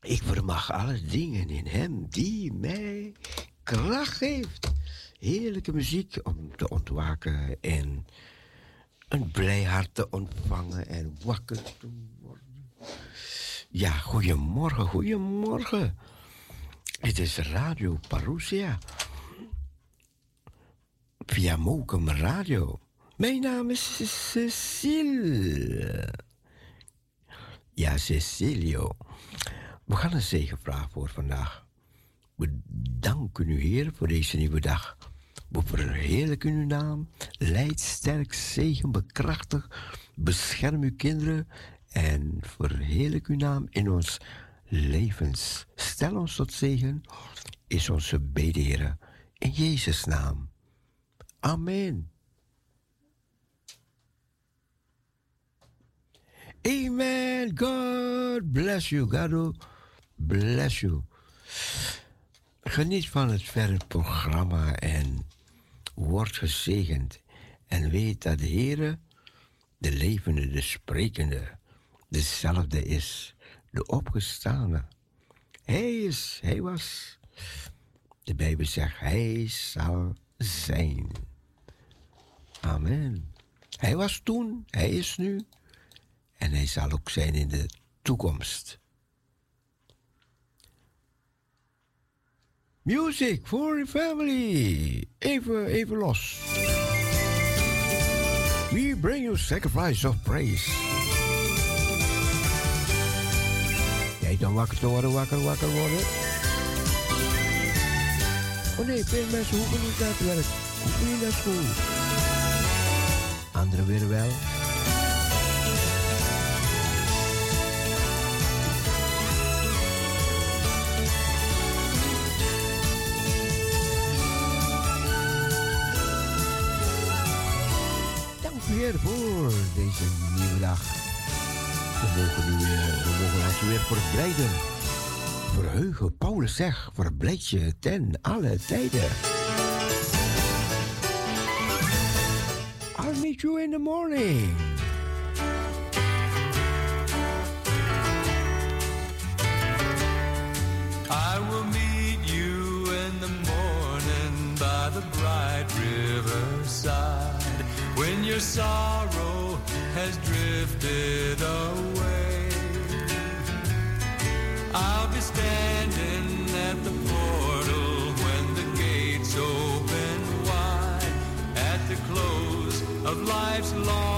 Ik vermag alle dingen in Hem die mij kracht geeft. Heerlijke muziek om te ontwaken en een blij hart te ontvangen en wakker te worden. Ja, goedemorgen, goedemorgen. Het is Radio Parousia. Via Mokum Radio. Mijn naam is Cecile. Ja, Cecilio. We gaan een zegenvraag voor vandaag. We danken u, Heer, voor deze nieuwe dag. We verheerlijken uw naam. Leid, sterk, zegen, bekrachtig. Bescherm uw kinderen. En verheerlijk uw naam in ons levens. Stel ons tot zegen. Is onze bede. In Jezus' naam. Amen. Amen. God bless you. God bless you. Geniet van het verre programma en word gezegend. En weet dat de Heer, de levende, de sprekende, dezelfde is, de opgestane. Hij is, hij was. De Bijbel zegt, hij zal zijn. Amen. Hij was toen, hij is nu en hij zal ook zijn in de toekomst. Music for the family. Even, even los. We bring you sacrifice of praise. Jij dan wakker te worden, wakker, wakker worden. Oh nee, veel mensen hoeven niet naar het werk. Hoeven niet naar school. Anderen weer wel. Weer voor deze nieuwe dag. We mogen, nu weer, we mogen ons weer verblijden. Verheugen, Paulus zegt, verblijd je ten alle tijden. I'll meet you in the morning. I will meet you in the morning by the bright riverside. your sorrow has drifted away. I'll be standing at the portal when the gates open wide at the close of life's long.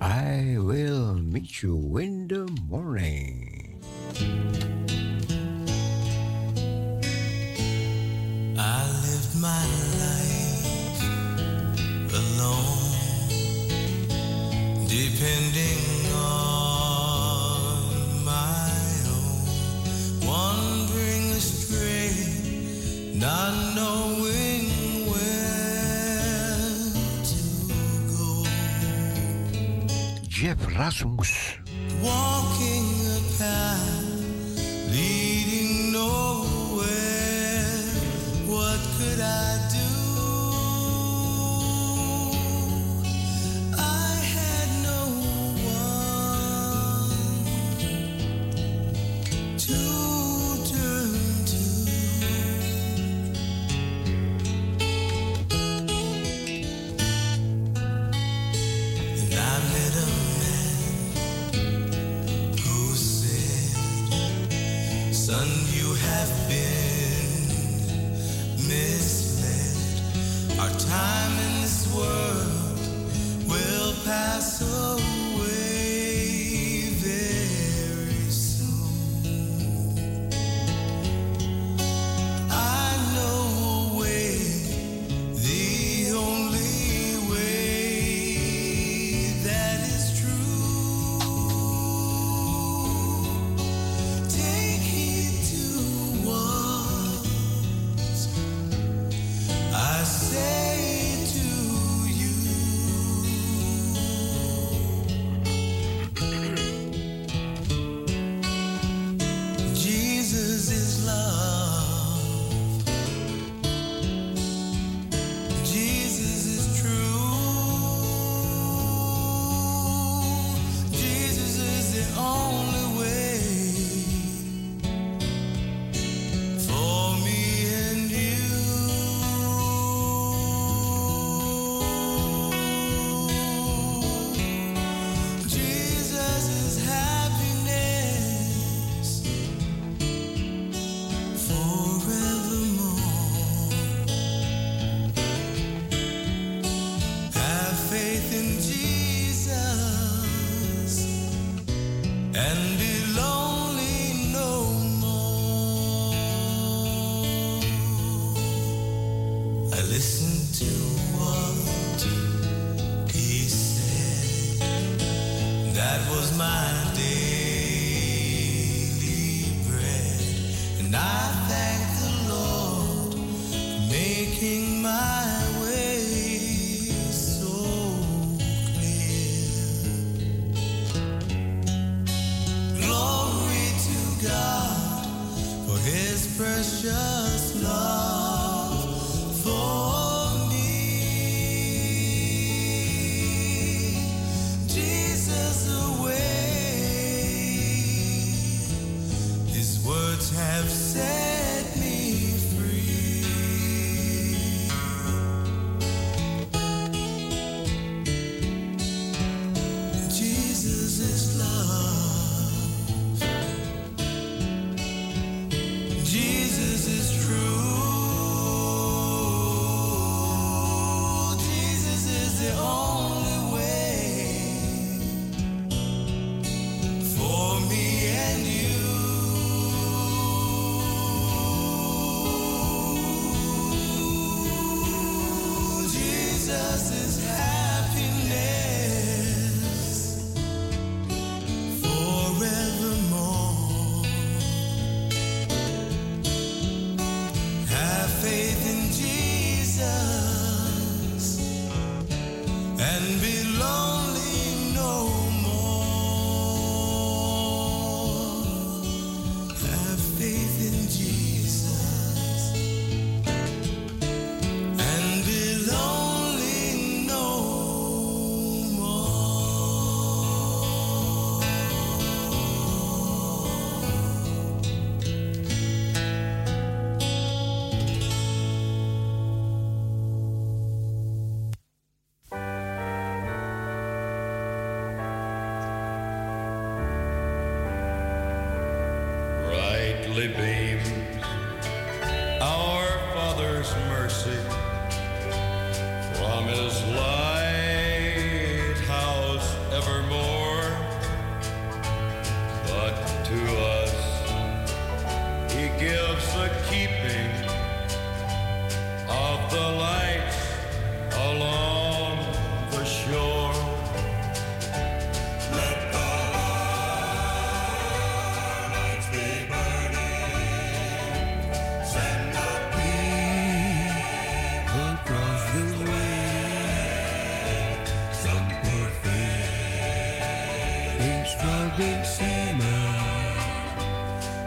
I will meet you in the morning. I lived my life alone, depending rasgos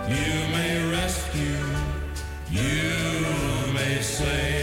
you may rescue, you may save.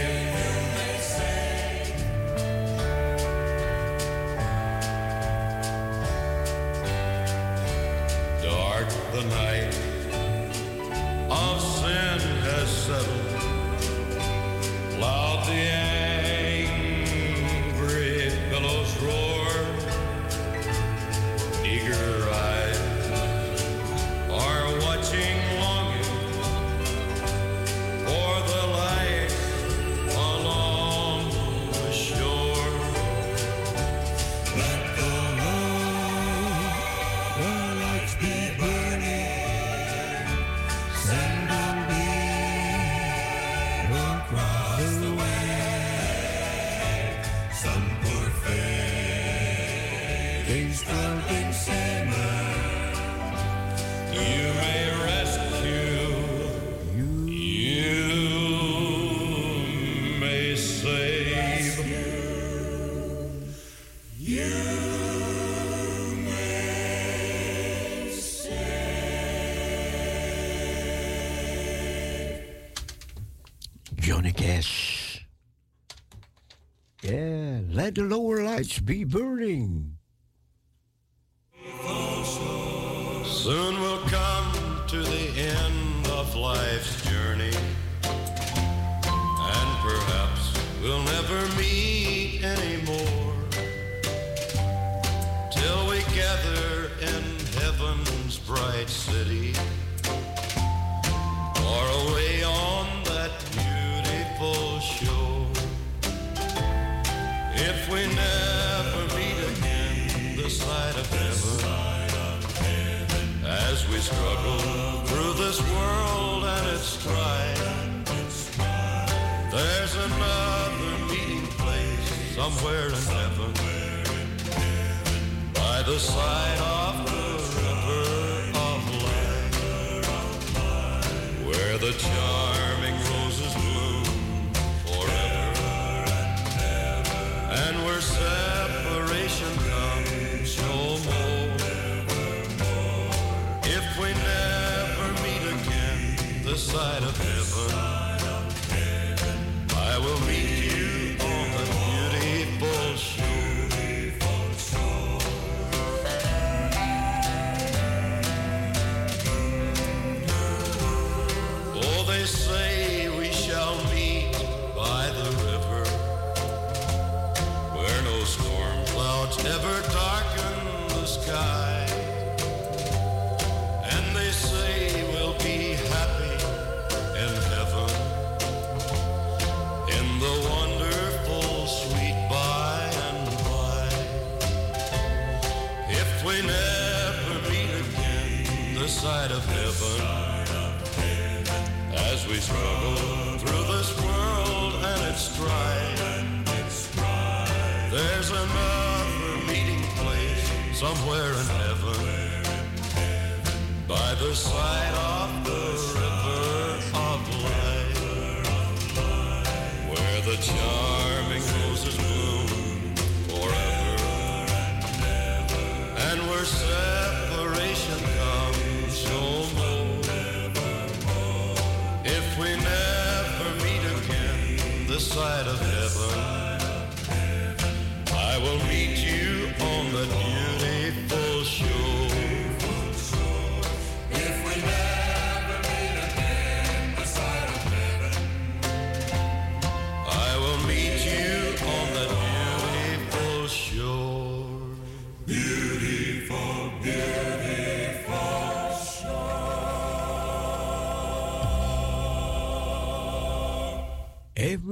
let the lower lights be burned.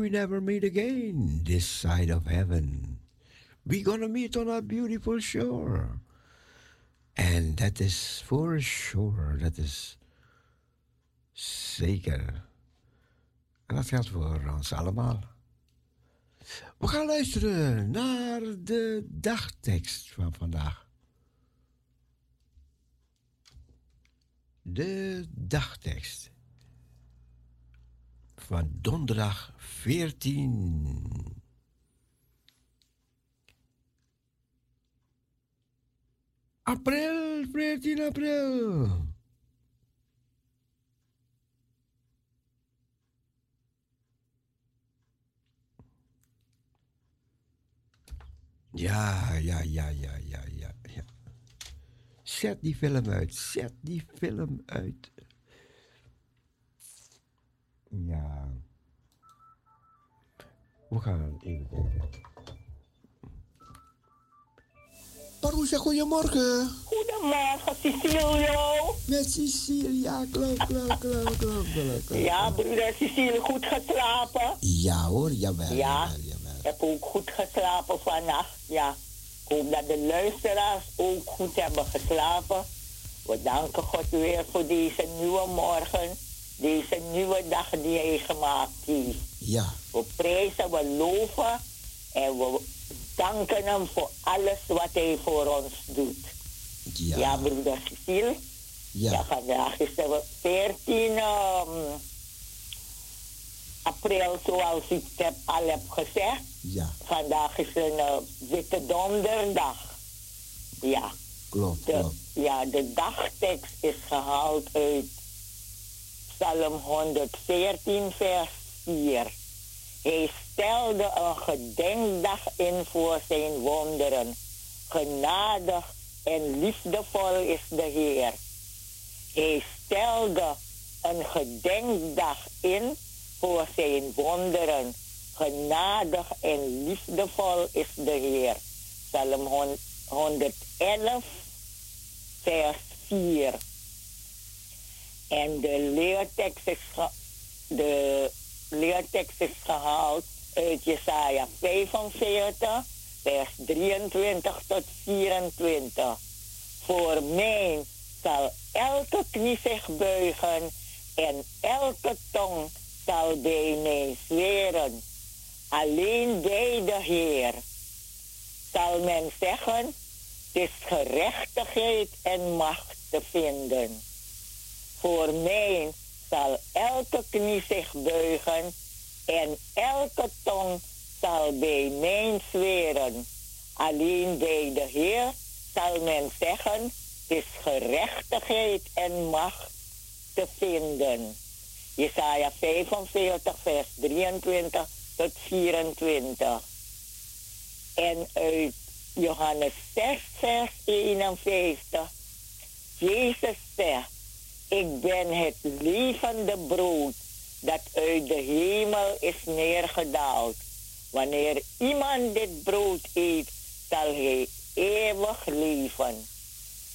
We never meet again this side of heaven, we gonna meet on a beautiful shore. En dat is for sure, dat is zeker. En dat geldt voor ons allemaal. We gaan luisteren naar de dagtekst van vandaag. De dagtekst van donderdag 14 april, 14 april. Ja, ja, ja, ja, ja, ja, ja. Zet die film uit, zet die film uit. Ja. We gaan even kijken. Parousia, goedemorgen. Goedemorgen, Cecilio. Met Cecilia, klopt, klopt, klopt, klopt. Ja, broeder Cecilio, goed geslapen? Ja hoor, jawel, Ja. jawel, jawel. Ik heb ook goed geslapen vannacht. Ja, ik hoop dat de luisteraars ook goed hebben geslapen. We danken God weer voor deze nieuwe morgen. Deze nieuwe dag die hij gemaakt heeft. Ja, We prijzen, we loven en we danken hem voor alles wat hij voor ons doet. ja, Ja, broeder Cecile. Ja, ja, vandaag is het 14 ehm, april, zoals ik het heb, al heb gezegd. ja, Vandaag is een eh, witte donderdag. Ja klopt, de, klopt. ja, de dagtekst is gehaald uit Psalm 114, vers 4. Hij stelde een gedenkdag in voor zijn wonderen. Genadig en liefdevol is de Heer. Hij stelde een gedenkdag in voor zijn wonderen. Genadig en liefdevol is de Heer. Psalm 111, vers 4. En de leertekst is, gehaald uit Jesaja 45, vers 23 tot 24. Voor mij zal elke knie zich buigen en elke tong zal bij mij zweren. Alleen bij de Heer zal men zeggen, het is gerechtigheid en macht te vinden. Voor mij zal elke knie zich buigen en elke tong zal bij mij zweren. Alleen bij de Heer zal men zeggen, is gerechtigheid en macht te vinden. Jesaja 45, vers 23 tot 24. En uit Johannes 6, vers 51. Jezus zegt, ik ben het levende brood dat uit de hemel is neergedaald. Wanneer iemand dit brood eet, zal hij eeuwig leven.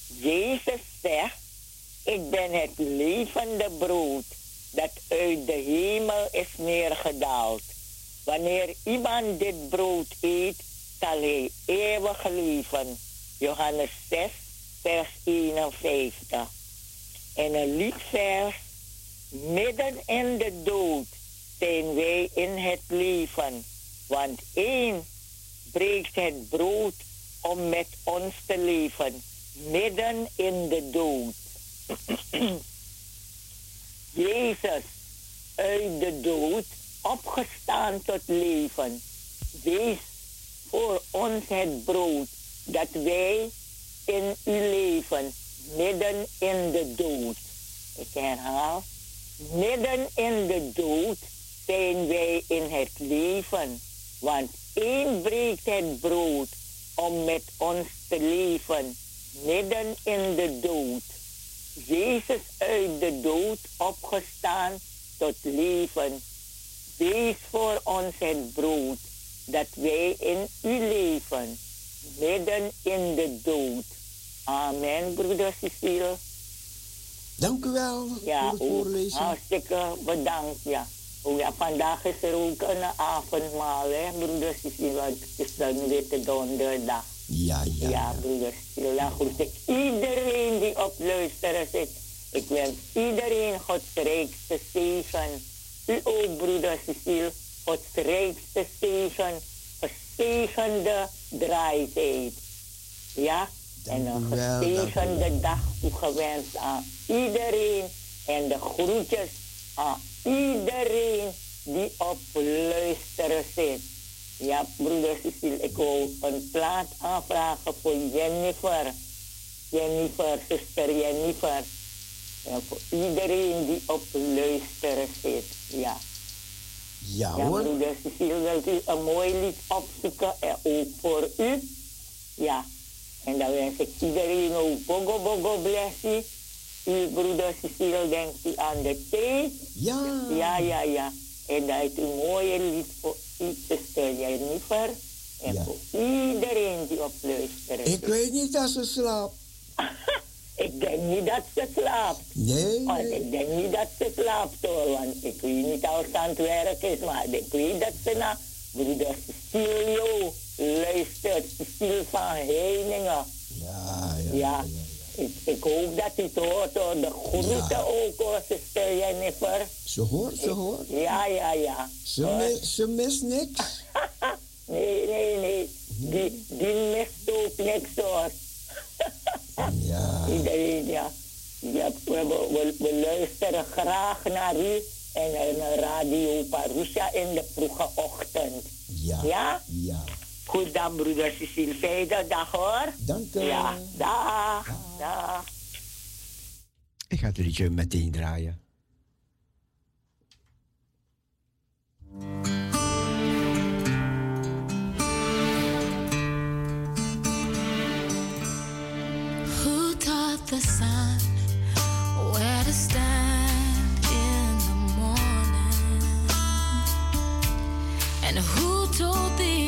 Jezus zegt, ik ben het levende brood dat uit de hemel is neergedaald. Wanneer iemand dit brood eet, zal hij eeuwig leven. Johannes 6, vers 51. En een liedvers. Midden in de dood zijn wij in het leven. Want één breekt het brood om met ons te leven. Midden in de dood. Jezus uit de dood opgestaan tot leven. Wees voor ons het brood dat wij in u leven, midden in de dood. Ik herhaal, midden in de dood zijn wij in het leven, want één breekt het brood om met ons te leven, midden in de dood. Jezus uit de dood opgestaan tot leven. Wees voor ons het brood dat wij in u leven, midden in de dood. Amen, broeder Cecile. Dank u wel ja, voor het voorlezen. Hartstikke bedankt, ja. Oh ja, vandaag is er ook een avondmaal, hè, broeder Cecile. Het is dan witte donderdag. Ja, ja. Ja, broeder Cecile. Dan groet ik iedereen die op luisteren zit. Ik wens iedereen Gods rijkste zegen. U ook, broeder Cecile. Gods rijkste zegen. Gezegende draaitijd. Ja? En een gezegende dag toegewenst aan iedereen. En de groetjes aan iedereen die op luisteren zit. Ja, broeder Cecile, ik wil een plaat aanvragen voor Jennifer. Jennifer, zuster Jennifer. En voor iedereen die op luisteren zit. Ja. Ja, ja hoor. broeder Cecile, wilt u een mooi lied opzoeken en ook voor u? Ja. En dan wens ik iedereen ook bogo bogo blessie. U broeder Cecile denkt u aan de thee? Ja. Ja, ja, ja. En dat is een mooie lied voor u, zuster Jennifer. En Ja. voor iedereen die op luisteren Ik weet niet als ze slaapt. Ik denk niet dat ze slaapt. Nee, Want ik denk niet dat ze slaapt hoor. Want ik weet niet als ze aan het werk is. Maar ik weet dat ze naar broeder Cecilio luistert. Cecile van Heiningen. Ja, ja. Ja. Ik, ik hoop dat u het hoort hoor. De groeten ook hoor, zuster Jennifer. Ze hoort, ze hoort. Ja, ja, ja. Ze, mi- ze mist niks. nee, nee, nee. Die, die mist ook niks hoor. Ja. Iedereen, ja. ja we, we, we, we luisteren graag naar u en naar Radio Parousia in de vroege ochtend. Ja. Ja? Ja. Goed dan, broeder Cecile. Fijne dag hoor. Dank u. Ja, dag. Dag. Ik ga het liedje meteen draaien. Who taught the sun where to stand in the morning? And who told the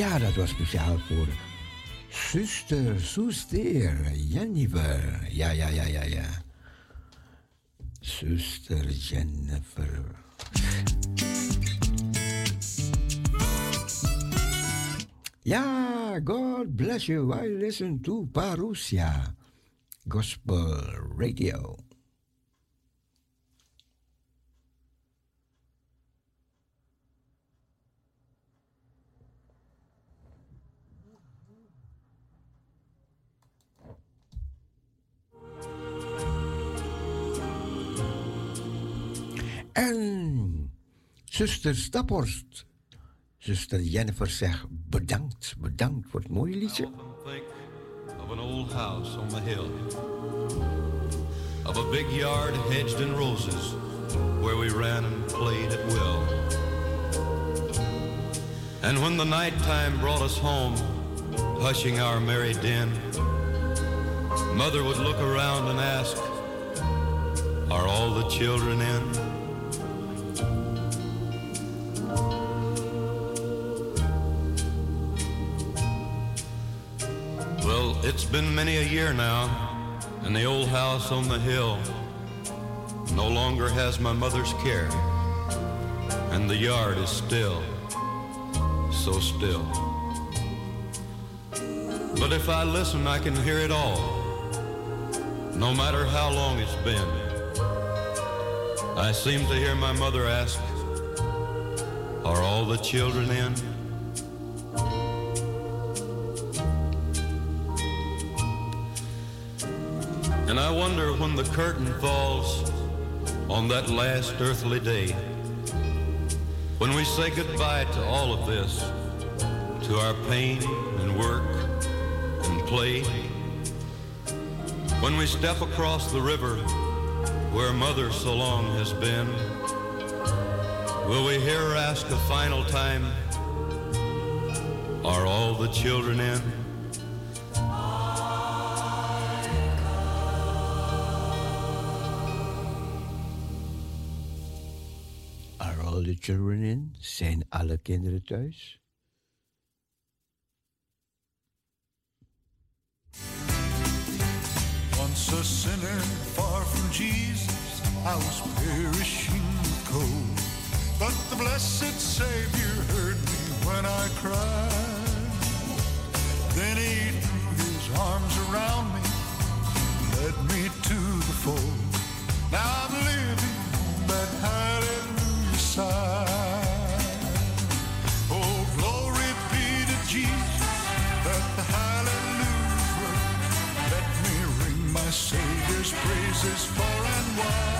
Ja, dat was speciaal voor zuster, zuster, Jennifer. Ja, ja, ja, ja, ja. Zuster Jennifer. Ja, God bless you. I listen to Parousia Gospel Radio. En zuster Staphorst, zuster Jennifer zegt bedankt, bedankt voor het mooie liedje. of an old house on the hill, of a big yard hedged in roses, where we ran and played at will. And when the nighttime brought us home, hushing our merry din, Mother would look around and ask, Are all the children in? Been many a year now, and the old house on the hill no longer has my mother's care, and the yard is still, so still. But if I listen, I can hear it all, no matter how long it's been. I seem to hear my mother ask, Are all the children in? Curtain falls on that last earthly day, when we say goodbye to all of this, to our pain and work and play, when we step across the river where mother so long has been, will we hear her ask a final time, are all the children in? Children in? Zijn alle kinderen thuis? Once a sinner far from Jesus, I was perishing cold. But the blessed Savior heard me when I cried. Then he threw his arms around me, led me to the fold. Now Praises far and wide.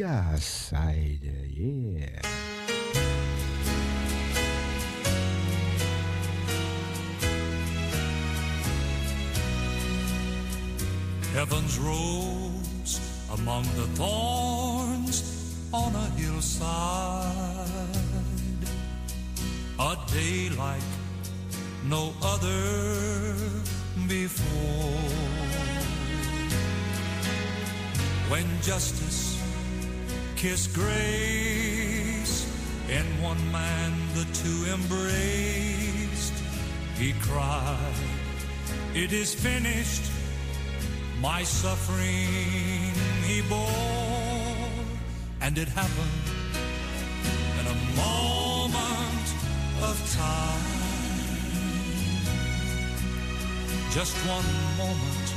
Side. Uh, yeah. Heaven's rose among the thorns on a hillside. A day like no other before. When justice kissed grace, in one man the two embraced, he cried, It is finished my suffering he bore, and it happened in a moment of time. Just one moment,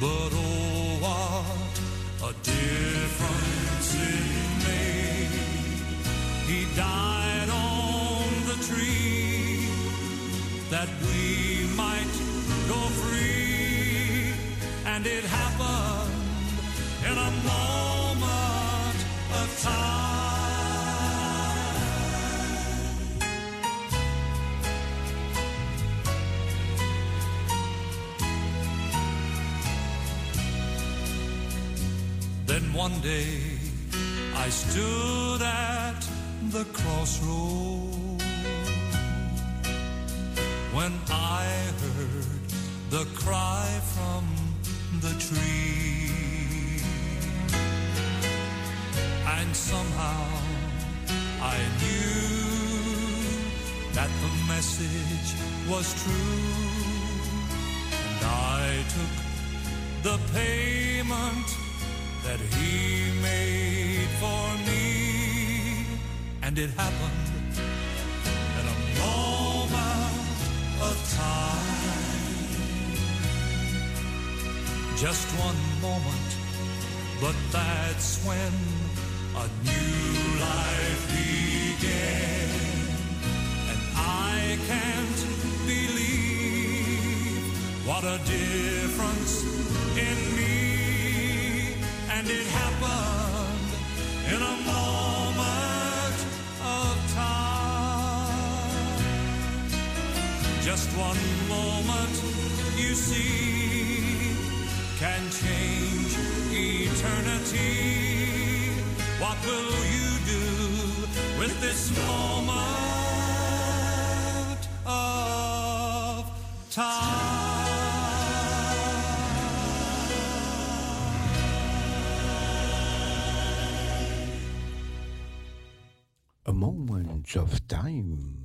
but oh, what a difference it made. He died on the tree that we might go free, and it happened in a moment of time. One day I stood at the crossroad when I heard the cry from the tree. And somehow I knew that the message was true. And I took the payment that he made for me. And it happened in a moment of time. Just one moment, but that's when a new life began. And I can't believe what a difference it happened in a moment of time. Just one moment, you see, can change eternity. What will you do with this moment of time? Of time.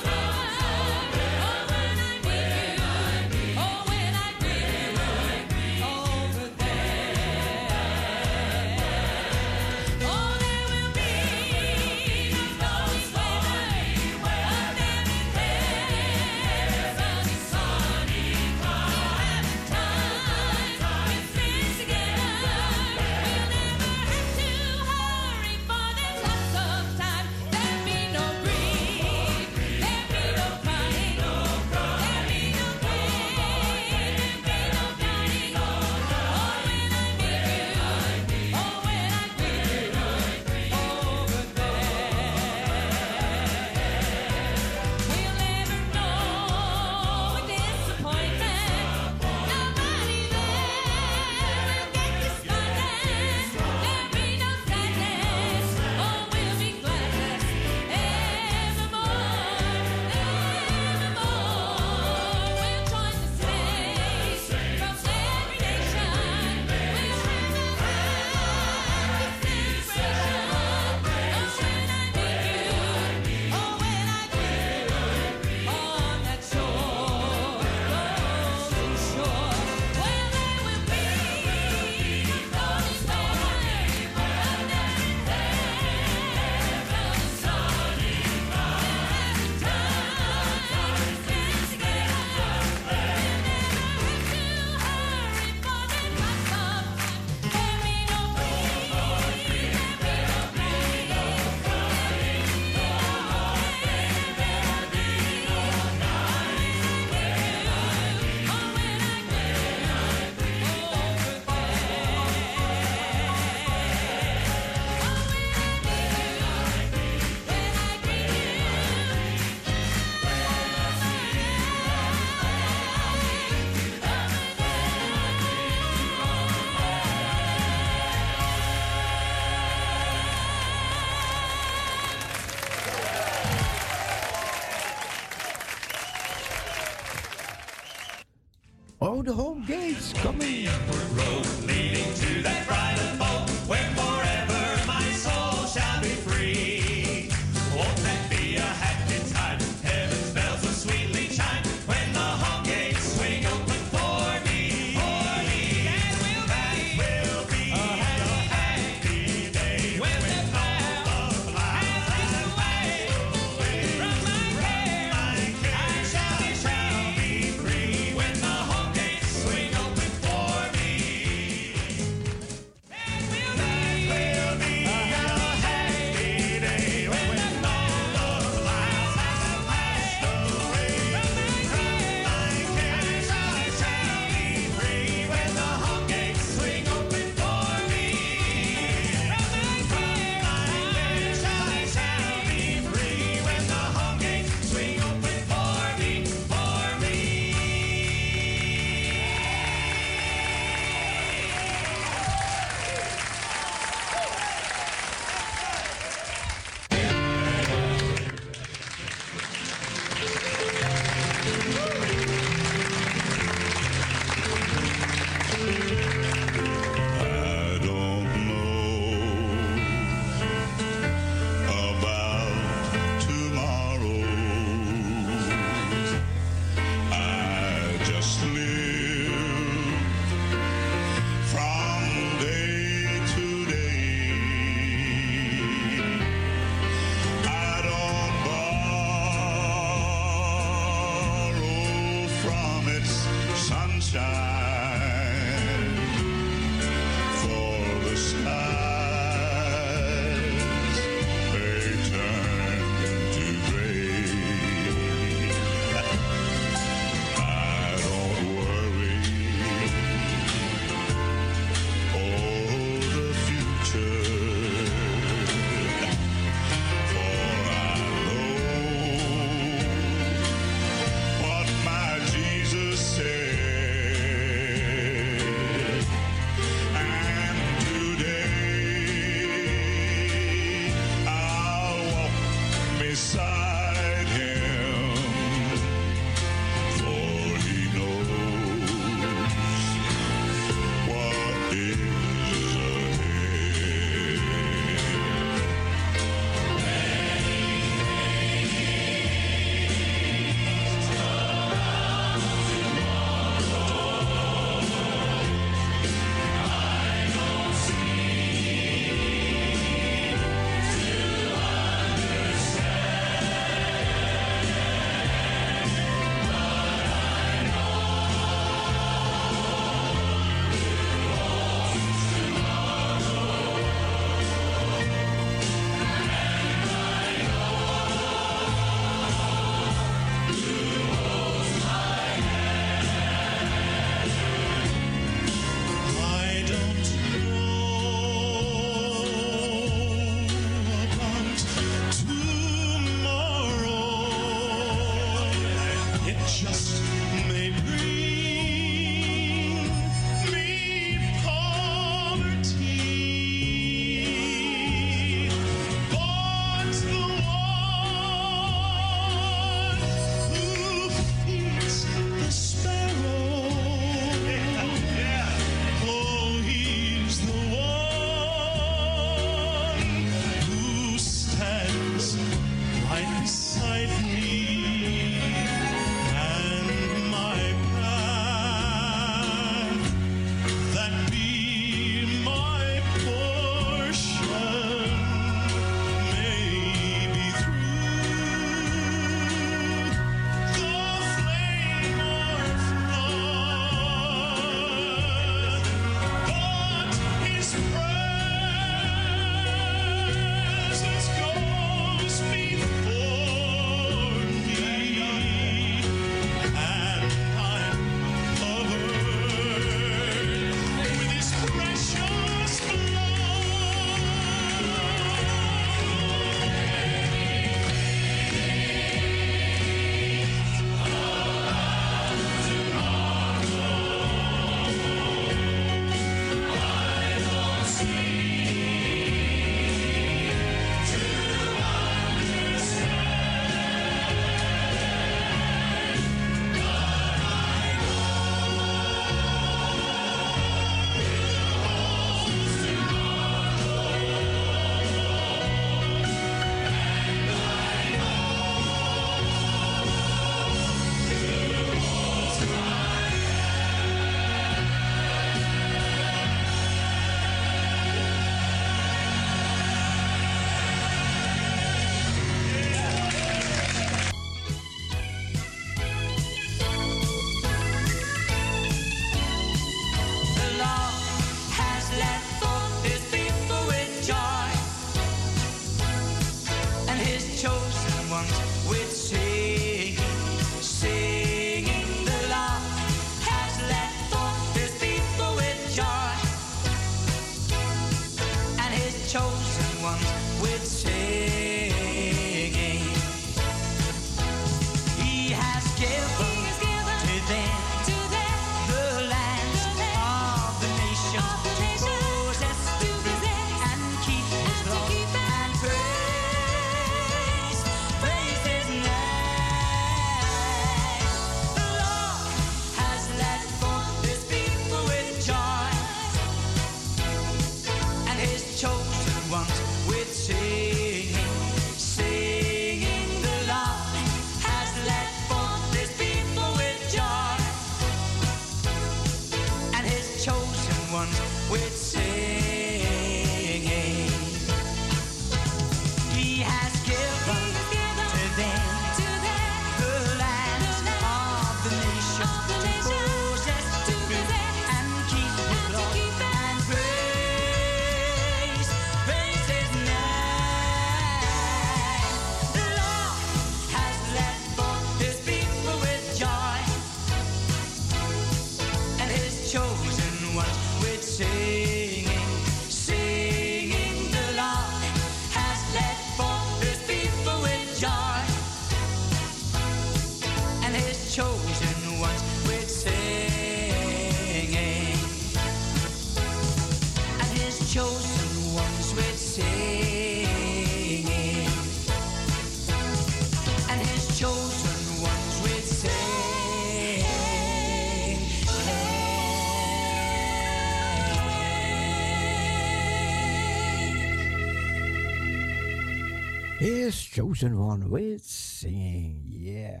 Chosen one with singing, yeah.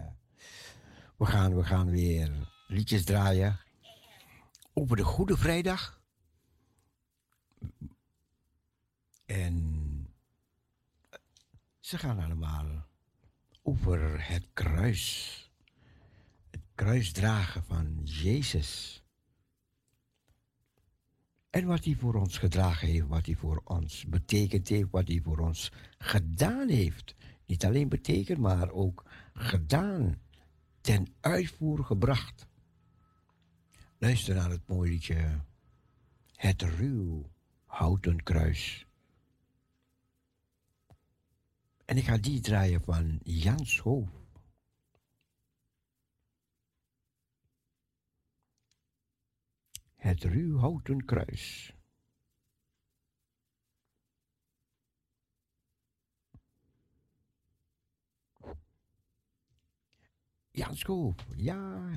We gaan, we gaan weer liedjes draaien over de Goede Vrijdag. En ze gaan allemaal over het kruis. Het kruisdragen van Jezus. En wat hij voor ons gedragen heeft, wat hij voor ons betekend heeft, wat hij voor ons gedaan heeft. Niet alleen betekend, maar ook gedaan, ten uitvoer gebracht. Luister naar het mooie liedje Het ruw houten kruis. En ik ga die draaien van Jan Schoof. Het ruw houten kruis. Jan Schoof, ja.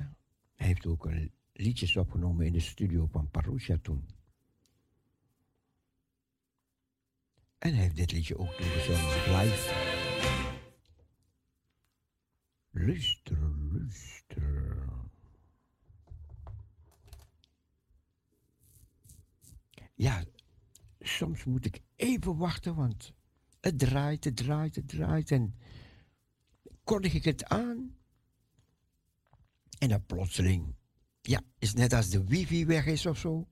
Hij heeft ook een liedjes opgenomen in de studio van Parousia toen. En hij heeft dit liedje ook toegezongen live. Luister, luister. Ja, soms moet ik even wachten, want het draait, het draait, het draait. En kondig ik het aan. En dan plotseling, ja, is net als de wifi weg is of zo.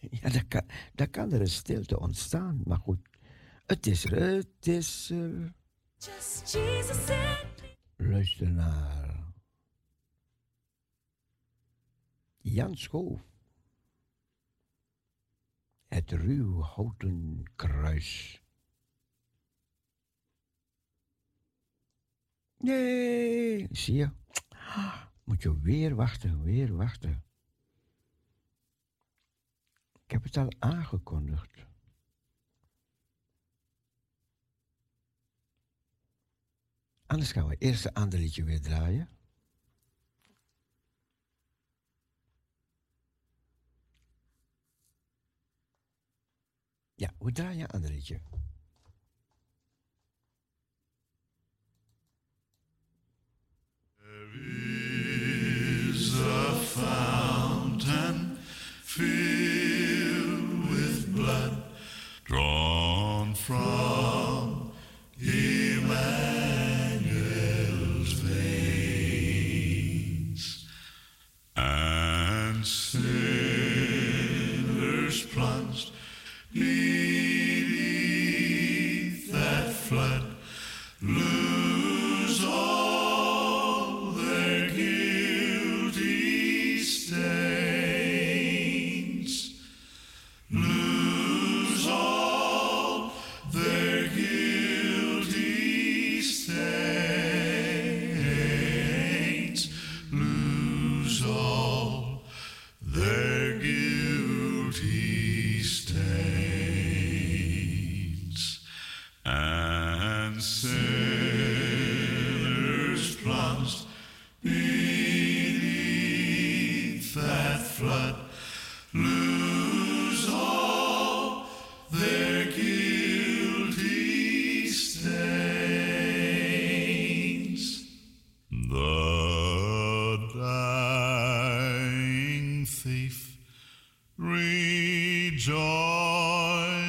Ja, dan kan, dan kan er een stilte ontstaan. Maar goed, het is er, het is er. Just Jesus and Luister naar Jan Schoof. Het ruw houten kruis. Nee, zie je? Moet je weer wachten, weer wachten. Ik heb het al aangekondigd. Anders gaan we eerst een ander liedje weer draaien. Ja, we draaien een ander liedje. A fountain. Filled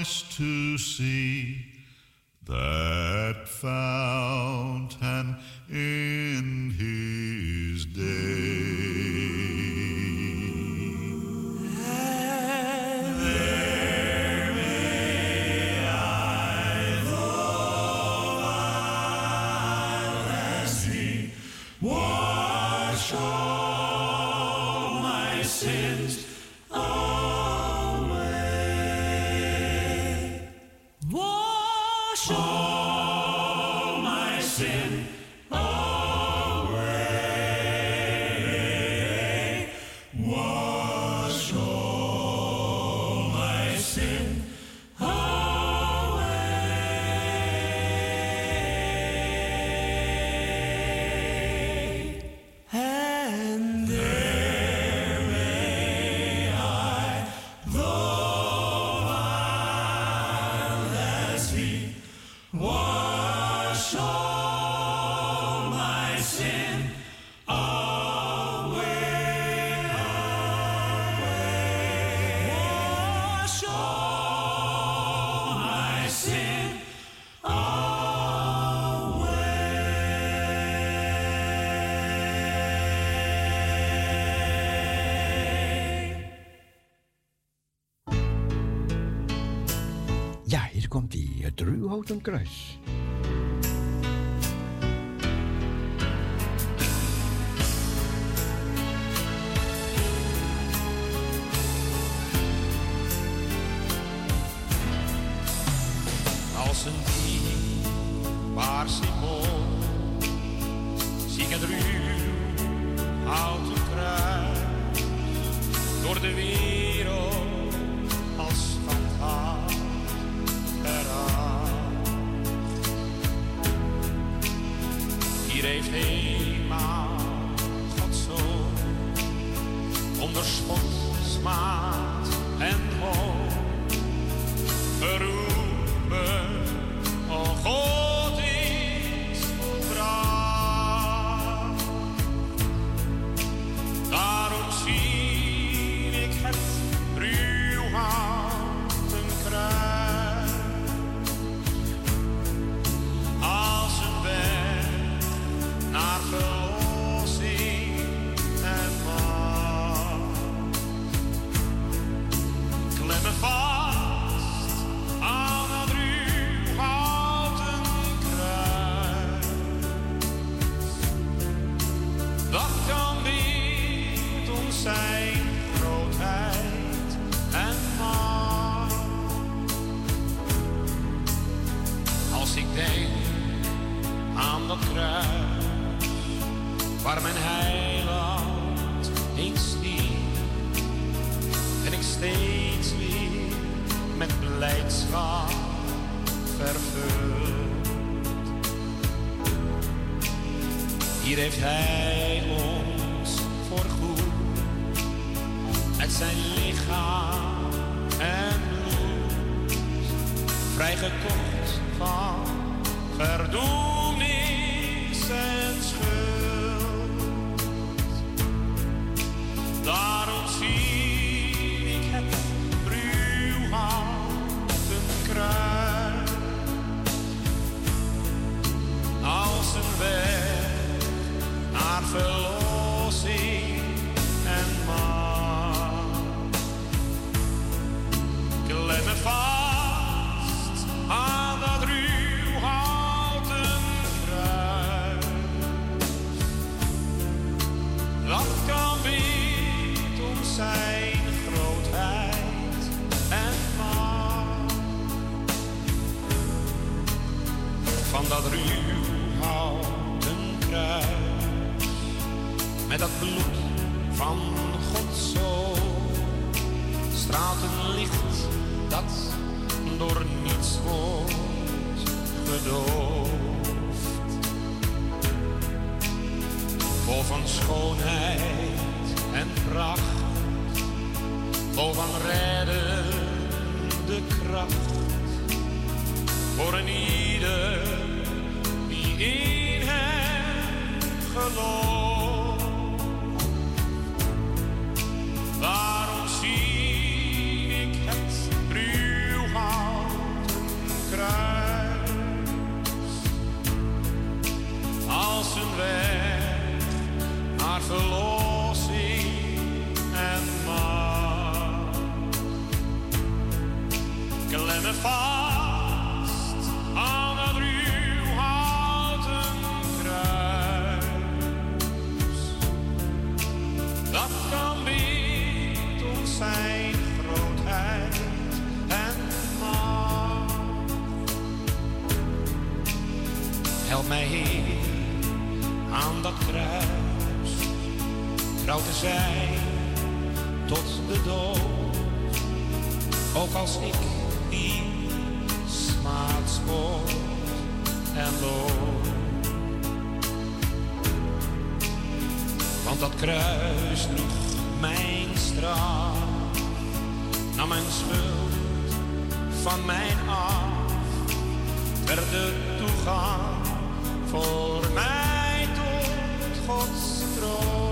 to see that fountain kruis. Help mij, Heer, aan dat kruis, trouw te zijn tot de dood. Ook als ik hier smaad sport en loop. Want dat kruis droeg mijn straf, nam mijn schuld van mijn af, werd de toegang voor mij tot Gods troon.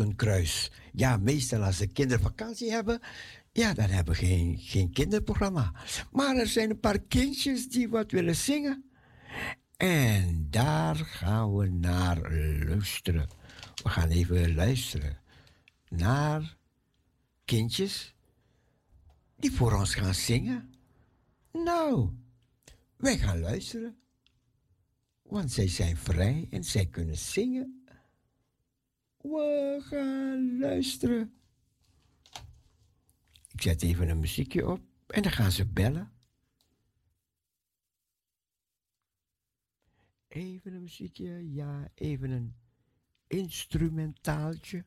Ruwhouten Kruis. Ja, meestal als ze kindervakantie hebben, ja, dan hebben we geen, geen kinderprogramma. Maar er zijn een paar kindjes die wat willen zingen. En daar gaan we naar luisteren. We gaan even luisteren naar kindjes die voor ons gaan zingen. Nou, wij gaan luisteren. Want zij zijn vrij en zij kunnen zingen. We gaan luisteren. Ik zet even een muziekje op en dan gaan ze bellen. Even een muziekje, ja, even een instrumentaaltje.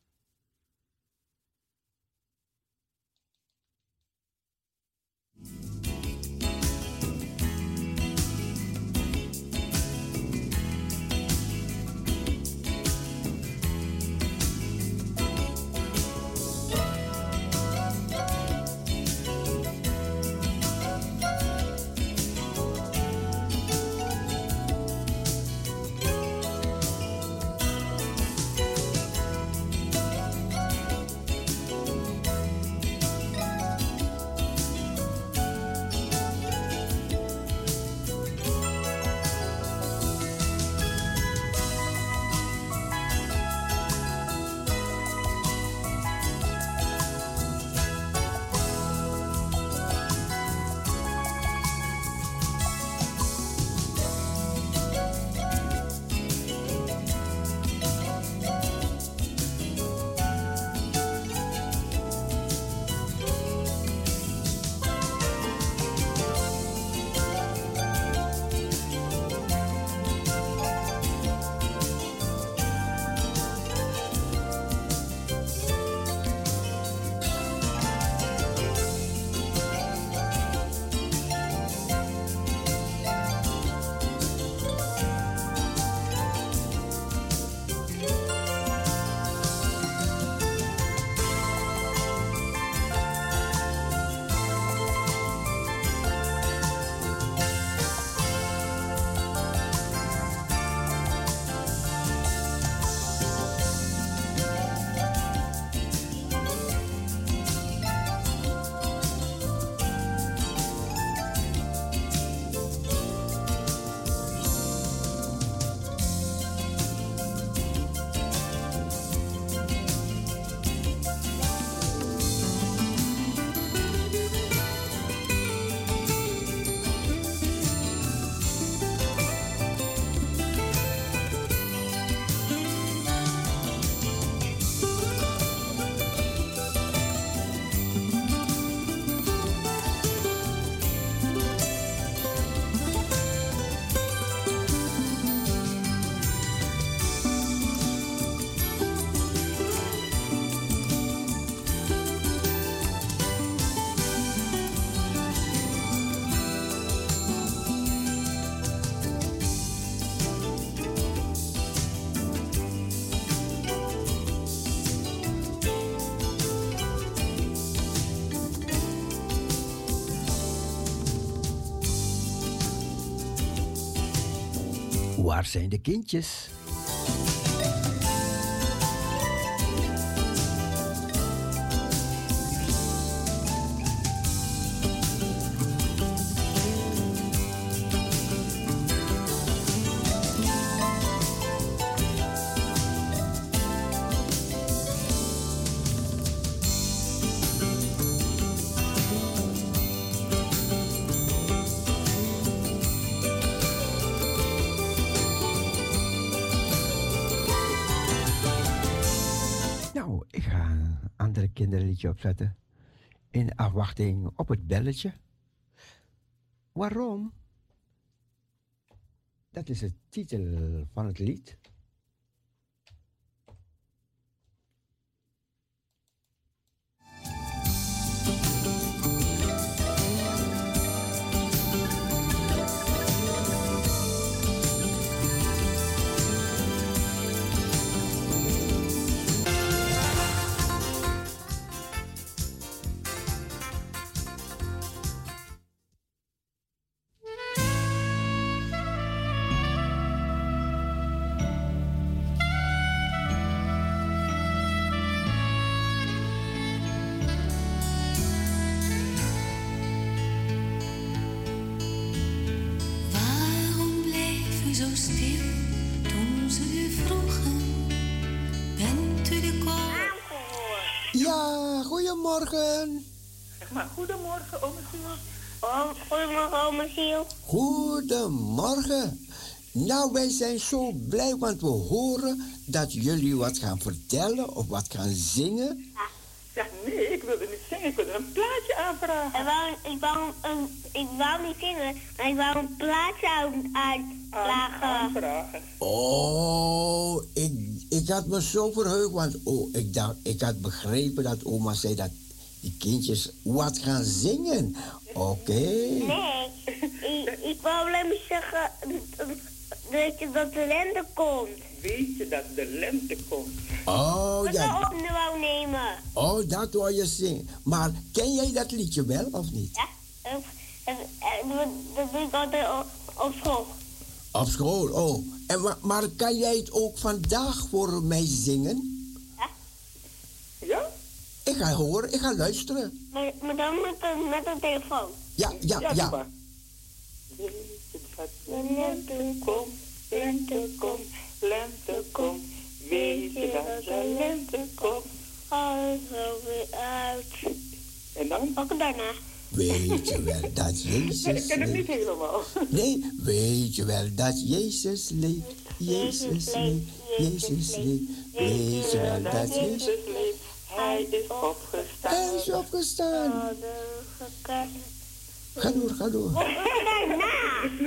Waar zijn de kindjes? Kinderliedje opzetten. In afwachting op het belletje. Waarom? Dat is de titel van het lied. Maar goedemorgen, ome Giel. Oh, goedemorgen, ome Giel. Goedemorgen. Nou, wij zijn zo blij, want we horen dat jullie wat gaan vertellen of wat gaan zingen. Zeg, nee, ik wilde niet zingen. Ik wilde een plaatje aanvragen. Ik wou, ik, wou een, ik wou niet zingen, maar ik wou een plaatje. Aanvragen. Oh, ik, ik had me zo verheugd, want oh, ik, dacht, ik had begrepen dat oma zei dat die kindjes wat gaan zingen. Oké. Nee, ik, ik wou alleen maar zeggen weet je, dat de lente komt. Weet je dat de lente komt? Oh, Wat ja. we op wou nemen. Oh, dat wou je zingen. Maar ken jij dat liedje wel of niet? Ja? Dat dat doe ik altijd op, school. Op school, oh. En, wa- maar kan jij het ook vandaag voor mij zingen? Ja? Ik ga horen, ik ga luisteren. Maar, maar dan met een, met een telefoon. Ja, ja, Ja, ja. lente komt, lente komt, lente komt. Weet je dat de lente komt? Alles weer uit. En dan? Ook daarna. Weet je wel dat Nee, ik Jezus ken het niet helemaal. Nee, weet je wel dat Jezus leeft? Jezus leeft, Jezus leeft. Weet je wel dat Jezus... leeft, hij is opgestaan. Hij is opgestaan. Hadden Ga door, ga door.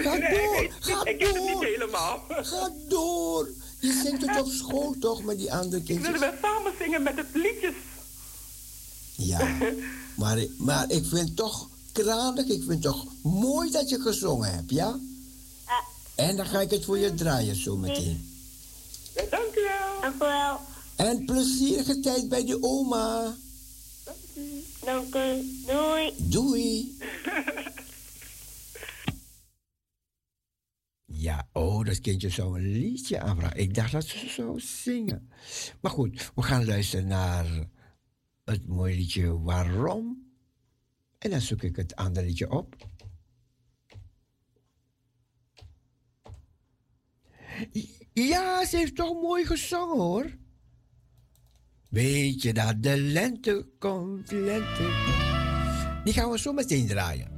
Ga door, ga Ik ken het niet door. helemaal. Ga door. Je zingt het op school toch met die andere Ik wilde kindjes? wel samen zingen met het liedjes. Ja, maar, maar ik vind het toch kranig. Ik vind het toch mooi dat je gezongen hebt, ja? En dan ga ik het voor je draaien zo meteen. Ja, dank u wel. Dank u wel. En plezierige tijd bij de oma. Dank u. Doei. Doei. Ja, oh, dat kindje zou een liedje aanvragen. Ik dacht dat ze zou zingen. Maar goed, we gaan luisteren naar het mooie liedje Waarom. En dan zoek ik het andere liedje op. Ja, ze heeft toch mooi gezongen hoor. Weet je dat de lente komt, lente. Die gaan we zo meteen draaien.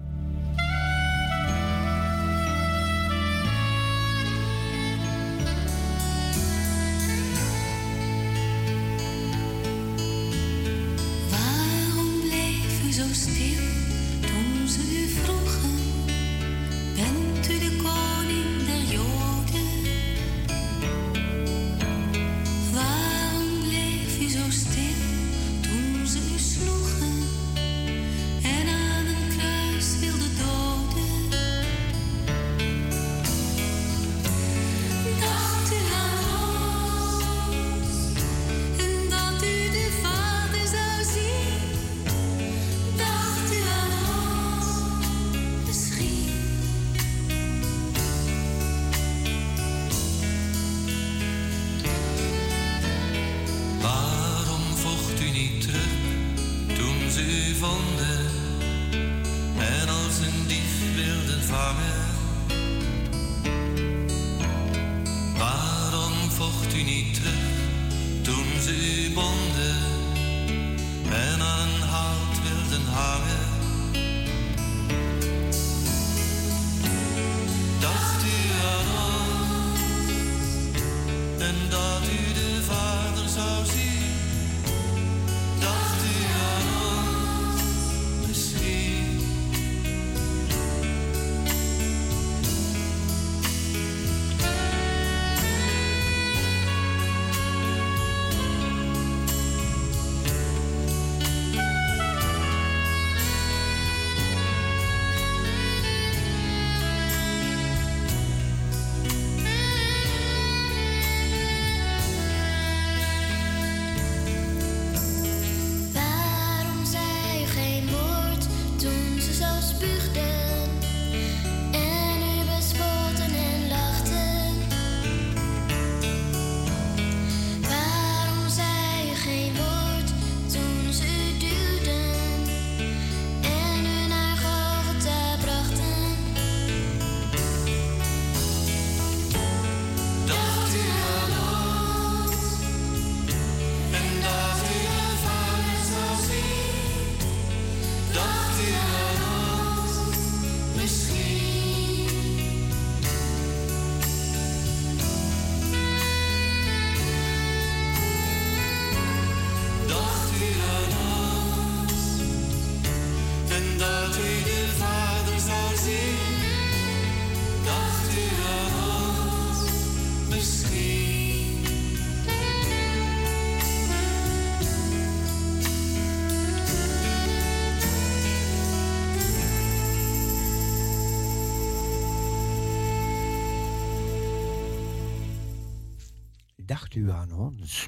Dus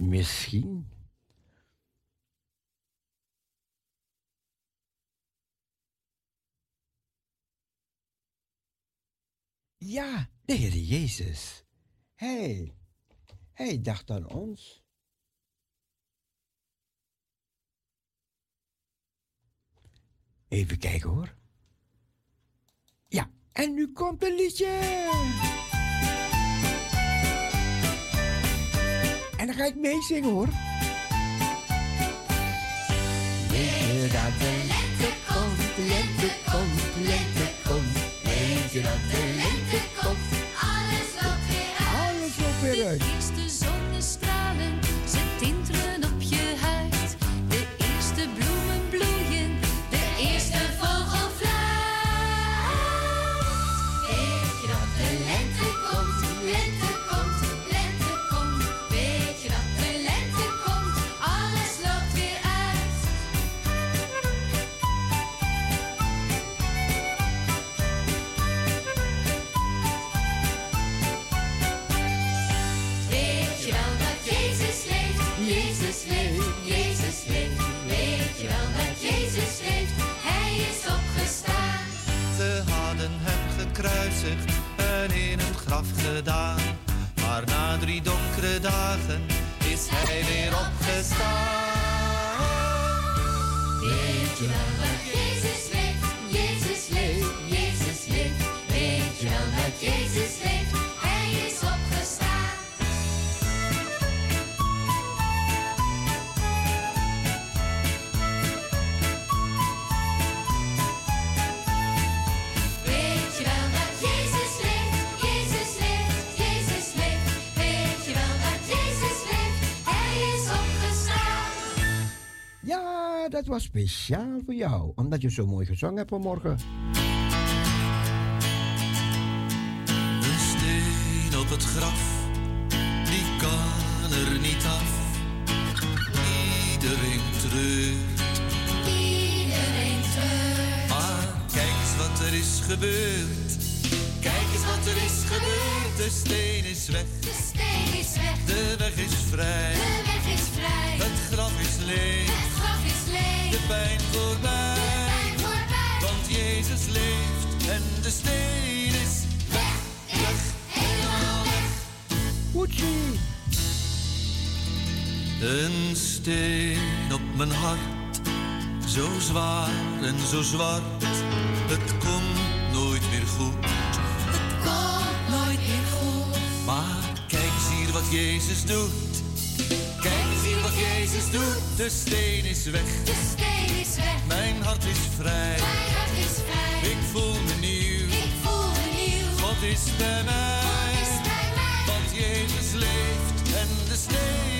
Ja, de Heer Jezus. Hij, hij dacht aan ons. Even kijken hoor. Ja, en nu komt een liedje. dan ga ik meezingen hoor. Weet je dat de lente komt, lente komt, lente komt. Weet je dat de drie donkere dagen is hij weer opgestaan. Weet je wel dat Jezus leeft, Jezus leeft, Jezus leeft. Weet je wel dat Jezus leeft. dat was speciaal voor jou, omdat je zo mooi gezongen hebt vanmorgen. De steen op het graf, die kan er niet af. Iedereen treurt. Iedereen treurt. Ah, kijk eens wat er is gebeurd. Kijk eens wat er is gebeurd. De steen is weg. De steen is weg. De weg is vrij. Een steen op mijn hart, zo zwaar en zo zwart. Het komt nooit meer goed. Het komt nooit meer goed. Maar kijk eens hier wat Jezus doet. Kijk eens hier wat Jezus doet. De steen is weg. De steen is weg. Mijn hart is vrij. Mijn hart is vrij. Ik voel me nieuw. Ik voel me nieuw. God is bij mij. Is bij mij. Want Jezus leeft en de steen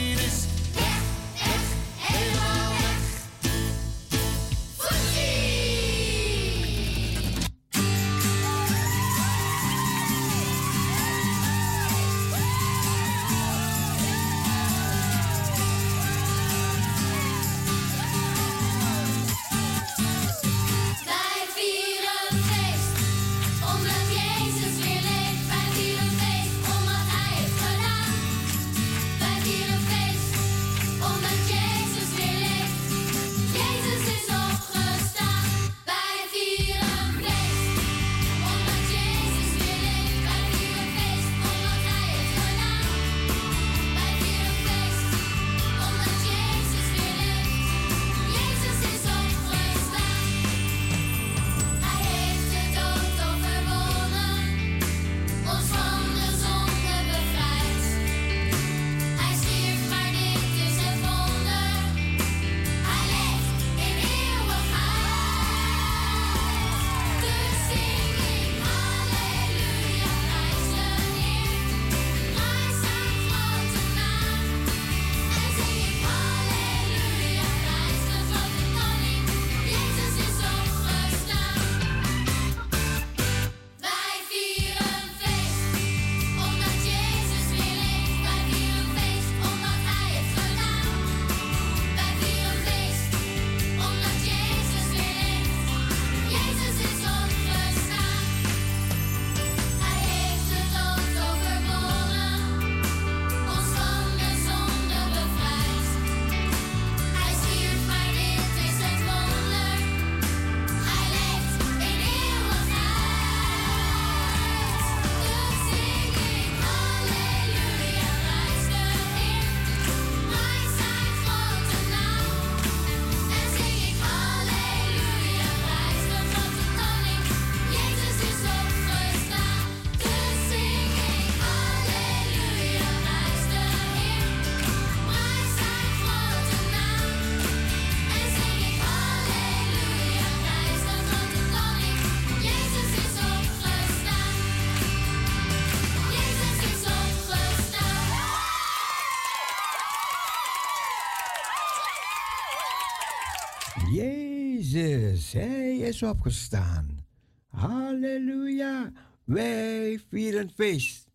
is opgestaan. Halleluja, wij vieren feest.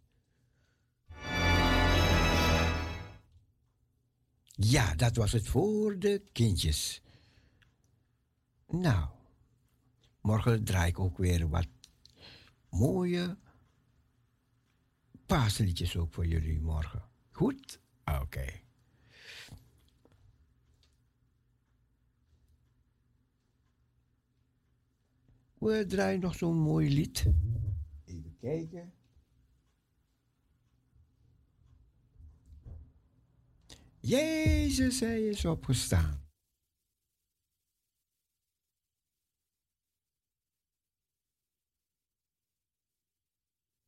Ja, dat was het voor de kindjes. Nou, morgen draai ik ook weer wat mooie paasliedjes ook voor jullie morgen. Goed? Oké. We draaien nog zo'n mooi lied. Even kijken. Jezus, hij is opgestaan.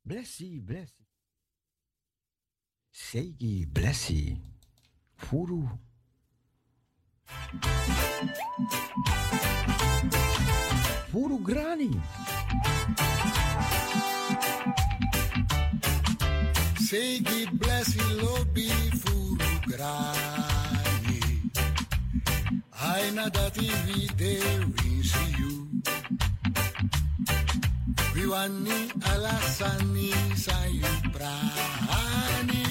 Blessie, blessie. Segi, blessie. Furu. Furu grani. Segi blessi lobi furu grani Aina dati vide winsi you Viwani alasani sayu prani.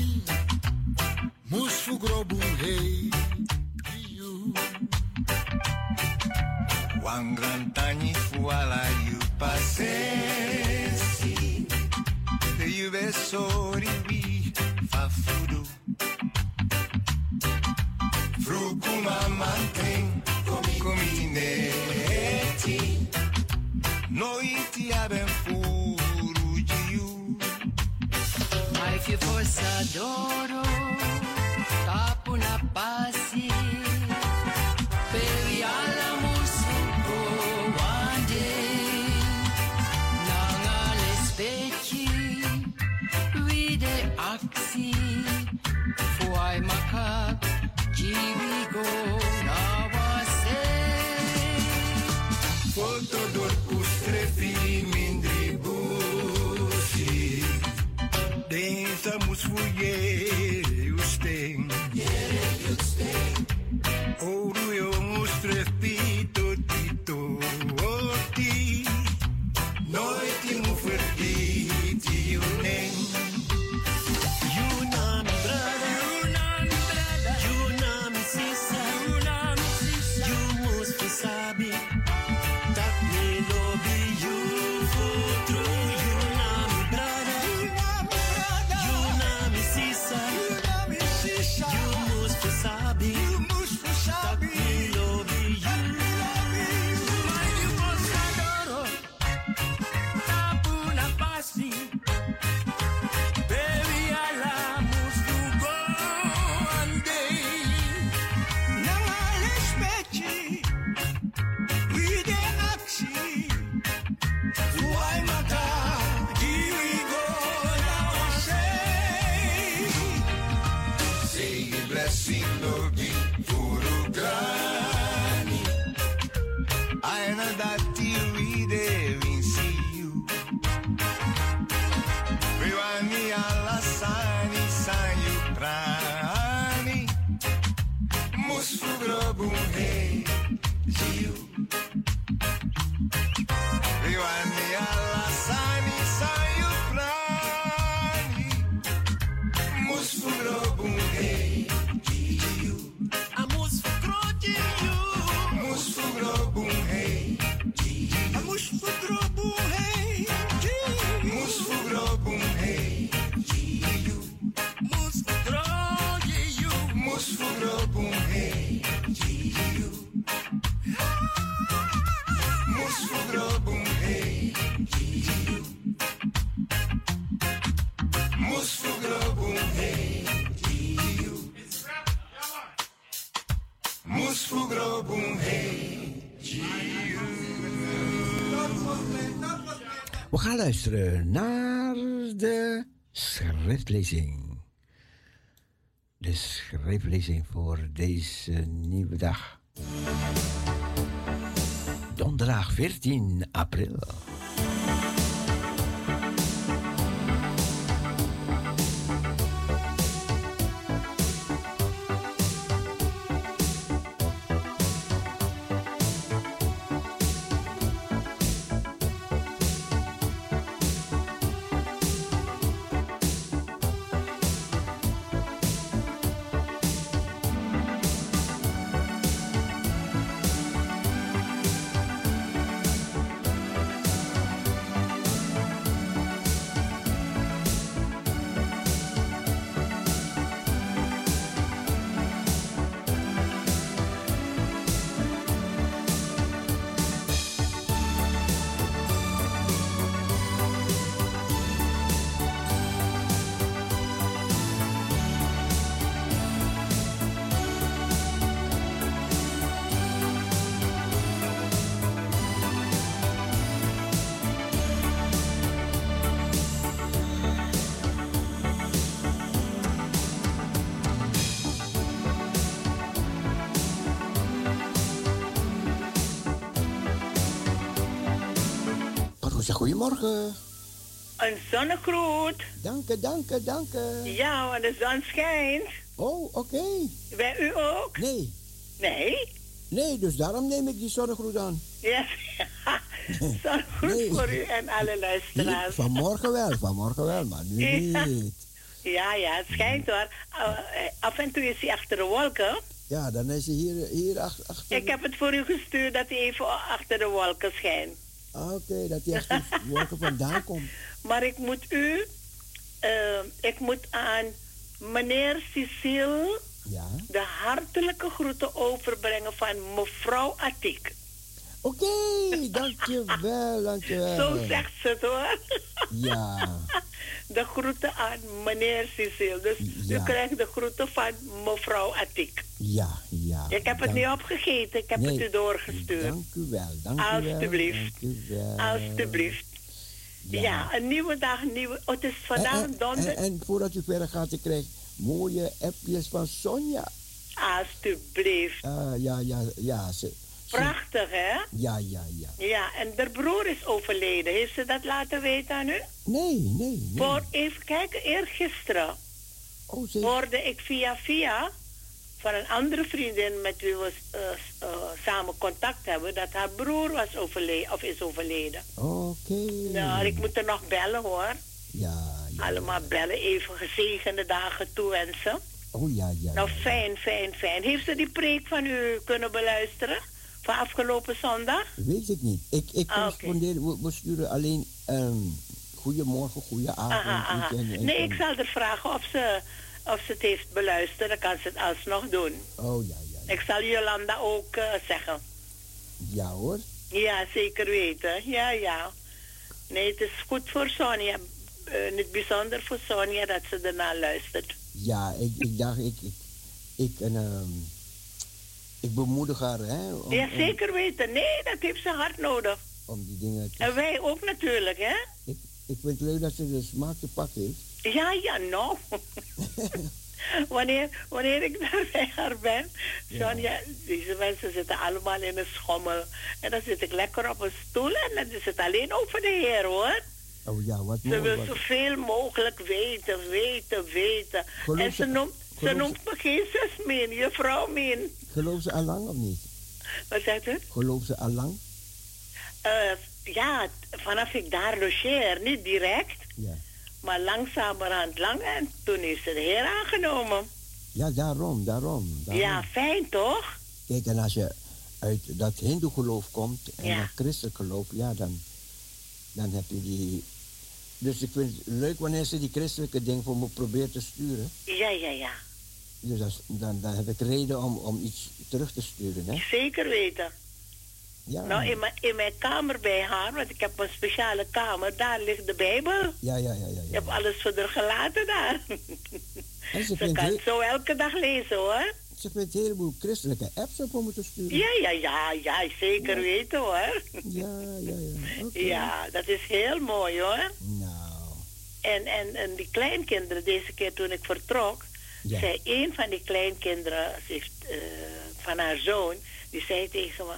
Musfu grobu you One grand tagni voilà you passesi You ve sorrivi fa fudu Frucuma manten comi cominetti Noi ti abbiamo furugiu Mai che forse adoro Capo na passione gaan luisteren naar de schriftlezing. De schriftlezing voor deze nieuwe dag. Donderdag 14 april. Goedemorgen. Een zonnegroet. Dank je, dank je, dank je. Ja, want de zon schijnt. Oh, oké. Bij u ook? Nee. Nee? Nee, dus daarom neem ik die zonnegroet aan. Ja. zonnegroet voor u en alle luisteraars. vanmorgen wel, vanmorgen wel, maar nu Ja. niet. Ja, ja, het schijnt hoor. Uh, eh, af en toe is hij achter de wolken. Ja, dan is hij hier, hier ach- achter. Ik heb het voor u gestuurd dat hij even achter de wolken schijnt. Oké, dat hij de wolken vandaan komt. Maar ik moet u, eh, ik moet aan meneer Cecile Ja. de hartelijke groeten overbrengen van mevrouw Atik. Oké, dankjewel, dankjewel. Zo zegt ze het hoor. Ja, De groeten aan meneer Cecile. Dus Ja. u krijgt de groeten van mevrouw Atik. ja, ja. Ik heb het Dank- niet opgegeten, ik heb Nee, het u doorgestuurd. Dank u wel, dank u wel. Alsjeblieft. Alsjeblieft. Ja, een nieuwe dag, een nieuwe... Oh, het is vandaag en, en, voordat u verder gaat, ik krijg mooie appjes van Sonja. Alsjeblieft. Ah, ja, ja, ja. Ze, Prachtig, hè? ja, ja, ja. Ja, en de broer is overleden. Heeft ze dat laten weten aan u? Nee, nee, nee. Voor, even kijken, eergisteren Oh, ze... hoorde ik via via van een andere vriendin met wie we eh, samen contact hebben, dat haar broer was overleden, of is overleden. Oké. Nou, ik moet er nog bellen hoor. Ja, Allemaal bellen, even gezegende dagen toewensen. oh ja, ja. Nou, fijn, fijn, fijn. Heeft ze die preek van u kunnen beluisteren? Van afgelopen zondag? Weet ik niet. Ik, ik Ah, correspondeer, we, we sturen alleen ehm goedemorgen, weekend en- Nee, ik zal er vragen of ze, of ze het heeft beluisterd. Dan kan ze het alsnog doen. Oh ja, ja. Ik zal Jolanda ook eh, zeggen. Ja hoor. Ja, zeker weten. Ja, ja. Nee, het is goed voor Sonia. Eh, in het bijzonder voor Sonia dat ze ernaar luistert. Ja, ik, ik dacht, ik, ik, ik, en, ehm, ik bemoedig haar, hè. Om, ja, om- zeker weten. Nee, dat heeft ze hard nodig. Om, die dingen te... En wij ook natuurlijk, hè? Ik, ik vind het leuk dat ze de smaak te pak heeft. Ja, ja, nou. wanneer, wanneer ik daar bij haar ben, Sonja, deze mensen zitten allemaal in een schommel. En dan zit ik lekker op een stoel en dan is het alleen over de Heer, hoor. Oh ja, wat Ze wil zoveel mogelijk weten, weten, weten. Geloof en ze ze- ze noemt me geen zus meer, juffrouw min. Geloof ze allang of niet? Wat zegt u? Geloof ze allang? Eh, ja, vanaf ik daar logeer, niet direct, Ja. maar langzamerhand lang. En toen is ze de Heer aangenomen. Ja, daarom, daarom. daarom. Ja, fijn toch? Kijk, en als je uit dat hindoe geloof komt en Ja. dat christelijk geloof, ja, dan, dan heb je die... Dus ik vind het leuk wanneer ze die christelijke ding voor me probeert te sturen. Ja, ja, ja. Dus dat dan, dan heb ik reden om, om iets terug te sturen, hè? Zeker weten. Ja, Nou, in mijn, in mijn kamer bij haar, want ik heb een speciale kamer, daar ligt de Bijbel. ja, ja, ja. ja, Ik ja. heb alles voor haar gelaten daar. En ze kan heel, het zo elke dag lezen hoor. Ze vindt een heleboel christelijke apps op om me te sturen. Ja, ja, ja, ja, zeker weten hoor. Ja, ja, ja. Ja, dat is heel mooi hoor. Nou, En, en, en die kleinkinderen, deze keer toen ik vertrok, Ja. zei een van die kleinkinderen ze heeft, eh, van haar zoon, die zei tegen me,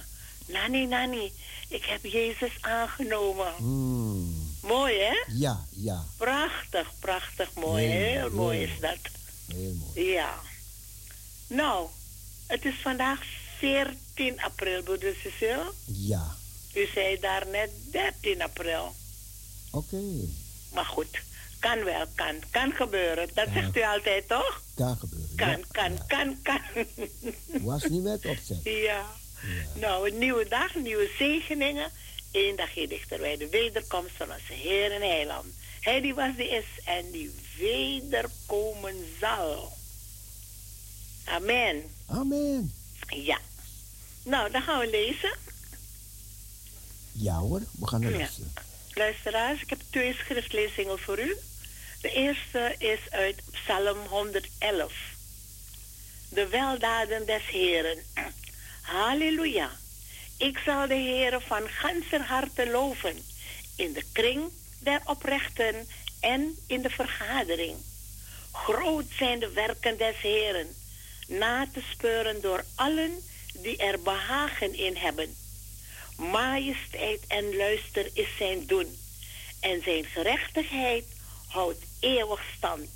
Nani, Nani, ik heb Jezus aangenomen. hmm, Mooi hè? ja, ja. Prachtig, prachtig mooi. Heel Heel, mooi, is dat. Heel mooi. Ja. Nou, het is vandaag 14 april, broeder Cecil. Ja, U zei daar net 13 april. oké. Maar goed, kan wel, kan. Kan gebeuren. Dat zegt u altijd, toch? Kan gebeuren. Kan, ja. kan, kan, kan. Was niet met opzet. ja. Nou, een nieuwe dag, nieuwe zegeningen. Eén dagje dichter bij de wederkomst van onze Heer en Heiland. Hij die was, die is en die wederkomen zal. Amen. Amen. Ja. Nou, dan gaan we lezen. Ja hoor, we gaan naar Ja. Luisteraars, ik heb twee schriftlezingen voor u. De eerste is uit Psalm 111. De weldaden des Heren. Halleluja. Ik zal de Heren van ganser harte loven. In de kring der oprechten en in de vergadering. Groot zijn de werken des Heren. Na te speuren door allen die er behagen in hebben. Majesteit en luister is zijn doen. En zijn gerechtigheid houdt eeuwig stand.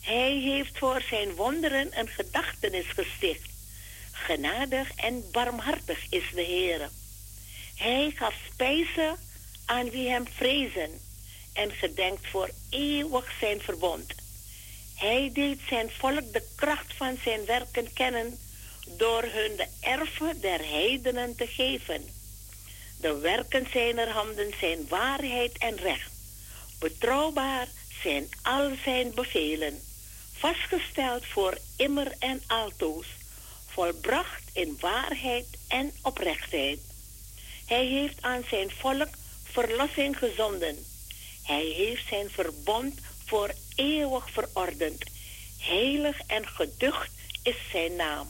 Hij heeft voor zijn wonderen een gedachtenis gesticht. Genadig en barmhartig is de Heer. Hij gaf spijzen aan wie hem vrezen en gedenkt voor eeuwig zijn verbond. Hij deed zijn volk de kracht van zijn werken kennen door hun de erven der heidenen te geven. De werken zijner handen zijn waarheid en recht. Betrouwbaar zijn al zijn bevelen, vastgesteld voor immer en altoos, volbracht in waarheid en oprechtheid. Hij heeft aan zijn volk verlossing gezonden. Hij heeft zijn verbond voor eeuwig verordend. Heilig en geducht is zijn naam.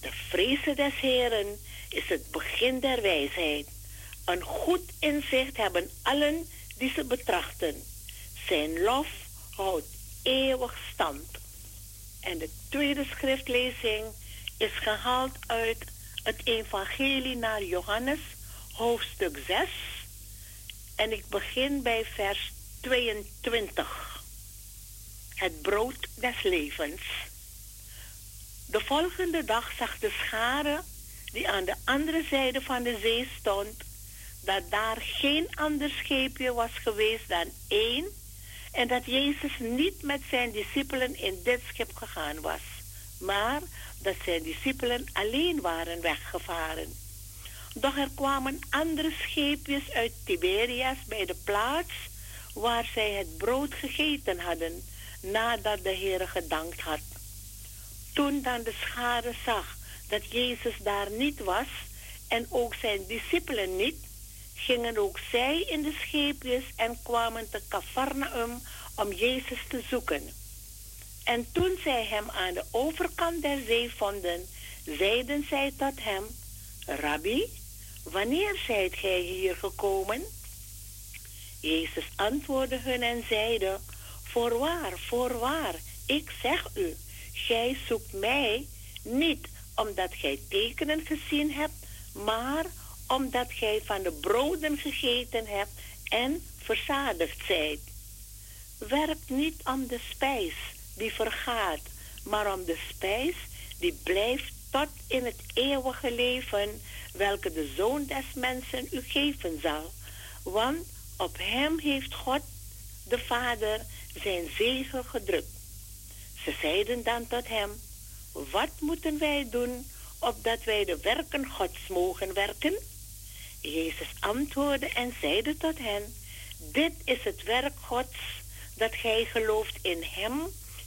De vrezen des Heren is het begin der wijsheid. Een goed inzicht hebben allen die ze betrachten. Zijn lof houdt eeuwig stand. En de tweede schriftlezing is gehaald uit het Evangelie naar Johannes, hoofdstuk 6. En ik begin bij vers 22. Het brood des levens. De volgende dag zag de schare die aan de andere zijde van de zee stond, dat daar geen ander scheepje was geweest dan één, en dat Jezus niet met zijn discipelen in dit schip gegaan was, maar dat zijn discipelen alleen waren weggevaren. Doch er kwamen andere scheepjes uit Tiberias bij de plaats waar zij het brood gegeten hadden, nadat de Heer gedankt had. Toen dan de schare zag dat Jezus daar niet was en ook zijn discipelen niet, gingen ook zij in de scheepjes en kwamen te Cafarnaum om Jezus te zoeken. En toen zij hem aan de overkant der zee vonden, zeiden zij tot hem, Rabbi, wanneer zijt gij hier gekomen? Jezus antwoordde hun en zeide, Voorwaar, voorwaar, ik zeg u, gij zoekt mij niet omdat gij tekenen gezien hebt, maar omdat gij van de broden gegeten hebt en verzadigd zijt. Werp niet om de spijs die vergaat, maar om de spijs die blijft tot in het eeuwige leven, welke de Zoon des Mensen u geven zal. Want op hem heeft God, de Vader, zijn zegen gedrukt. Ze zeiden dan tot hem, wat moeten wij doen, opdat wij de werken Gods mogen werken? Jezus antwoordde en zeide tot hen, dit is het werk Gods, dat gij gelooft in hem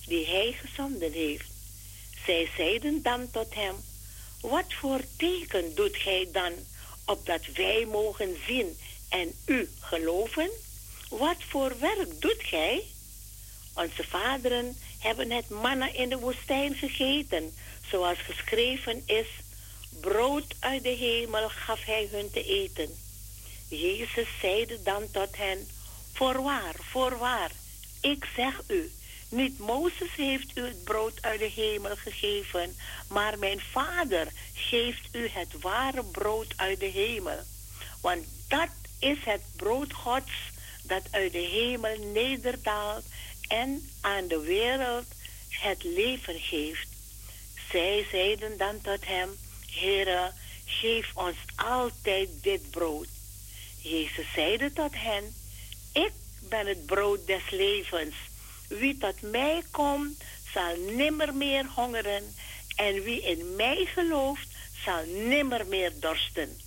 die hij gezonden heeft. Zij zeiden dan tot hem, wat voor teken doet gij dan, opdat wij mogen zien en u geloven? Wat voor werk doet gij? Onze vaderen hebben het manna in de woestijn gegeten, zoals geschreven is, brood uit de hemel gaf hij hun te eten. Jezus zeide dan tot hen, voorwaar, voorwaar, ik zeg u, niet Mozes heeft u het brood uit de hemel gegeven, maar mijn Vader geeft u het ware brood uit de hemel. Want dat is het brood Gods dat uit de hemel nederdaalt en aan de wereld het leven geeft. Zij zeiden dan tot hem, Heere, geef ons altijd dit brood. Jezus zeide tot hen, ik ben het brood des levens. Wie tot mij komt, zal nimmer meer hongeren. En wie in mij gelooft, zal nimmer meer dorsten.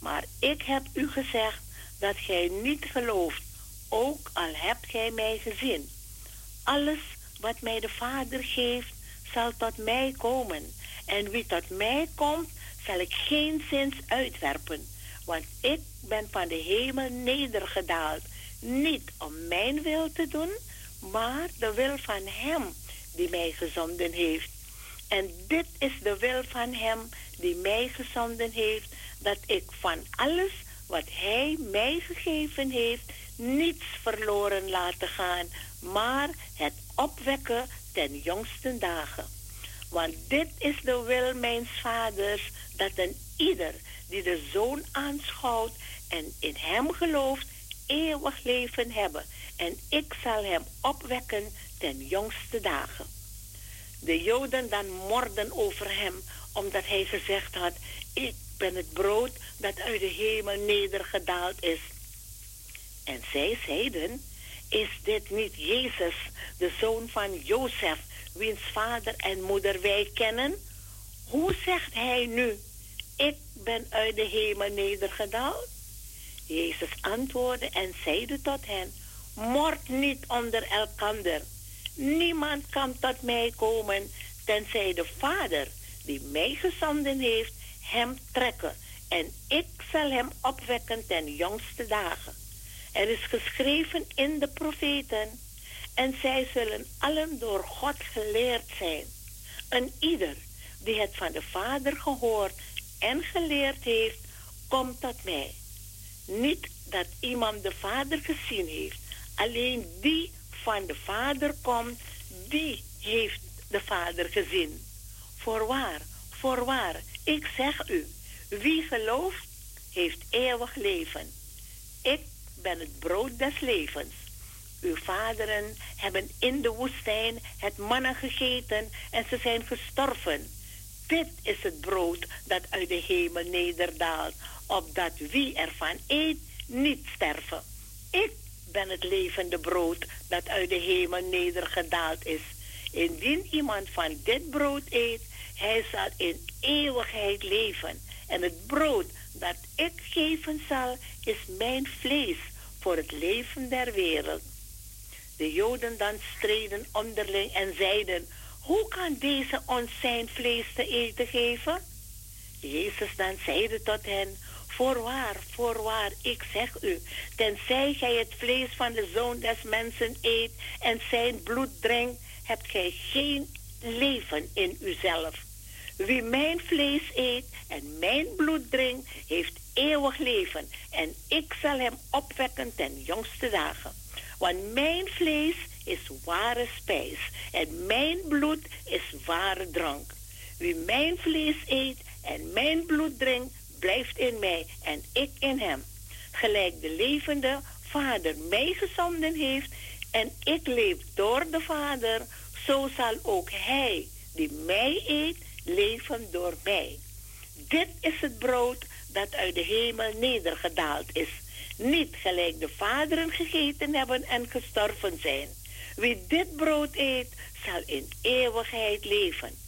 Maar ik heb u gezegd dat gij niet gelooft, ook al hebt gij mij gezien. Alles wat mij de Vader geeft, zal tot mij komen. En wie tot mij komt, zal ik geen zins uitwerpen. Want ik ben van de hemel nedergedaald, niet om mijn wil te doen, maar de wil van Hem die mij gezonden heeft. En dit is de wil van Hem die mij gezonden heeft, dat ik van alles wat Hij mij gegeven heeft, niets verloren laten gaan, maar het opwekken ten jongsten dagen. Want dit is de wil mijns vaders, dat een ieder die de zoon aanschouwt en in hem gelooft, eeuwig leven hebben. En ik zal hem opwekken ten jongste dagen. De Joden dan morden over hem, omdat hij gezegd had, ik ben het brood dat uit de hemel nedergedaald is. En zij zeiden, is dit niet Jezus, de zoon van Jozef, wiens vader en moeder wij kennen? Hoe zegt hij nu, ik ben uit de hemel nedergedaald? Jezus antwoordde en zeide tot hen, mord niet onder elkander. Niemand kan tot mij komen, tenzij de Vader, die mij gezonden heeft, hem trekken. En ik zal hem opwekken ten jongste dagen. Er is geschreven in de profeten, en zij zullen allen door God geleerd zijn. Een ieder die het van de Vader gehoord en geleerd heeft, komt tot mij. Niet dat iemand de Vader gezien heeft. Alleen die van de Vader komt, die heeft de Vader gezien. Voorwaar, voorwaar, ik zeg u, wie gelooft, heeft eeuwig leven. Ik ben het brood des levens. Uw vaderen hebben in de woestijn het mannen gegeten en ze zijn gestorven. Dit is het brood dat uit de hemel nederdaalt, opdat wie ervan eet niet sterven. Ik ben het levende brood dat uit de hemel nedergedaald is. Indien iemand van dit brood eet, hij zal in eeuwigheid leven. En het brood dat ik geven zal, is mijn vlees voor het leven der wereld. De Joden dan streden onderling en zeiden: Hoe kan deze ons zijn vlees te eten geven? Jezus dan zeide tot hen: Voorwaar, voorwaar, ik zeg u, tenzij gij het vlees van de zoon des mensen eet en zijn bloed drinkt, hebt gij geen leven in uzelf. Wie mijn vlees eet en mijn bloed drinkt, heeft eeuwig leven. En ik zal hem opwekken ten jongste dagen. Want mijn vlees is ware spijs en mijn bloed is ware drank. Wie mijn vlees eet en mijn bloed drinkt, blijft in mij en ik in hem. Gelijk de levende Vader mij gezonden heeft en ik leef door de Vader, zo zal ook hij die mij eet, leven door mij. Dit is het brood dat uit de hemel nedergedaald is. Niet gelijk de vaderen gegeten hebben en gestorven zijn. Wie dit brood eet, zal in eeuwigheid leven.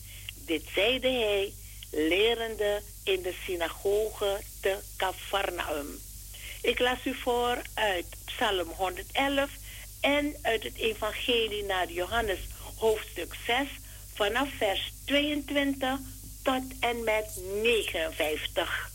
Dit zeide hij, lerende in de synagoge te Cafarnaum. Ik las u voor uit Psalm 111 en uit het Evangelie naar Johannes hoofdstuk 6 vanaf vers 22 tot en met 59.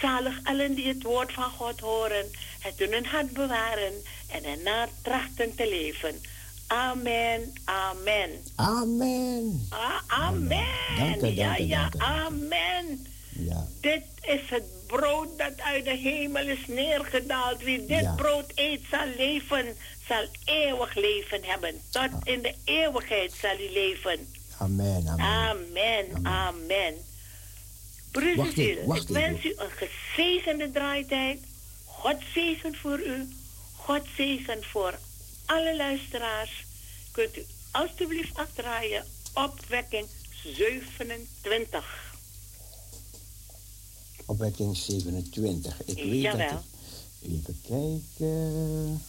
Zalig allen die het woord van God horen, het in hun hart bewaren en ernaar trachten te leven. Amen, amen. Amen. Ah, amen. Dank u, ja, dank u, ja, dank u. amen. Ja. Dit is het brood dat uit de hemel is neergedaald. Wie dit Ja. brood eet zal leven, zal eeuwig leven hebben. Tot in de eeuwigheid zal hij leven. Amen, amen. Amen, amen. Wacht even, wacht ik wens u een gezegende draaitijd. God zegen voor u. God zegen voor alle luisteraars. Kunt u alstublieft afdraaien. Opwekking 27. Opwekking 27. Ik weet Jawel. dat het... Even kijken.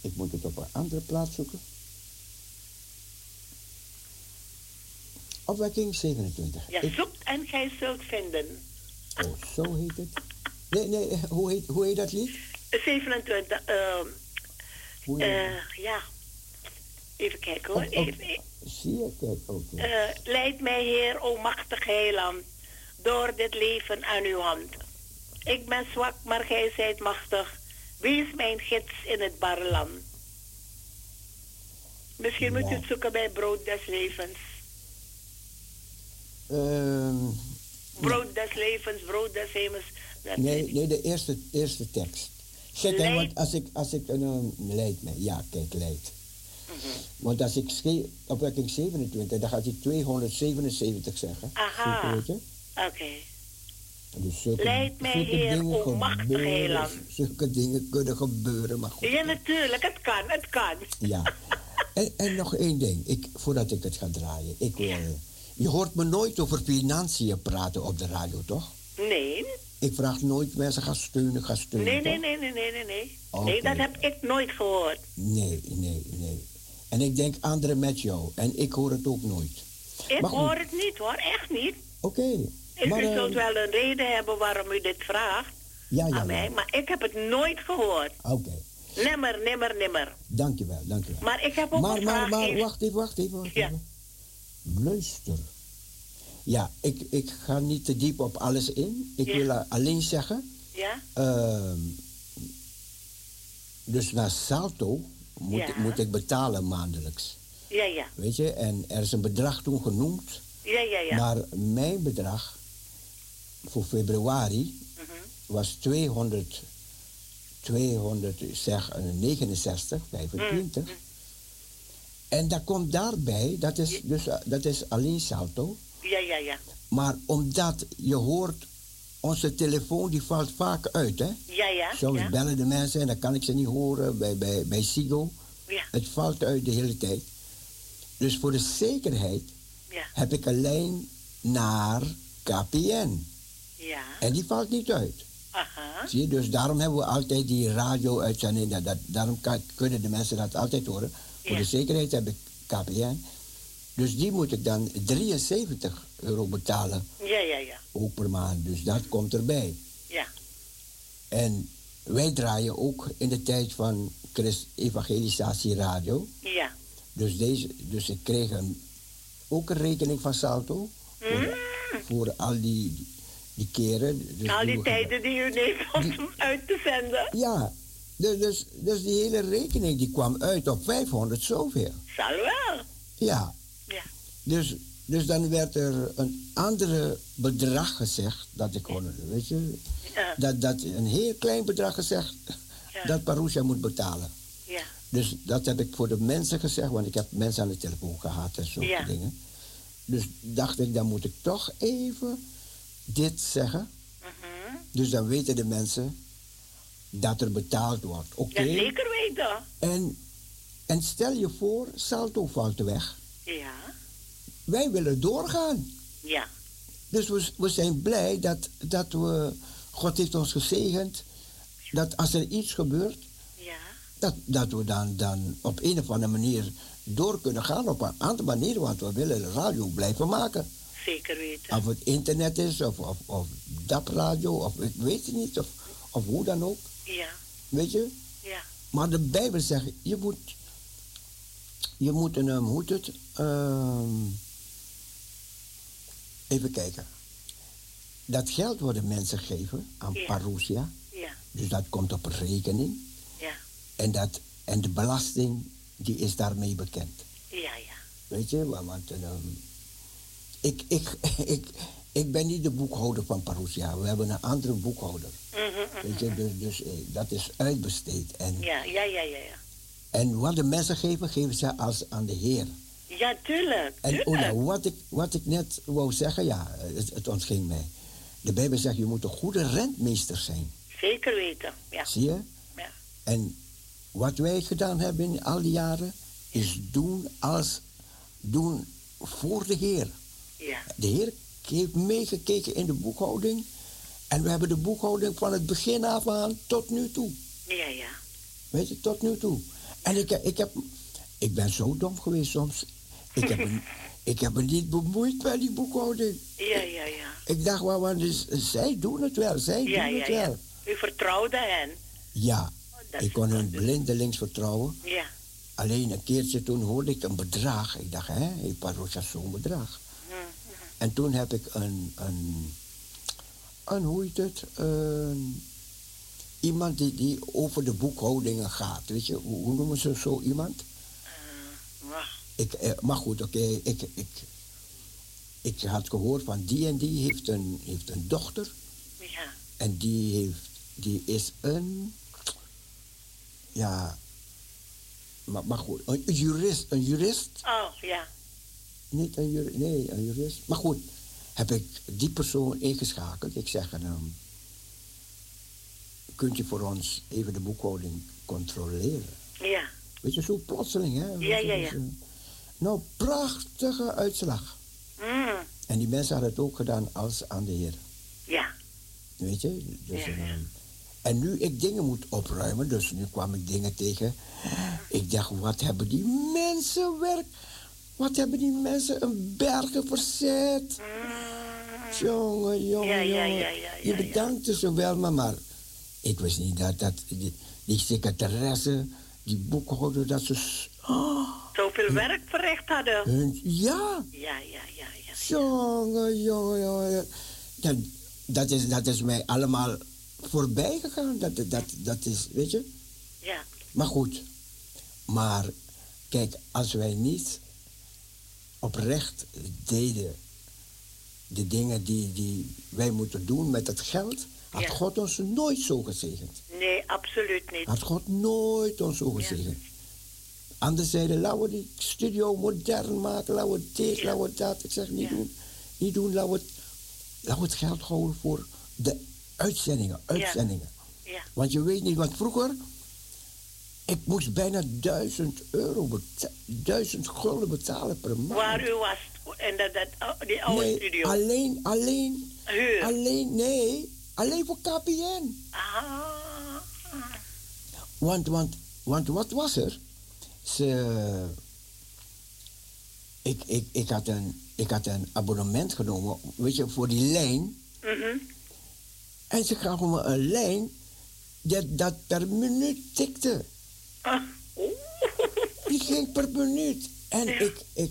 Ik moet het op een andere plaats zoeken. Opwekking 27. Ja, Ik- zoekt en gij zult vinden. oh, zo heet het. Nee, nee, eh, hoe heet, hoe heet dat lied? 27. ehm Hoe heet eh, ja. Even kijken hoor. Op- op- Even, Zie oké. eh, leid mij, Heer, o machtig heiland, door dit leven aan uw hand. Ik ben zwak, maar gij zijt machtig. Wees mijn gids in het barre land. Misschien moet u het zoeken bij brood des levens. Ehm, Brood des levens, brood des hemels. Nee, nee, de eerste, eerste tekst. Hè, Leid- want als ik, als ik een uh, leid me, ja, kijk, leid. Mhm. Want als ik schreef opwekking 27, dan gaat hij 277 zeggen. Aha. Oké. Dus zulke, Leid mij, zulke Heer, dingen o machtig gebeuren, heiland. Zulke dingen kunnen gebeuren, maar goed. Ja, natuurlijk. Het kan, het kan. Ja. En, en nog één ding, ik, voordat ik het ga draaien. Ik wil, je hoort me nooit over financiën praten op de radio, toch? Nee. Ik vraag nooit mensen gaan steunen, gaan steunen. Nee, nee, nee, nee, nee, nee, nee. Nee, dat heb ik nooit gehoord. Nee, nee, nee. En ik denk anderen met jou. En ik hoor het ook nooit. Ik Maar hoor het niet hoor, echt niet. Oké. Maar, u eh, zult wel een reden hebben waarom u dit vraagt Ja, ja, aan mij, ja. maar ik heb het nooit gehoord. Oké. Nimmer, nimmer, nimmer. Dankjewel, dankjewel. Maar ik heb ook Maar, een maar, vraag. maar, even- wacht even, wacht even. Wacht Ja. Luister. Ja, ik, ik ga niet te diep op alles in. Ik Ja. wil alleen zeggen. Ja? ehm, dus naar Salto moet, Ja. moet ik betalen maandelijks. Ja, ja. Weet je, en er is een bedrag toen genoemd. Ja, ja, ja. Maar mijn bedrag voor februari Mhm. was 200 200, zeg een 69, 25. En dat komt daarbij, dat is, dus, eh, dat is alleen salto. Ja, ja, ja. Maar omdat je hoort, onze telefoon die valt vaak uit, hè? Ja, ja. Soms ja. bellen de mensen en dan kan ik ze niet horen bij, bij, bij Sigo. Ja. Het valt uit de hele tijd. Dus voor de zekerheid Ja. heb ik een lijn naar KPN. Ja. En die valt niet uit. Aha. Zie je, dus daarom hebben we altijd die radio-uitzending. Dat, dat, daarom kan- kunnen de mensen dat altijd horen. Voor de zekerheid heb ik KPN. Dus die moet ik dan 73 euro betalen, Ja, ja, ja. ook per maand. Dus dat komt erbij. Ja. En wij draaien ook in de tijd van Christ Evangelisatie Radio. Ja. Dus, deze, dus ik kreeg een, ook een rekening van Salto. Voor, voor al die, die keren. Dus Al die tijden die u neemt om uit te zenden. Ja, dus, dus, dus die hele rekening die kwam uit op 500 zoveel. Zal wel. Ja. Ja. Dus, dus dan werd er een andere bedrag gezegd, dat ik gewoon, weet je, Ja. dat, dat een heel klein bedrag gezegd Ja. dat Parousia moet betalen. Ja. Dus dat heb ik voor de mensen gezegd, want ik heb mensen aan de telefoon gehad en zulke Ja. dingen. Dus dacht ik, dan moet ik toch even dit zeggen. Mhm. Dus dan weten de mensen dat er betaald wordt. Oké. Ja, zeker weten. En, en stel je voor, Salto valt weg. Ja. Wij willen doorgaan. Ja. Dus we, we zijn blij dat, dat we, God heeft ons gezegend, dat als er iets gebeurt, Ja. dat, dat we dan, dan op een of andere manier door kunnen gaan op een andere manier, want we willen de radio blijven maken. Zeker weten. Of het internet is, of, of, of DAP radio, of ik weet het niet, of, of hoe dan ook, Ja. weet je. Ja. Maar de Bijbel zegt, je moet, je moet een, um, hoe het, Ehm, even kijken. Dat geld worden mensen geven aan Ja. parousia, Ja. dus dat komt op rekening. Ja. En, dat, en de belasting, die is daarmee bekend. Ja, ja. Weet je, wa- want ehm, ik, ik, ik, ik ben niet de boekhouder van Parousia. We hebben een andere boekhouder. Mhm, Weet je, dus, dus eh, dat is uitbesteed. En, Ja, ja, ja, ja. Ja, en wat de mensen geven, geven ze als aan de Heer. ja tuurlijk. En tuurlijk. oh ja, wat, ik, wat ik net wou zeggen, ja, het, het ontging mij. De Bijbel zegt, je moet een goede rentmeester zijn. Zeker weten. Ja. Zie je? Ja. En wat wij gedaan hebben in al die jaren, is doen als doen voor de Heer. Ja. De Heer heeft meegekeken in de boekhouding. En we hebben de boekhouding van het begin af aan tot nu toe. Ja, ja. Weet je, tot nu toe. En ik, ik, heb, ik ben zo dom geweest soms. Ik heb, me, ik heb me niet bemoeid met die boekhouding. Ja, ja, ja. Ik dacht, wel, want dus, zij doen het wel, zij Ja, doen ja, het ja. wel. U vertrouwde hen. Ja, dat ik kon hun blindelings vertrouwen. Ja. Alleen een keertje toen hoorde ik een bedrag. Ik dacht, hè, hey, Parocha, zo'n bedrag. En toen heb ik een, een, een hoe heet het, een, iemand die, die over de boekhoudingen gaat. Weet je, hoe, hoe noemen ze zo iemand? Wacht. Ik, eh, maar goed, oké, ik, ik, ik had gehoord van die en die heeft een, heeft een dochter. Ja. En die, heeft, die is een, ja, maar, maar goed, een jurist, een jurist. Oh, ja. Niet een jurist, nee, een jurist. Maar goed, heb ik die persoon ingeschakeld. Ik zeg, ehm, kunt je voor ons even de boekhouding controleren? Ja. Weet je, zo plotseling, hè? Ja, ja, ja. Nou, prachtige uitslag. Mm. En die mensen hadden het ook gedaan als aan de Heer. Ja. Weet je? Dus, Ja, ehm, en nu ik dingen moet opruimen, dus nu kwam ik dingen tegen. Ik dacht, wat hebben die mensen werk? Wat hebben die mensen een bergen verzet? Jongen, jongen, Ja, Je ja, bedankte ze wel, maar, maar ik wist niet dat, dat die, die secretaresse, die boekhouder, dat ze... s- Zoveel werk verricht hadden. Hun, ja, Ja, ja, ja, ja. jongen, jongen, jongen. Dat, dat, is, dat is mij allemaal voorbij gegaan. Dat, dat, dat is, weet je. Ja. Maar goed. Maar kijk, als wij niet oprecht deden de dingen die, die wij moeten doen met het geld, Had Ja. God ons nooit zo gezegend. Nee, absoluut niet. Had God nooit ons zo gezegend. Anderen zeiden, laten we die studio modern maken, laten we dit, laten we dat. Ik zeg, niet doen. Niet doen, laten we, het, laten we het geld houden voor de uitzendingen, uitzendingen. Ja. Want je weet niet, want vroeger, ik moest bijna duizend euro, beta- duizend gulden betalen per maand. Waar u was in dat, dat, oh, die oude nee, studio. alleen, alleen, Huur. alleen, nee, alleen voor KPN. Ah, Want, want, want wat was er? Ze, ik, ik, ik, had een, ik had een abonnement genomen, weet je, voor die lijn. mhm. En ze gaven me een lijn dat, dat per minuut tikte. Ah. Die ging per minuut. En ik, ik,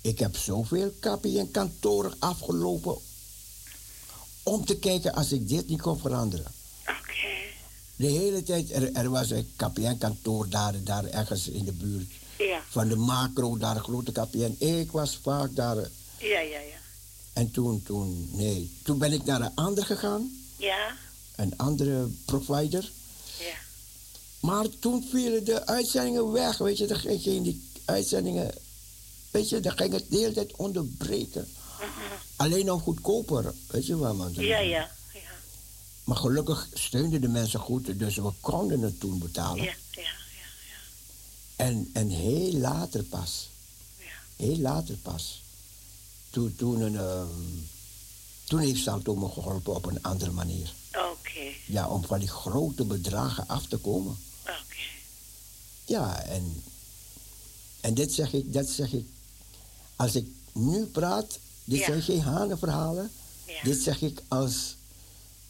ik heb zoveel KPN kantoren afgelopen om te kijken als ik dit niet kon veranderen. De hele tijd, er, er was een KPN-kantoor daar, daar ergens in de buurt. Ja. Van de macro, daar grote KPN. Ik was vaak daar. Ja, ja, ja. En toen, toen, nee. Toen ben ik naar een ander gegaan. Ja, Een andere provider. Ja. Maar toen vielen de uitzendingen weg. Weet je, dan ging die uitzendingen. Weet je, dan ging het de hele tijd onderbreken. Alleen nog goedkoper. Weet je wel, man. Mhm. Ja, ja. Maar gelukkig steunden de mensen goed, dus we konden het toen betalen. Ja, ja. En, en heel later pas. Heel later pas. Toen, toen, een, ehm, toen heeft Salto me geholpen op een andere manier. Oké. Ja, om van die grote bedragen af te komen. Ja, en, en dit zeg ik, dat zeg ik. Als ik nu praat, dit Ja. zijn geen hanenverhalen. Dit zeg ik als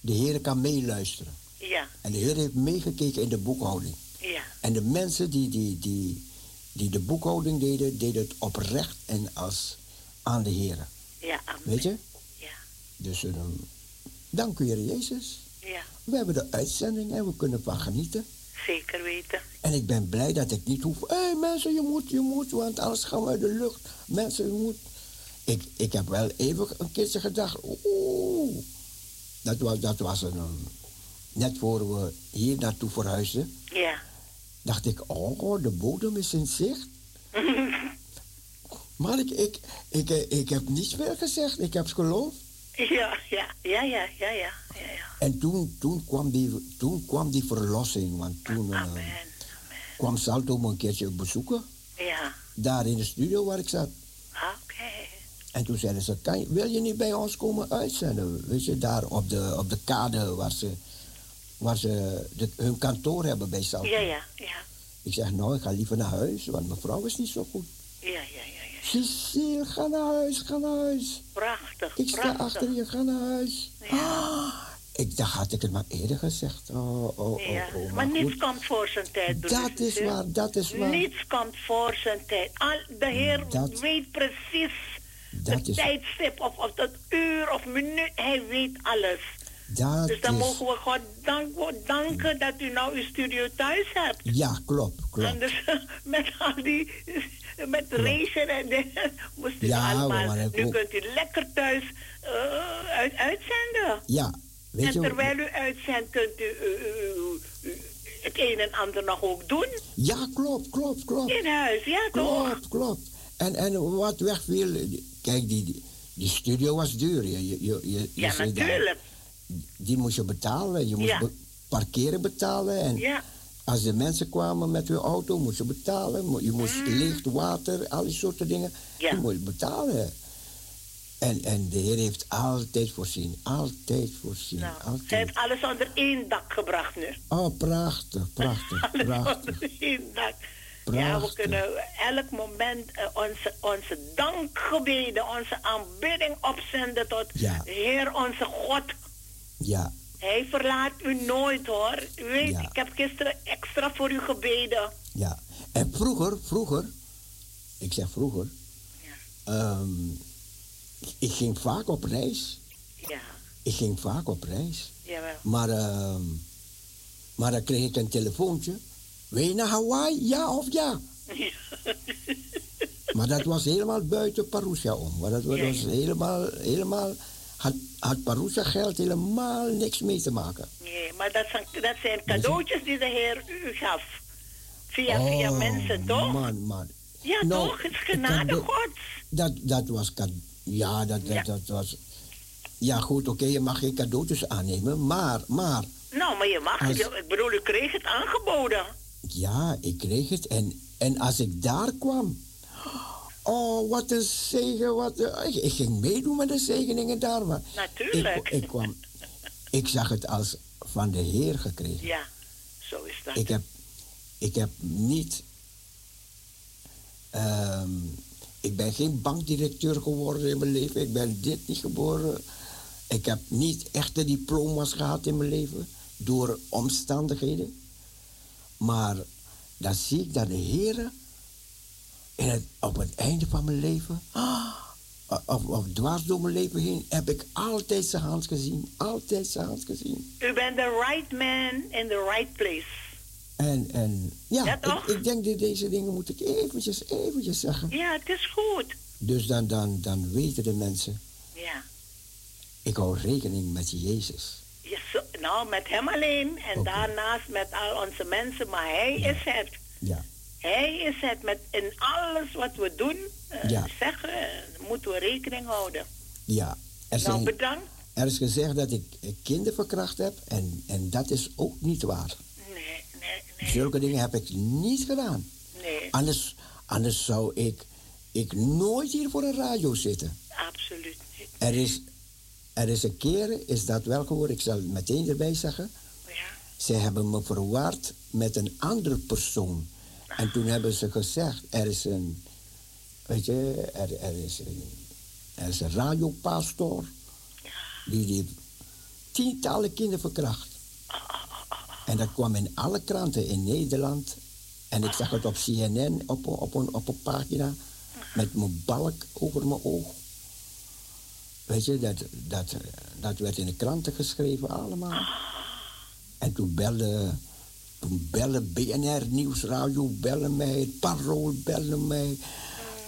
de Heer kan meeluisteren. Ja, En de Heer heeft meegekeken in de boekhouding. ja. En de mensen die, die, die, die de boekhouding deden, deden het oprecht en als aan de Heer. Ja, amen. Weet je? Dus ehm, dank u, Heer Jezus. Ja, We hebben de uitzending en we kunnen van genieten. Zeker weten. En ik ben blij dat ik niet hoef. Hé hey, mensen, je moet, je moet, want anders gaan we uit de lucht. Mensen, je moet. Ik, ik heb wel even een keertje gedacht. Oeh. Dat was, dat was een. net voor we hier naartoe verhuisden. Ja. dacht ik, oh, de bodem is in zicht. Maar ik, ik, ik, ik, ik heb niets meer gezegd. Ik heb geloof. Ja, ja, ja, ja, ja, ja. En toen, toen, kwam die, toen kwam die verlossing. Want toen eh, kwam Salto me een keertje bezoeken. Ja, Daar in de studio waar ik zat. oké. En toen zeiden ze, kan je, wil je niet bij ons komen uitzenden? Weet je, daar op de, op de kade waar ze, waar ze de- hun kantoor hebben bij Salto. Ja, ja, ja. Ik zeg, nou, ik ga liever naar huis, want mijn vrouw is niet zo goed. Ja, ja, ja. Cecile, ga naar huis, ga naar huis. Prachtig, Ik sta prachtig. achter je, ga naar huis. Ah, ik dacht, had ik het maar eerder gezegd. Oh, oh, oh, Ja, oh, maar maar niets komt voor zijn tijd. Dat is waar, dat is waar. Niets komt voor zijn tijd. Al, de Heer Dat- weet precies Dat het is- tijdstip of, of dat uur of minuut. Hij weet alles. Dat dus dan is- mogen we God dank, danken dat u nou uw studio thuis hebt. Ja, klopt, klopt. Anders met al die, met racen en dingen, moest u Ja, allemaal. Nu kunt u lekker thuis eh, uit, uitzenden. Ja, weet en je... terwijl u uitzendt, kunt u eh, eh, eh, het een en ander nog ook doen. Ja, klopt, klopt, klopt. In huis, ja toch? Klopt, klopt. En, en wat wegviel... Kijk, die, die, studio was duur. Je, je, je, je, Ja, daar- natuurlijk. die moest je betalen. Je moest Ja. be- parkeren betalen. En Ja. Als de mensen kwamen met hun auto, moest je betalen. Je moest Mm. licht, water, al die soorten dingen. Ja. Je moest betalen. En, en de Heer heeft altijd voorzien. Altijd voorzien. Nou, altijd. Zij heeft alles onder één dak gebracht nu. Oh, prachtig, prachtig, Alles prachtig. onder één dak. Ja, we kunnen elk moment eh, onze, onze dankgebeden, onze aanbidding opzenden tot Ja. Heer onze God. Ja, Hij verlaat u nooit hoor. U weet, Ja. ik heb gisteren extra voor u gebeden. ja. En vroeger, vroeger, ik zeg vroeger, ehm, ik- ik ging vaak op reis. Ja, Ik ging vaak op reis. jawel. Maar, ehm, maar dan kreeg ik een telefoontje. Wil je naar Hawaii? Ja of ja? Maar dat was helemaal buiten Parousia om. Maar dat was Ja, ja. helemaal, helemaal had, had Parousia geld helemaal niks mee te maken. Nee, maar dat zijn, dat zijn cadeautjes die de Heer u gaf. Via, via Oh, mensen, toch? Man, man. Ja, Nou, toch? Het is genade Gods. Dat, dat was... Ja, dat, dat, Ja. dat was... Ja, goed, oké, je mag geen cadeautjes aannemen, maar, maar... Nou, maar je mag Als-. Ik bedoel, u kreeg het aangeboden. Ja, ik kreeg het. En, en als ik daar kwam... Oh, wat een zegen. Wat een- ik, ik ging meedoen met de zegeningen daar. Maar Natuurlijk. Ik, ik kwam... Ik zag het als van de Heer gekregen. Ja, zo is dat. Ik heb, ik heb niet. ehm, ik ben geen bankdirecteur geworden in mijn leven. Ik ben dit niet geboren. Ik heb niet echte diploma's gehad in mijn leven. Door omstandigheden. Maar dan zie ik dat de Heer. In het, op het einde van mijn leven. of, of dwars door mijn leven heen. heb ik altijd zijn hand gezien. Altijd zijn hand gezien. U bent the right man in the right place. En, en ja, Ja, ik, denk dat deze dingen moet ik eventjes, eventjes zeggen. Ja, het is goed. Dus dan, dan, dan weten de mensen, Ja. ik hou rekening met Jezus. Ja, zo- nou, met hem alleen en daarnaast met al onze mensen. Maar hij is het. Ja. Hij is het. Met in alles wat we doen, eh, Ja. zeggen, eh, moeten we rekening houden. Ja, er, Nou, zijn, bedankt. er is gezegd dat ik eh, kinderen verkracht heb en, en dat is ook niet waar. Nee, nee, nee. Zulke dingen heb ik niet gedaan. Nee, Anders, anders zou ik, ik nooit hier voor een radio zitten. absoluut niet. Er is, er is een keer, is dat wel gehoord, ik zal het meteen erbij zeggen. Ze hebben me verward met een andere persoon. En toen hebben ze gezegd, er is een, weet je, er, er, is, een, er een radiopastor. Die, tientallen kinderen verkracht. En dat kwam in alle kranten in Nederland. En ik zag het op CNN op, op, een, op een pagina. Met mijn balk over mijn oog. Weet je, dat, dat, dat werd in de kranten geschreven allemaal. En toen belde, toen belde BNR Nieuwsradio bellen mij, het Parool bellen mij,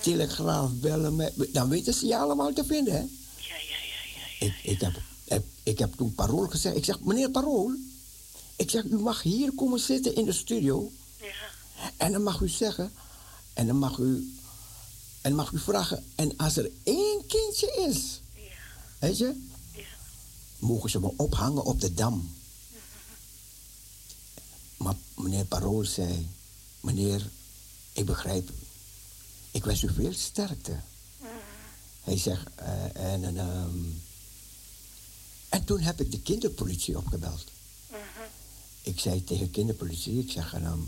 Telegraaf bellen mij. Dan weten ze je allemaal te vinden, hè? Ik, ik, heb, heb- ik heb toen Parool gezegd, ik zeg, meneer Parool, ik zeg, u mag hier komen zitten in de studio. En dan mag u zeggen, en dan mag u, en mag u vragen, en als er één kindje is, weet je, mogen ze me ophangen op de dam. Maar meneer Parool zei, meneer, ik begrijp u. Ik wens u veel sterkte. Hij zegt, eh, en, en, ehm, en toen heb ik de kinderpolitie opgebeld. Ik zei tegen de kinderpolitie, ik zeg, en, ehm,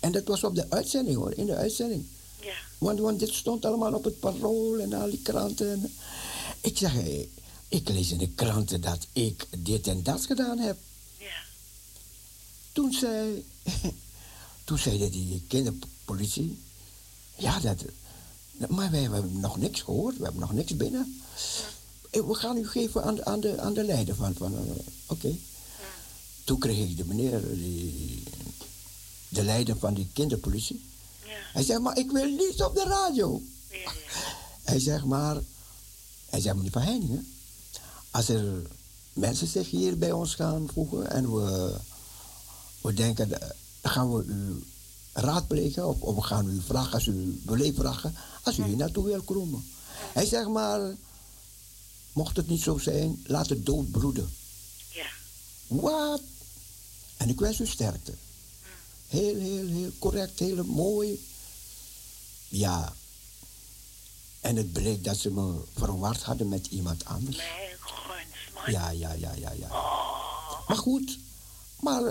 en dat was op de uitzending hoor, in de uitzending. Ja. Want, want dit stond allemaal op het parool en al die kranten. En, ik zeg, ik lees in de kranten dat ik dit en dat gedaan heb. Toen zei, toen zei die kinderpolitie, ja, dat, maar wij hebben nog niks gehoord, we hebben nog niks binnen. Eh, We gaan u geven aan, de- aan, de, aan de leider van, van eh, oké. Toen kreeg ik de meneer, die, de leider van die kinderpolitie. Hij zegt, maar ik wil niet op de radio. Hij zegt, maar, hij zegt, meneer Van Heiningen, als er mensen zich hier bij ons gaan voegen en we, we denken, eh, dan gaan we u raadplegen of, of we gaan u vragen als u wil vragen, als u hier naartoe wil komen. Hij zegt maar, mocht het niet zo zijn, laat het dood broeden. Ja. Wat? En ik wens u sterkte. Heel, heel, heel correct, heel mooi. Ja. En het bleek dat ze me verward hadden met iemand anders. Mijn man. Ja, ja, ja, ja, ja. Maar goed, maar.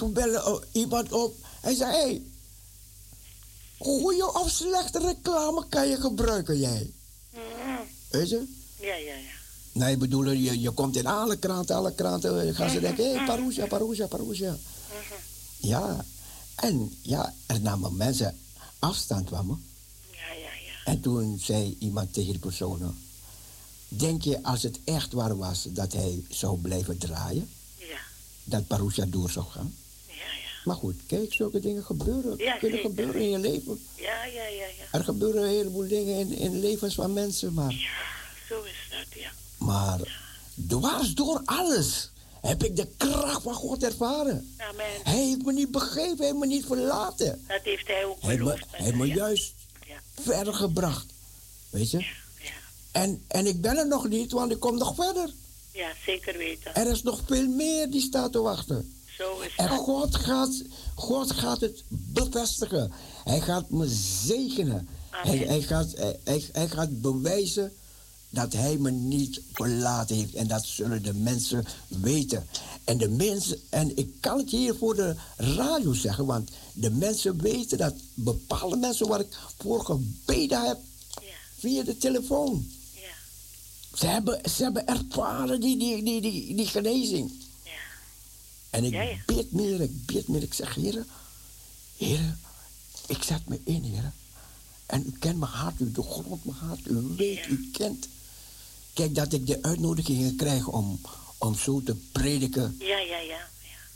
Toen belde iemand op. Hij zei: Hé, hey, goede of slechte reclame kan je gebruiken, jij? Weet je? Ja, ja, ja. Nee, ik bedoel, je, je komt in alle kranten, alle kranten. Dan gaan ze denken: hé, hey, Parousia, Parousia, Parousia. Ja, en ja, er namen mensen afstand van me. En toen zei iemand tegen die personen: Denk je als het echt waar was dat hij zou blijven draaien? Ja. Dat Parousia door zou gaan? Maar goed, kijk, zulke dingen gebeuren. Ja, kunnen zeker. gebeuren in je leven. Ja, ja, ja, ja. Er gebeuren een heleboel dingen in, in levens van mensen, maar, Zo is dat, ja. maar dwars door alles heb ik de kracht van God ervaren. Amen. Hij heeft me niet begrepen, hij heeft me niet verlaten. Dat heeft hij ook Hij me, hij heeft me Ja. juist Ja. verder gebracht. Weet je? En, en ik ben er nog niet, want ik kom nog verder. Ja, zeker weten. Er is nog veel meer die staat te wachten. Zo is En. God gaat, God gaat het bevestigen. Hij gaat me zegenen. Hij, hij, gaat, hij, hij, gaat bewijzen dat hij me niet verlaten heeft. En dat zullen de mensen weten. En de mensen, en ik kan het hier voor de radio zeggen, want de mensen weten dat bepaalde mensen waar ik voor gebeden heb, via de telefoon. Ze hebben, ze hebben ervaren die, die, die, die, die genezing. En ik Ja, ja. bid meer, ik bid meer. Ik zeg, heren, heren, ik zet me in, heren. En u kent mijn hart, u doorgrondt mijn hart, u weet, u kent. Kijk, dat ik de uitnodigingen krijg om, om zo te prediken, Ja, ja, ja.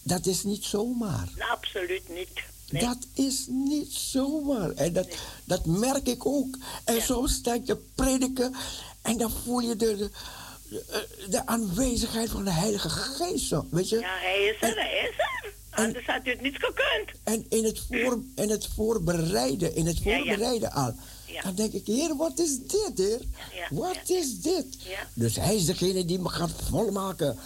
dat is niet zomaar. Nou, absoluut niet. Nee. Dat is niet zomaar. En dat, dat merk ik ook. En soms sta ik te prediken en dan voel je de, de, de, de aanwezigheid van de Heilige Geest. Weet je? Ja, hij is er, hij is er. Anders had u het niet gekund. En in het, voor, in het voorbereiden, in het Ja, ja. voorbereiden al. Ja. Dan denk ik, heer, wat is dit, heer? Ja, Wat is dit? Dus hij is degene die me gaat volmaken,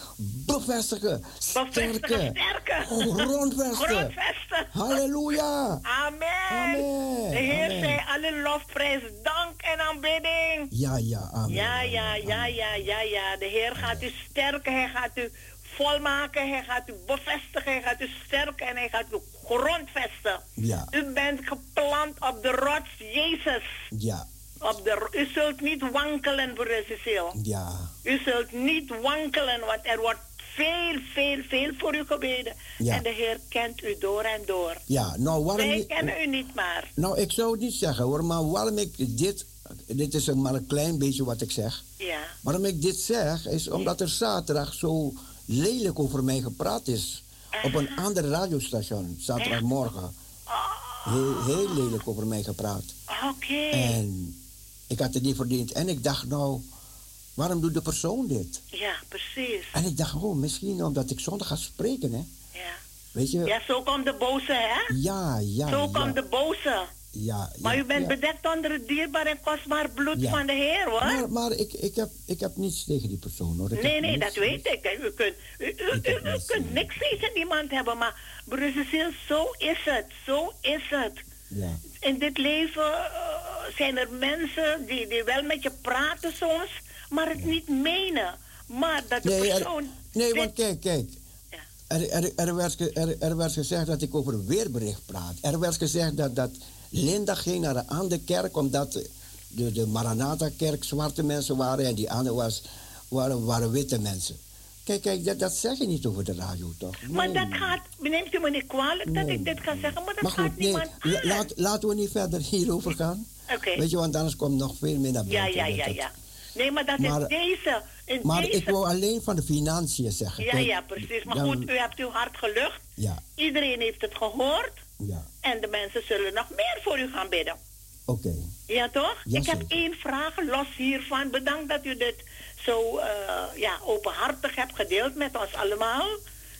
bevestigen, sterken, sterken. grondvesten. Grondvesten. Halleluja. Amen. Amen. De Heer Amen. zij alle lofprijs, dank en aanbidding. Ja, ja, amen. Ja, ja, ja, ja, ja, ja. De Heer gaat u sterken, hij gaat u volmaken, hij gaat u bevestigen, hij gaat u sterken en hij gaat u grondvesten. Ja, U bent geplant op de rots Jezus. ja, Op de, u zult niet wankelen, broeder Cecile. ja. U zult niet wankelen, want er wordt veel, veel, veel voor u gebeden. Ja. En de Heer kent u door en door. Ja, nou waarom... Wij kennen u niet maar. Nou, ik zou het niet zeggen hoor, maar waarom ik dit... Dit is maar een klein beetje wat ik zeg. Ja. Waarom ik dit zeg, is omdat er zaterdag zo lelijk over mij gepraat is. Op een ander radiostation, zaterdagmorgen. Heel, heel lelijk over mij gepraat. Oké. En ik had het niet verdiend. En ik dacht, nou, waarom doet de persoon dit? Ja, precies. En ik dacht, oh, misschien omdat ik zondag ga spreken, hè. Ja. Weet je? Ja, zo komt de boze, hè? Ja, ja, zo ja. komt de boze. Ja, Maar ja, u bent ja. bedekt onder het dierbaar en kostbaar bloed van de Heer, hoor. Maar, maar ik, ik, heb, ik heb niets tegen die persoon, hoor. Ik nee, nee, dat weet ik. hè. U kunt, u, u, u, u kunt niks tegen iemand hebben, maar Cecile, zo is het. Zo is het. Ja. In dit leven eh, zijn er mensen die, die wel met je praten soms, maar het niet menen. Maar dat de Nee, er- persoon... nee want kijk, kijk. Er, er, er, werd, er, er werd gezegd dat ik over weerbericht praat. Er werd gezegd dat, dat Linda ging naar een andere kerk omdat de, de Maranatha-kerk zwarte mensen waren en die andere was, waren, waren witte mensen. Kijk, kijk dat, dat zeg je niet over de radio, toch? Maar dat gaat, neemt u me niet kwalijk dat ik dit kan zeggen, maar dat Maar gaat nee, niemand la- laat, laten we niet verder hierover gaan. Oké. Weet je, want anders komt nog veel meer naar Ja, buiten. ja, ja, dat- ja. Nee, maar dat Maar- is deze. In Maar deze... ik wil alleen van de financiën zeggen. Ja, Kijk, ja, precies. Maar dan- goed, u hebt uw hart gelucht. Ja, Iedereen heeft het gehoord. ja, En de mensen zullen nog meer voor u gaan bidden. oké. Ja, toch? Ja, ik heb zeker. één vraag los hiervan. Bedankt dat u dit zo eh, ja, openhartig hebt gedeeld met ons allemaal.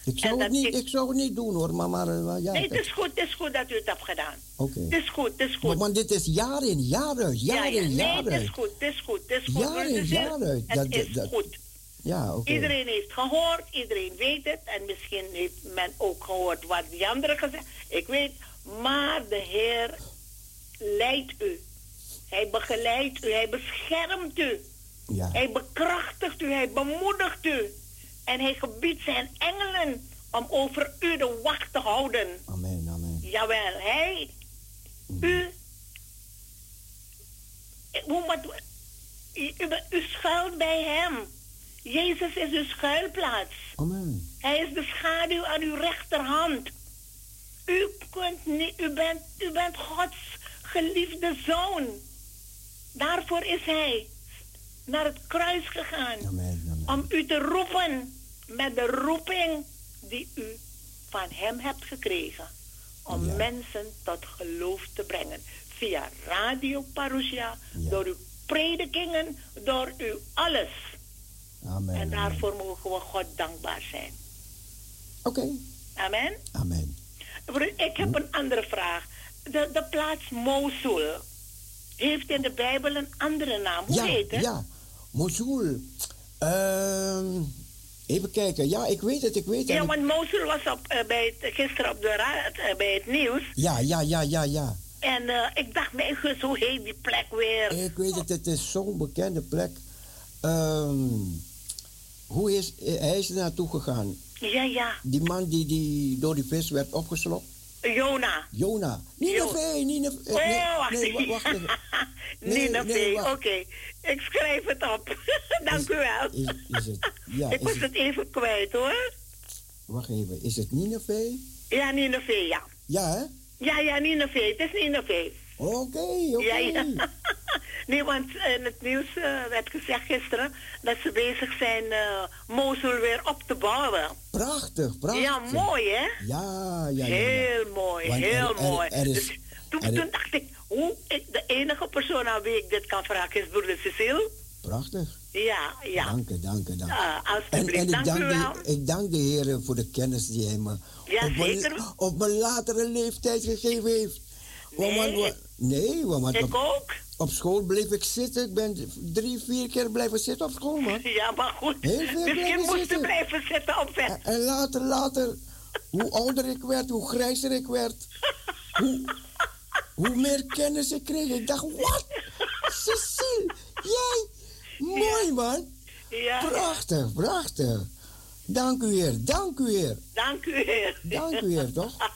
Ik zou, het niet, ik- ik zou het niet doen hoor, maar, maar eh, ja. nee, het is goed, het is goed dat u het hebt gedaan. Oké. Het is goed, het is goed. Maar, maar dit is jaar in, jaar uit, jaar ja, ja. in, Nee, het is goed, het is goed, het is goed. Jaar in, Dus jaar uit. Het Dat- is dat- goed. Ja, oké. Iedereen heeft gehoord, iedereen weet het. En misschien heeft men ook gehoord wat die anderen gezegd Ik weet, maar de Heer leidt u. Hij begeleidt u, hij beschermt u. Ja. Hij bekrachtigt u, hij bemoedigt u. En hij gebiedt zijn engelen om over u de wacht te houden. Amen, amen. Jawel, hij, u, hoe moet, u, u, u schuilt bij hem. Jezus is uw schuilplaats. Amen. Hij is de schaduw aan uw rechterhand. U, kunt niet, u, bent, u bent Gods geliefde zoon. Daarvoor is hij naar het kruis gegaan. Om u te roepen met de roeping die u van hem hebt gekregen om mensen tot geloof te brengen. Via Radio Parousia, door uw predikingen, door uw alles. Amen. En daarvoor mogen we God dankbaar zijn. Oké. Amen. Amen. Ik heb een andere vraag. De, de plaats Mosul heeft in de Bijbel een andere naam. Hoe Ja, heet het? ja. Mosul. Ehm, even kijken. Ja, ik weet het, ik weet het. Ja, want Mosul was op, eh, bij het, gisteren op de raad, eh, bij het nieuws. Ja, ja, ja, ja, ja. En eh, ik dacht, mijn gus, hoe heet die plek weer? Ik weet het, het is zo'n bekende plek. Ehm, hoe is, hij is er naartoe gegaan? Ja, ja. Die man die, die door die vis werd opgeslokt? Jona. Jona. Nineveh, Nineveh. Oh, nee, wacht nee, even. wa- wacht even. Nee, nee, oké. Ik schrijf het op. Dank u wel. Is, is het, ja, ik is was het, het even kwijt, hoor. wacht even. Is het Nineveh? Ja, Nineveh, ja. Ja, hè? Ja, ja, Nineveh. Het is Nineveh. Oké, oké. Ja, ja. Nee, want in het nieuws eh, werd gezegd gisteren dat ze bezig zijn eh Mosul weer op te bouwen. Prachtig, prachtig. Ja, mooi hè? Ja, ja, ja. ja. Heel mooi, Want heel er- mooi. er is- dus toen, is- dacht ik, hoe, ik, de enige persoon aan wie ik dit kan vragen is broeder Cecile. Prachtig. Ja, ja. Dank u, dank u, dank u. Ah, En, alsjeblieft, en ik, dank dank u wel. de, ik dank de Heer voor de kennis die hij me Ja, op, zeker. mijn, op mijn latere leeftijd gegeven heeft. Nee, want- nee, want ik ook. Op school bleef ik zitten. Ik ben drie, vier keer blijven zitten op school, man. Ja, maar goed. Heel veel Dus je blijven moest zitten. blijven zitten op weg. En later, later, hoe ouder ik werd, hoe grijzer ik werd, hoe, hoe meer kennis ik kreeg. Ik dacht, wat? Cecile, jij? Mooi, man. Ja. Prachtig, prachtig. Dank u, Heer. Dank u, Heer. Dank u, heer. Dank u, Heer, toch?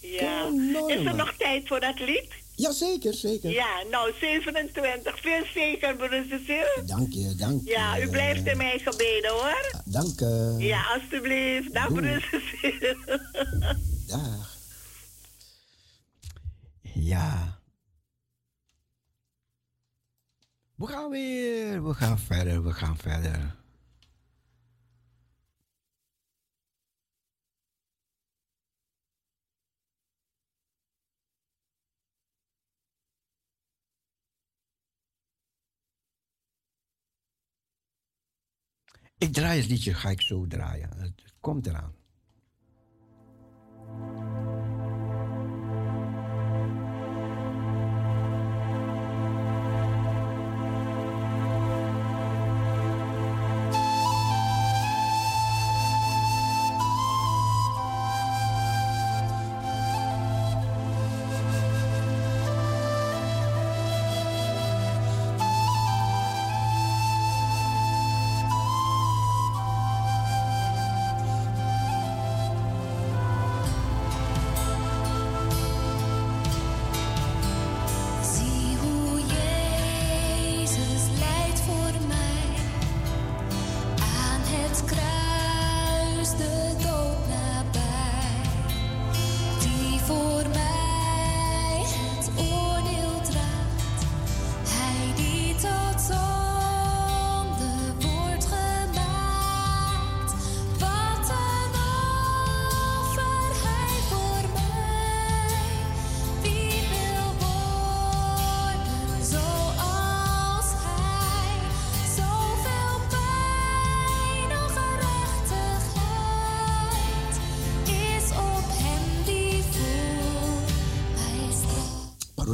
Ja. mooi, Is er man. nog tijd voor dat lied? Jazeker, zeker. Ja, nou 27. Veel zeker, broeder Cecile. Dank je, dank je. Ja, u blijft in mijn gebeden hoor. Dank je. Ja, alstublieft. Dag, Doei. broeder Cecile. Dag. Ja. We gaan weer, we gaan verder, we gaan verder. Ik draai het liedje, ga ik zo draaien. Het komt eraan.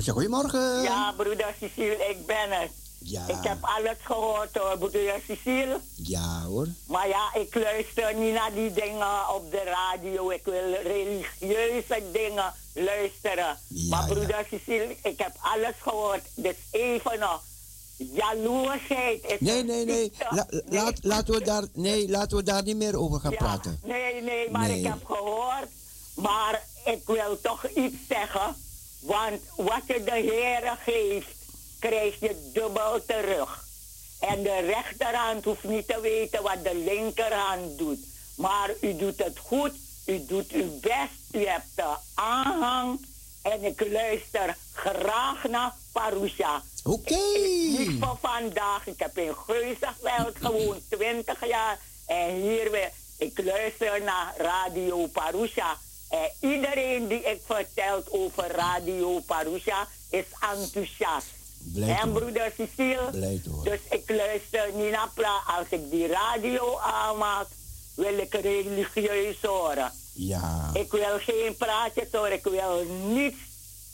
Marusha, goedemorgen. Ja, broeder Cecile, ik ben het. Ja. Ik heb alles gehoord hoor, broeder Cecile. Ja, hoor. Maar ja, ik luister niet naar die dingen op de radio. Ik wil religieuze dingen luisteren. maar broeder Cecile, ik heb alles gehoord. Dus even nog. Jaloersheid is Nee, nee, nee. La- laat, laten, we daar, nee laten we daar niet meer over gaan Ja, praten. Nee, nee, maar Nee. ik heb gehoord. Maar ik wil toch iets zeggen. Want wat je de Heer geeft, krijg je dubbel terug. En de rechterhand hoeft niet te weten wat de linkerhand doet. Maar u doet het goed, u doet uw best, u hebt de aanhang. En ik luister graag naar Parusha. Oké. Niet voor vandaag. Ik heb in Geuzenveld gewoond 20 jaar. En hier weer Ik luister naar Radio Parusha. En iedereen die ik vertelt over Radio Parusha is enthousiast. Blij te en broeder Cecile. Dus ik luister niet naar pra. Als ik die radio aanmaak, wil ik religieus horen. Ja. Ik wil geen praatjes horen. Ik wil niets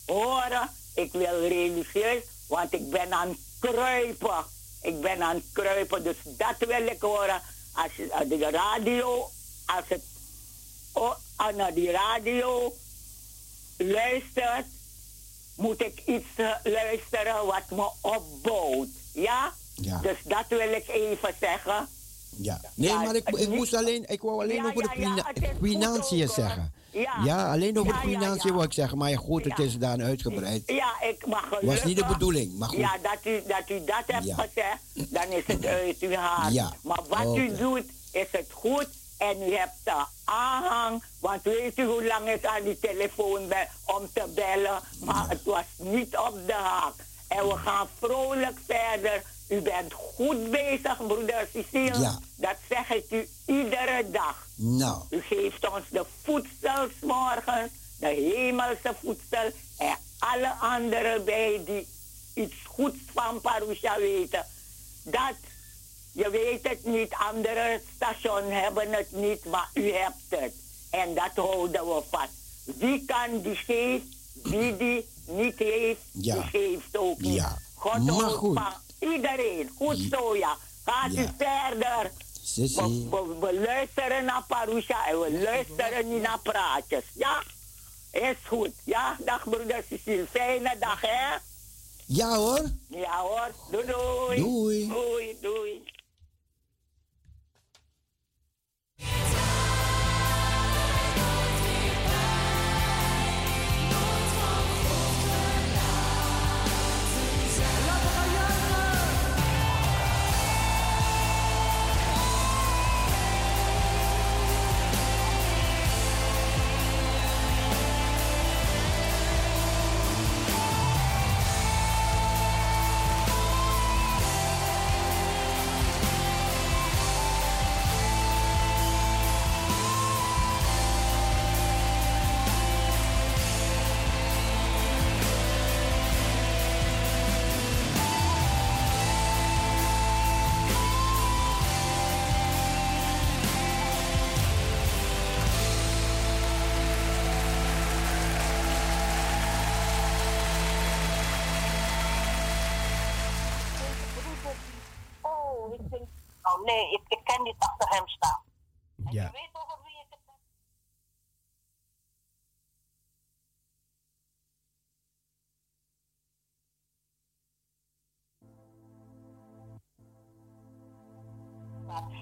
horen. Ik wil religieus, want ik ben aan het kruipen. Ik ben aan het kruipen, dus dat wil ik horen. Als je- de radio, als het oh, naar die radio luistert, moet ik iets eh, luisteren wat me opbouwt. Ja? Ja. Dus dat wil ik even zeggen. Ja. Nee, Ja, maar ik, ik moest alleen, ik wou alleen Ja, over de ja, ja, financiën zeggen. Ja. alleen over Ja, de ja, financiën ja. wil ik zeggen. Maar ja, goed, het is daar uitgebreid. Ja, ik mag gelukkig... Was niet de bedoeling, maar goed. Ja, dat u dat, u dat hebt Ja. gezegd, dan is het uit uw. Ja. Maar wat u doet, is het goed. En u hebt de aanhang. Want weet u hoe lang ik aan die telefoon ben om te bellen? Maar het was niet op de haak. En we gaan vrolijk verder. U bent goed bezig, broeder Cecile. Ja. Dat zeg ik u iedere dag. Nou, U geeft ons de voedsel 's morgens, de hemelse voedsel en alle anderen bij die iets goeds van Parusha weten. Dat, je weet het niet, andere stations hebben het niet, maar u hebt het. En dat houden we vast. Wie kan die geeft, wie die niet heeft, Ja. die geeft ook niet. Ja. God Maar houdt goed. van iedereen. Goed zo, ja. Gaat u Ja. verder. Sissy. We, we, we luisteren naar Parusha en we luisteren niet naar praatjes. Ja? Is goed. Ja, dag broeder Cecile. Fijne dag, hè? Ja hoor. Ja hoor. Doei doei. Doei. Doei doei. Nee, ik, ik kan niet achter hem staan. Ja. Je weet over wie ik het heb.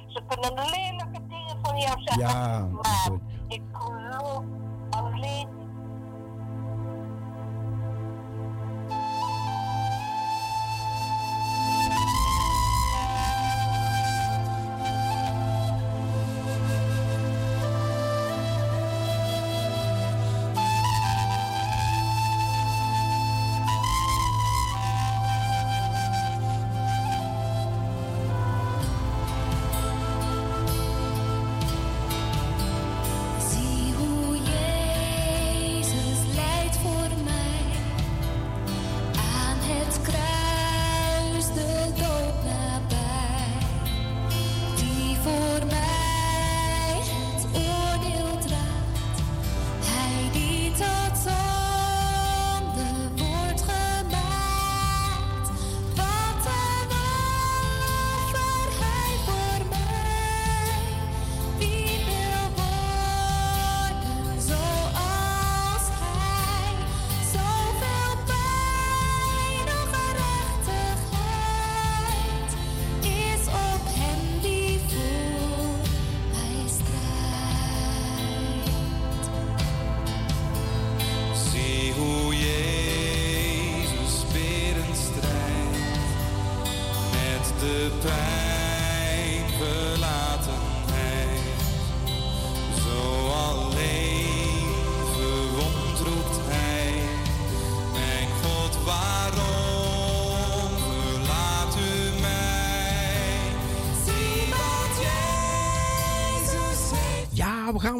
Ze kunnen lelijke dingen van jou zeggen. Ja, maar goed. ik geloof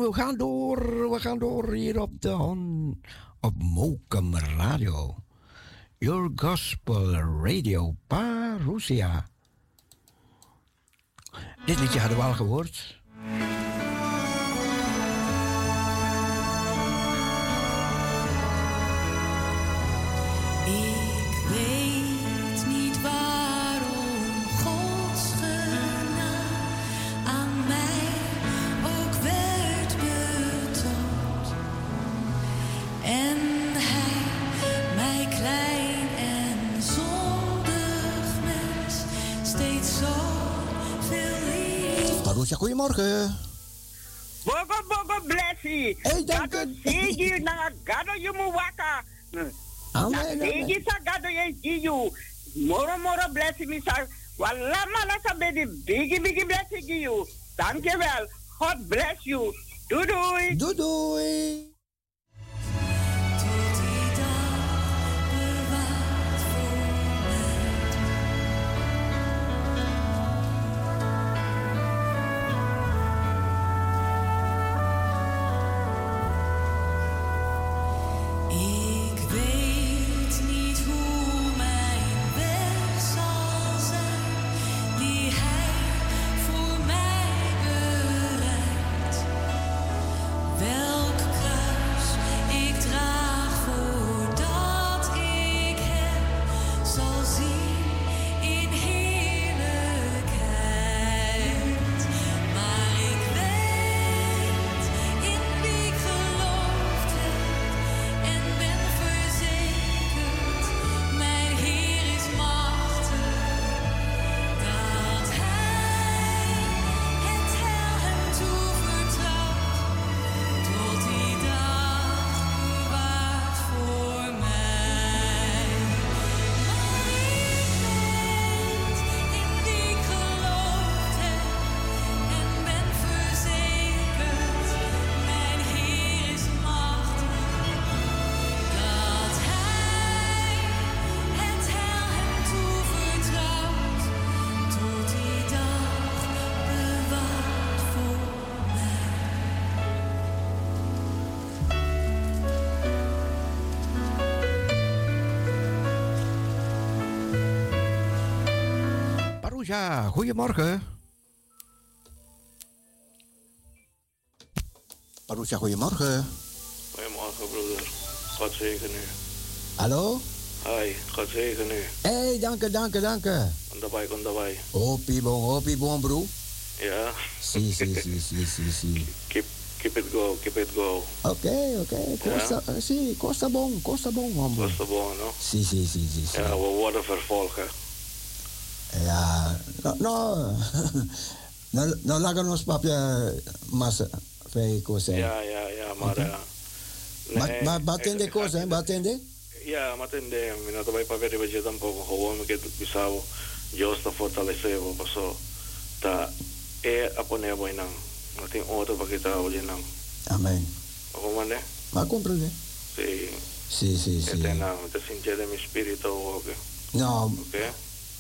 we gaan, door. We gaan door hier op de hon, op Mokum Radio. Your Gospel Radio Parousia. Dit liedje hadden we al gehoord. Goedemorgen. Bogo bogo blessie. Hey, dank u. Sigi na gado yumu waka. Amen, Sigi sa gado giyu. Moro moro blessie mi sa. Walla mala sa bedi bigi bigi blessie giyu. Dankjewel. God Parousia, goedemorgen. Parousia, goedemorgen. Goedemorgen, broeder. God zegen u. Hallo? Hi, God zegen u. Hé, hey, dank u, dank u, dank u. Kom daarbij, kom daarbij. Hopie bon, hopie bon, bro. Ja, Si, si, si, si, si, si. keep, keep it go, keep it go. Oké, oké. Costa, eh, si, costa bon, costa bon, man. De bon, no? Si, si, si, si, si. Ja, we worden vervolgen. Ja, no, no. no, no laga nos papia mas fei cosa. Ja, ja, ja, maar... eh, Maar, nee, maar batende cosa, batende? Ja, mas entende, mira, te voy para ver y tampoco, joven, que tu pisavo, yo está fortalecido, pasó, ta, e a poner boy nang, no tengo otro para que te oye nang. Amen. ¿Cómo ande? Ma comprende? Sí, Si, si, si. este nang, te sinche de mi espíritu, ok, No, ok.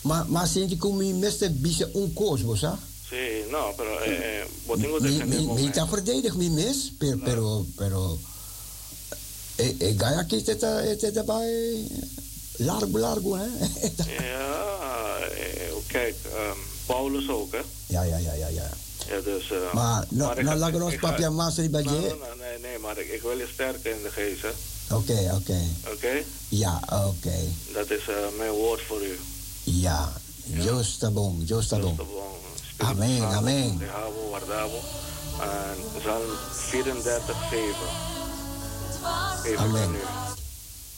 Ma, ma senti come mi meste bise un koos, bosa? Sí, no, pero eh, eh, que Mi, mi, mi ta verdedig mi mis, per, pero, pero... E, e gaia ki teta, e teta bij largo, largo, hè? Ja, eh, kijk, ehm, Paulus ook, hè? Ja, ja, ja, ja, ja. Ja, dus... eh, Maar, no, ik no ga- laga nos ik ga- papia mas di Nou, baje? nou, nou, nee, nee, maar ik, ik wil je sterken in de geest, hè? Oké, oké. Oké? Ja, oké. Dat is eh, mijn woord voor u. Ja, Dios está bom, Dios está bom. Amen, amen. Dejavo, guardavo. En Psalm 34, 7. Even Amen.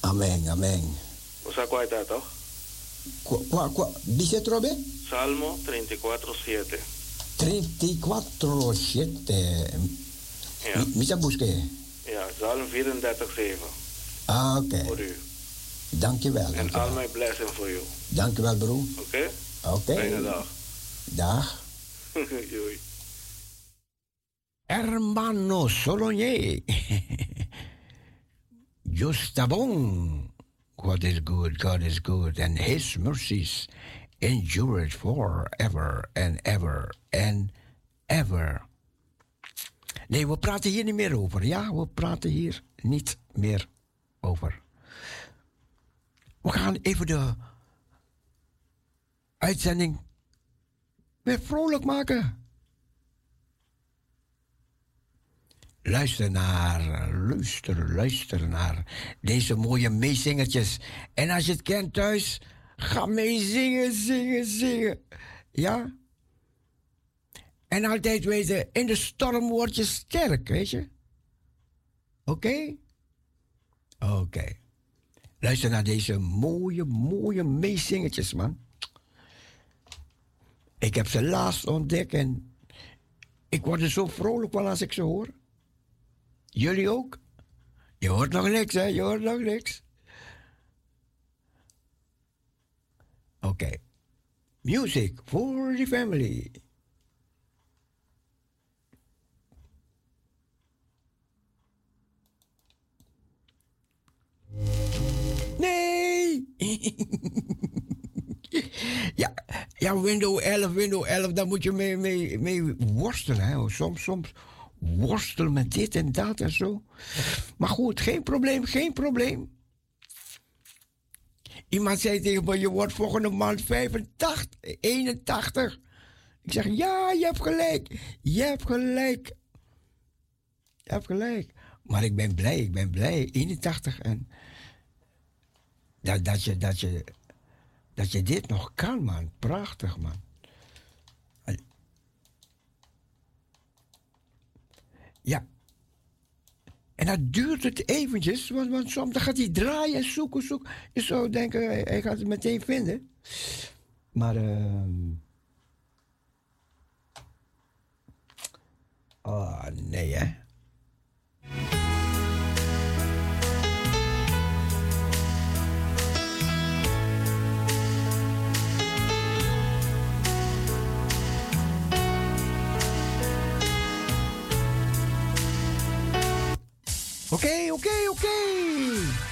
Amen, amen. Cuál está, toch? Qua, dice trobe? Salmo 34, 7. 34, 7. Ja. Mi, mi sa busque? Ja, Psalm 34, 7. Ah, oké. Voor u. Dankjewel. En al mijn blessing voor u. Dankjewel, bro. Oké? Oké. Fijne dag. Dag. Doei. Hermano Solonier. Justabon. God is good, God is good, and his mercies endure forever and ever and ever. Nee, we praten hier niet meer over. Ja, we praten hier niet meer over. We gaan even de uitzending weer vrolijk maken. Luister naar, luister, luister naar deze mooie meezingertjes. En als je het kent thuis, ga mee zingen, zingen, zingen. Ja? En altijd weten, in de storm word je sterk, weet je? Oké? Oké. Luister naar deze mooie, mooie meezingertjes, man. Ik heb ze laatst ontdekt en ik word er zo vrolijk van als ik ze hoor. Jullie ook? Je hoort nog niks, hè? Je hoort nog niks. Oké. Music for the family. Nee! ja, ja, window 11, window 11, daar moet je mee, mee, mee worstelen. Hè? Soms, soms worstelen met dit en dat en zo. Maar goed, geen probleem, geen probleem. Iemand zei tegen me, je wordt volgende maand 85, 81. Ik zeg, ja, je hebt gelijk. Je hebt gelijk. Je hebt gelijk. Maar ik ben blij, ik ben blij. 81 en dat, dat, je, dat, je, dat je dit nog kan, man. Prachtig, man. Ja. En dat duurt het eventjes, want, want soms dan gaat hij draaien en zoeken, zoeken. Je zou denken, hij, hij gaat het meteen vinden. Maar, ehm Oh, nee, hè. Oké, oké, oké.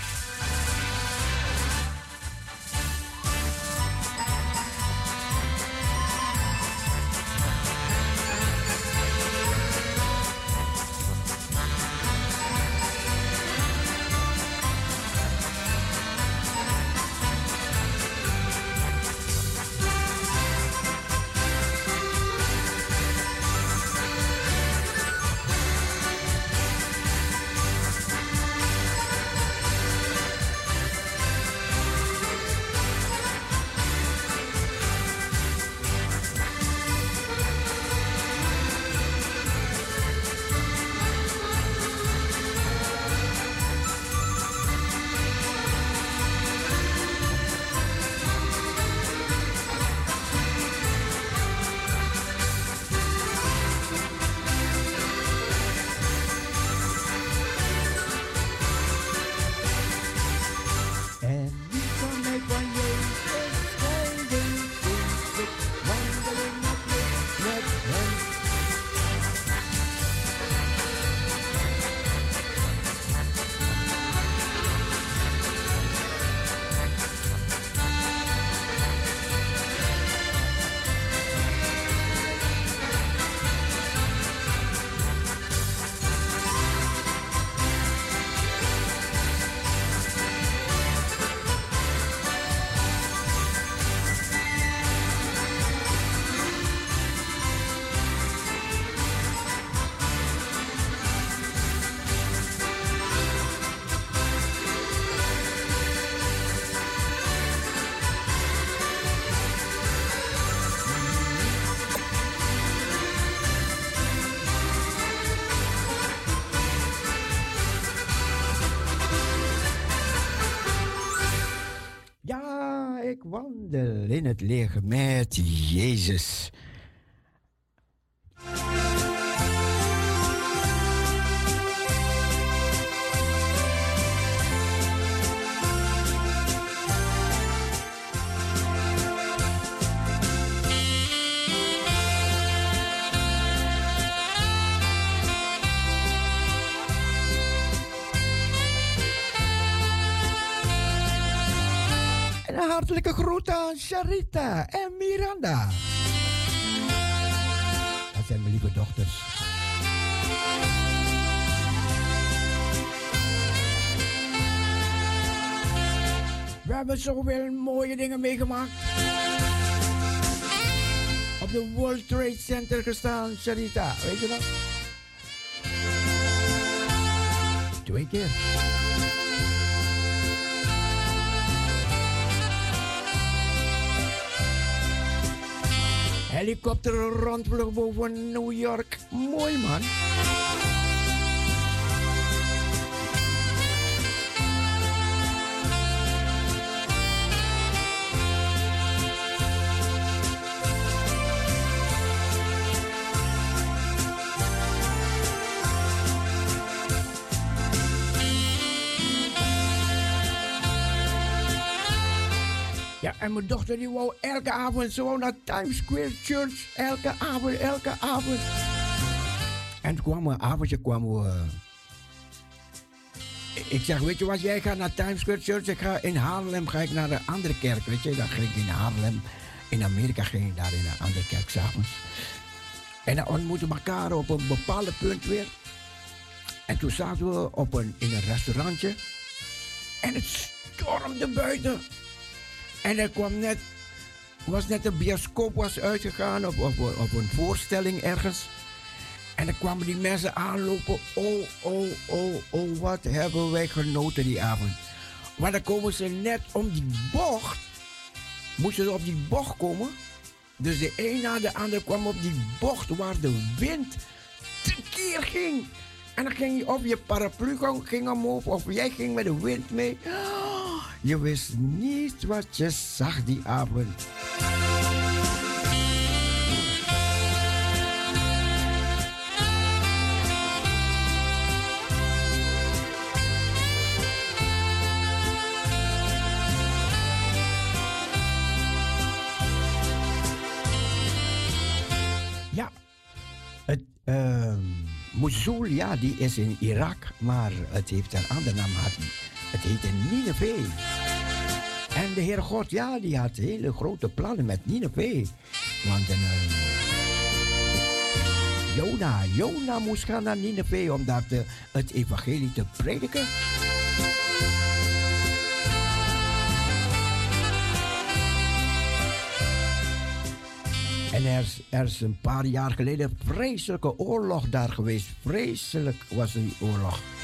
Het met Jezus. Charita en Miranda. Dat zijn mijn lieve dochters. We hebben zoveel mooie dingen meegemaakt. Op de World Trade Center gestaan, Charita, Weet je dat? Twee keer. Helikopter rondvlucht boven New York. Mooi man. En mijn dochter die wou elke avond zo naar Times Square Church. Elke avond, elke avond. En toen kwam een avondje kwam we. eh, ik zeg, weet je wat, jij gaat naar Times Square Church. Ik ga in Haarlem ga ik naar een andere kerk. Weet je, dan ging ik in Haarlem. In Amerika ging ik daar in een andere kerk s'avonds. En dan ontmoeten we elkaar op een bepaald punt weer. En toen zaten we op een, in een restaurantje. En het stormde buiten. En er kwam net, was net een bioscoop was uitgegaan op, op een voorstelling ergens. En dan kwamen die mensen aanlopen. Oh, oh, oh, oh, wat hebben wij genoten die avond. Maar dan komen ze net om die bocht. Moesten ze op die bocht komen. Dus de een na de ander kwam op die bocht waar de wind tekeer ging. En dan ging je of je paraplu ging- omhoog of jij ging met de wind mee. Je wist niet wat je zag die avond. Ja, het, ehm Mosul, ja, die is in Irak, maar het heeft een andere naam. gehad. Het heette Nineveh. En de Heer God, ja, die had hele grote plannen met Nineveh. Want een, ehm, Jona, Jona moest gaan naar Nineveh om daar te- het evangelie te prediken. En er is, een paar jaar geleden een vreselijke oorlog daar geweest. Vreselijk was die oorlog.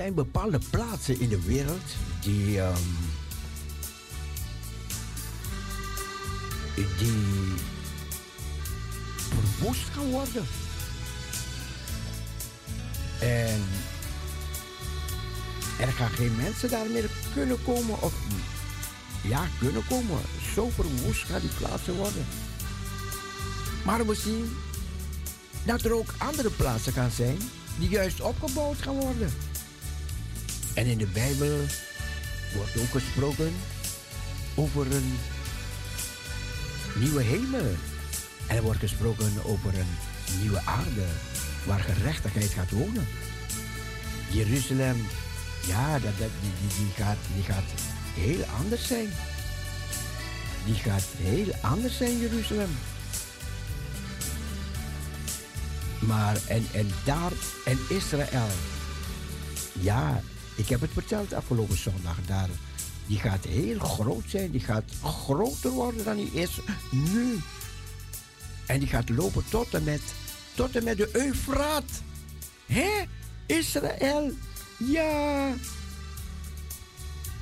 Zijn bepaalde plaatsen in de wereld die. ehm, die. verwoest gaan worden. En. er gaan geen mensen daar meer kunnen komen of. ja, kunnen komen. Zo verwoest gaan die plaatsen worden. Maar we zien dat er ook andere plaatsen gaan zijn die juist opgebouwd gaan worden. En in de Bijbel wordt ook gesproken over een nieuwe hemel. En er wordt gesproken over een nieuwe aarde waar gerechtigheid gaat wonen. Jeruzalem, ja, dat, die, die, gaat, die gaat heel anders zijn. Die gaat heel anders zijn, Jeruzalem. Maar, en, en daar, en Israël, ja, ik heb het verteld afgelopen zondag. Daar, die gaat heel groot zijn. Die gaat groter worden dan die is nu. En die gaat lopen tot en met, tot en met de Eufraat. Hé? Israël. Ja.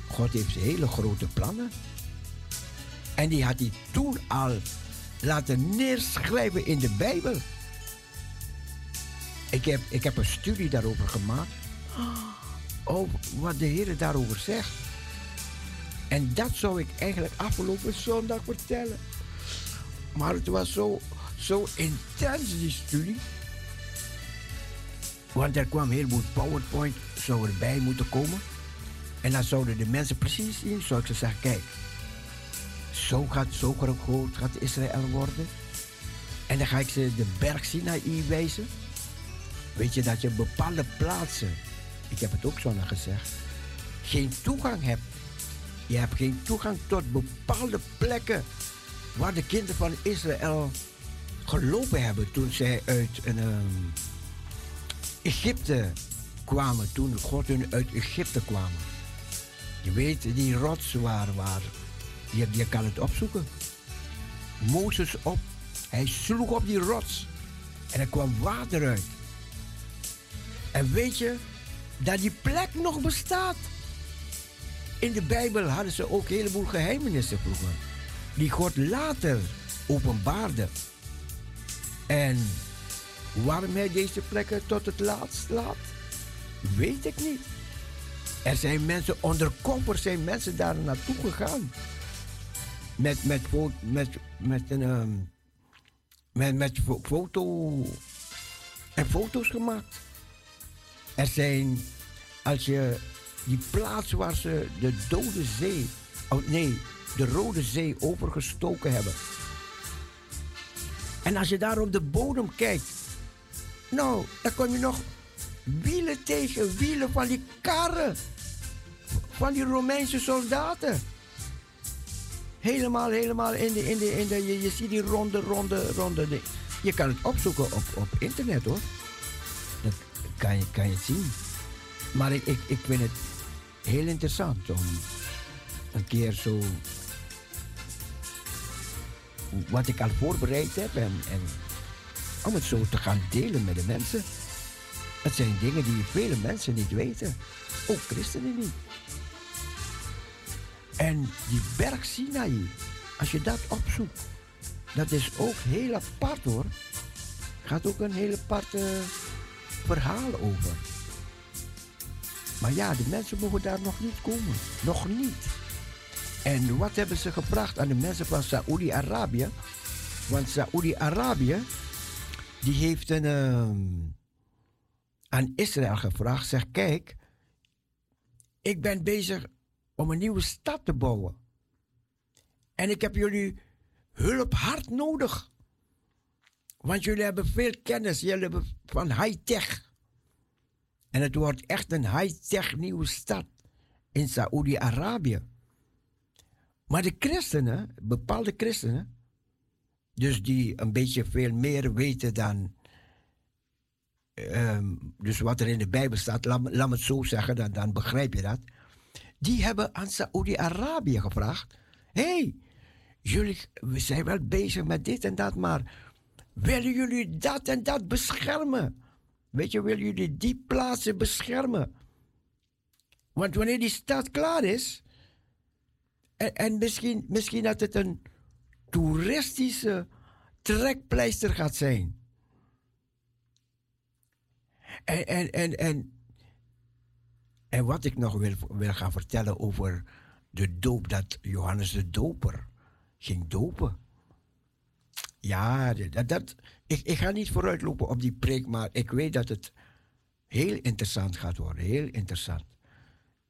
God heeft hele grote plannen. En die had hij toen al laten neerschrijven in de Bijbel. Ik heb, ik heb een studie daarover gemaakt. Oh, wat de Heer daarover zegt. En dat zou ik eigenlijk afgelopen zondag vertellen. Maar het was zo, zo intens, die studie. Want er kwam heel veel PowerPoint, zou erbij moeten komen. En dan zouden de mensen precies zien, zou ik ze zeggen, kijk. Zo gaat, zo groot gaat Israël worden. En dan ga ik ze de berg Sinaï wijzen. Weet je dat je bepaalde plaatsen, ik heb het ook zo gezegd, geen toegang hebt. Je hebt geen toegang tot bepaalde plekken waar de kinderen van Israël gelopen hebben toen zij uit een, ehm, Egypte kwamen, toen God hun uit Egypte kwamen. Je weet, die rots waar, waar je, je kan het opzoeken. Mozes op, hij sloeg op die rots en er kwam water uit. En weet je dat die plek nog bestaat? In de Bijbel hadden ze ook een heleboel geheimenissen vroeger, die God later openbaarde. En waarom hij deze plekken tot het laatst laat, weet ik niet. Er zijn mensen, undercover zijn mensen daar naartoe gegaan. Met, met, met, met een ehm, met, met fo- foto en foto's gemaakt. Er zijn, als je die plaats waar ze de Dode Zee, oh nee, de Rode Zee overgestoken hebben. En als je daar op de bodem kijkt, nou, dan kom je nog wielen tegen, wielen van die karren. Van die Romeinse soldaten. Helemaal, helemaal in de, in de, in de je, je ziet die ronde, ronde, ronde. Je kan het opzoeken op, op internet hoor. Kan je, kan je zien. Maar ik, ik, ik vind het heel interessant om een keer zo. wat ik al voorbereid heb en, en om het zo te gaan delen met de mensen. Het zijn dingen die vele mensen niet weten, ook christenen niet. En die berg Sinaï, als je dat opzoekt, dat is ook heel apart hoor. Gaat ook een heel apart eh, verhaal over. Maar ja, de mensen mogen daar nog niet komen. Nog niet. En wat hebben ze gebracht aan de mensen van Saoedi-Arabië? Want Saoedi-Arabië, die heeft een, ehm, aan Israël gevraagd. Zeg, kijk, ik ben bezig om een nieuwe stad te bouwen. En ik heb jullie hulp hard nodig. Want jullie hebben veel kennis, jullie hebben van high-tech. En het wordt echt een high-tech nieuwe stad in Saoedi-Arabië. Maar de christenen, bepaalde christenen, dus die een beetje veel meer weten dan. ehm, dus wat er in de Bijbel staat, laat, laat het zo zeggen, dan, dan begrijp je dat. Die hebben aan Saoedi-Arabië gevraagd: hé, hey, jullie we zijn wel bezig met dit en dat, maar willen jullie dat en dat beschermen? Weet je, willen jullie die plaatsen beschermen? Want wanneer die stad klaar is, en, en misschien, misschien dat het een toeristische trekpleister gaat zijn. En, en, en, en, en wat ik nog wil, wil gaan vertellen over de doop, dat Johannes de Doper ging dopen. Ja, dat, ik, ik ga niet vooruitlopen op die preek, maar ik weet dat het heel interessant gaat worden. Heel interessant.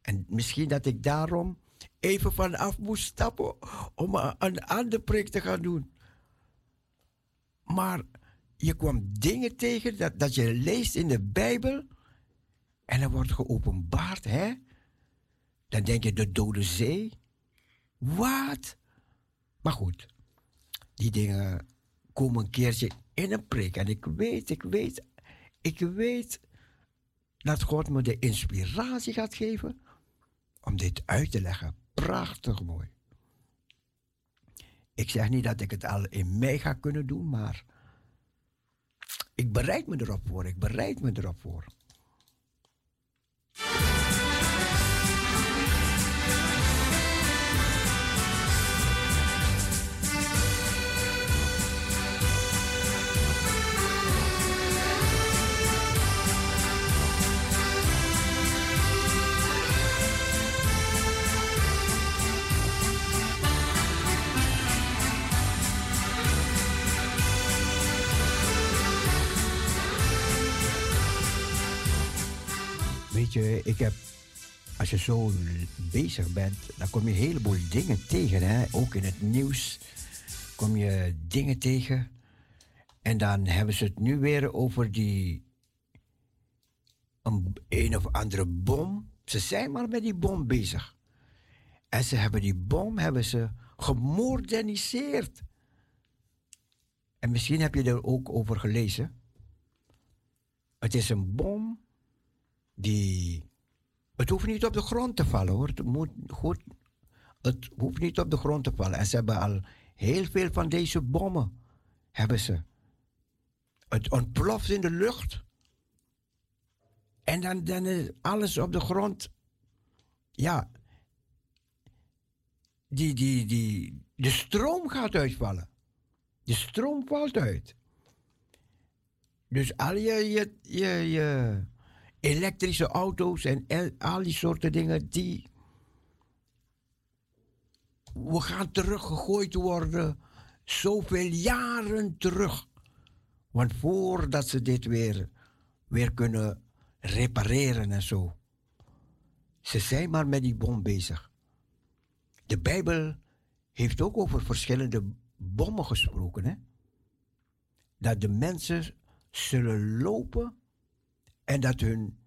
En misschien dat ik daarom even vanaf moest stappen om een, een andere preek te gaan doen. Maar je kwam dingen tegen dat, dat je leest in de Bijbel en er wordt geopenbaard, hè? Dan denk je de Dode Zee. Wat? Maar goed, die dingen komen een keertje in een preek. En ik weet, ik weet, ik weet dat God me de inspiratie gaat geven om dit uit te leggen. Prachtig mooi. Ik zeg niet dat ik het al in mei ga kunnen doen, maar ik bereid me erop voor. Ik bereid me erop voor. Ik heb, als je zo bezig bent, dan kom je een heleboel dingen tegen. Hè? Ook in het nieuws kom je dingen tegen. En dan hebben ze het nu weer over die. Een, een of andere bom. Ze zijn maar met die bom bezig. En ze hebben die bom hebben ze gemoderniseerd. En misschien heb je er ook over gelezen. Het is een bom die. Het hoeft niet op de grond te vallen hoor. Het, moet goed, het hoeft niet op de grond te vallen. En ze hebben al heel veel van deze bommen. Hebben ze. Het ontploft in de lucht. En dan, dan is alles op de grond. Ja. Die, die, die, de stroom gaat uitvallen. De stroom valt uit. Dus al je, je, je, je elektrische auto's en al die soorten dingen, die. We gaan teruggegooid worden. Zoveel jaren terug. Want voordat ze dit weer, weer kunnen repareren en zo. Ze zijn maar met die bom bezig. De Bijbel heeft ook over verschillende bommen gesproken. Hè? Dat de mensen zullen lopen en dat hun,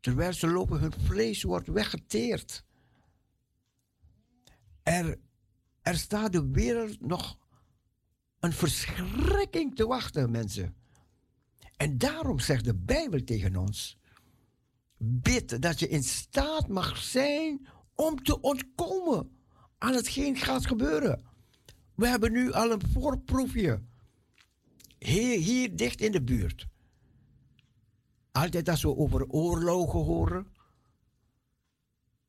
terwijl ze lopen, hun vlees wordt weggeteerd. Er, er staat de wereld nog een verschrikking te wachten, mensen. En daarom zegt de Bijbel tegen ons: bid dat je in staat mag zijn om te ontkomen aan hetgeen gaat gebeuren. We hebben nu al een voorproefje. Hier, hier dicht in de buurt. Altijd als we over oorlogen horen,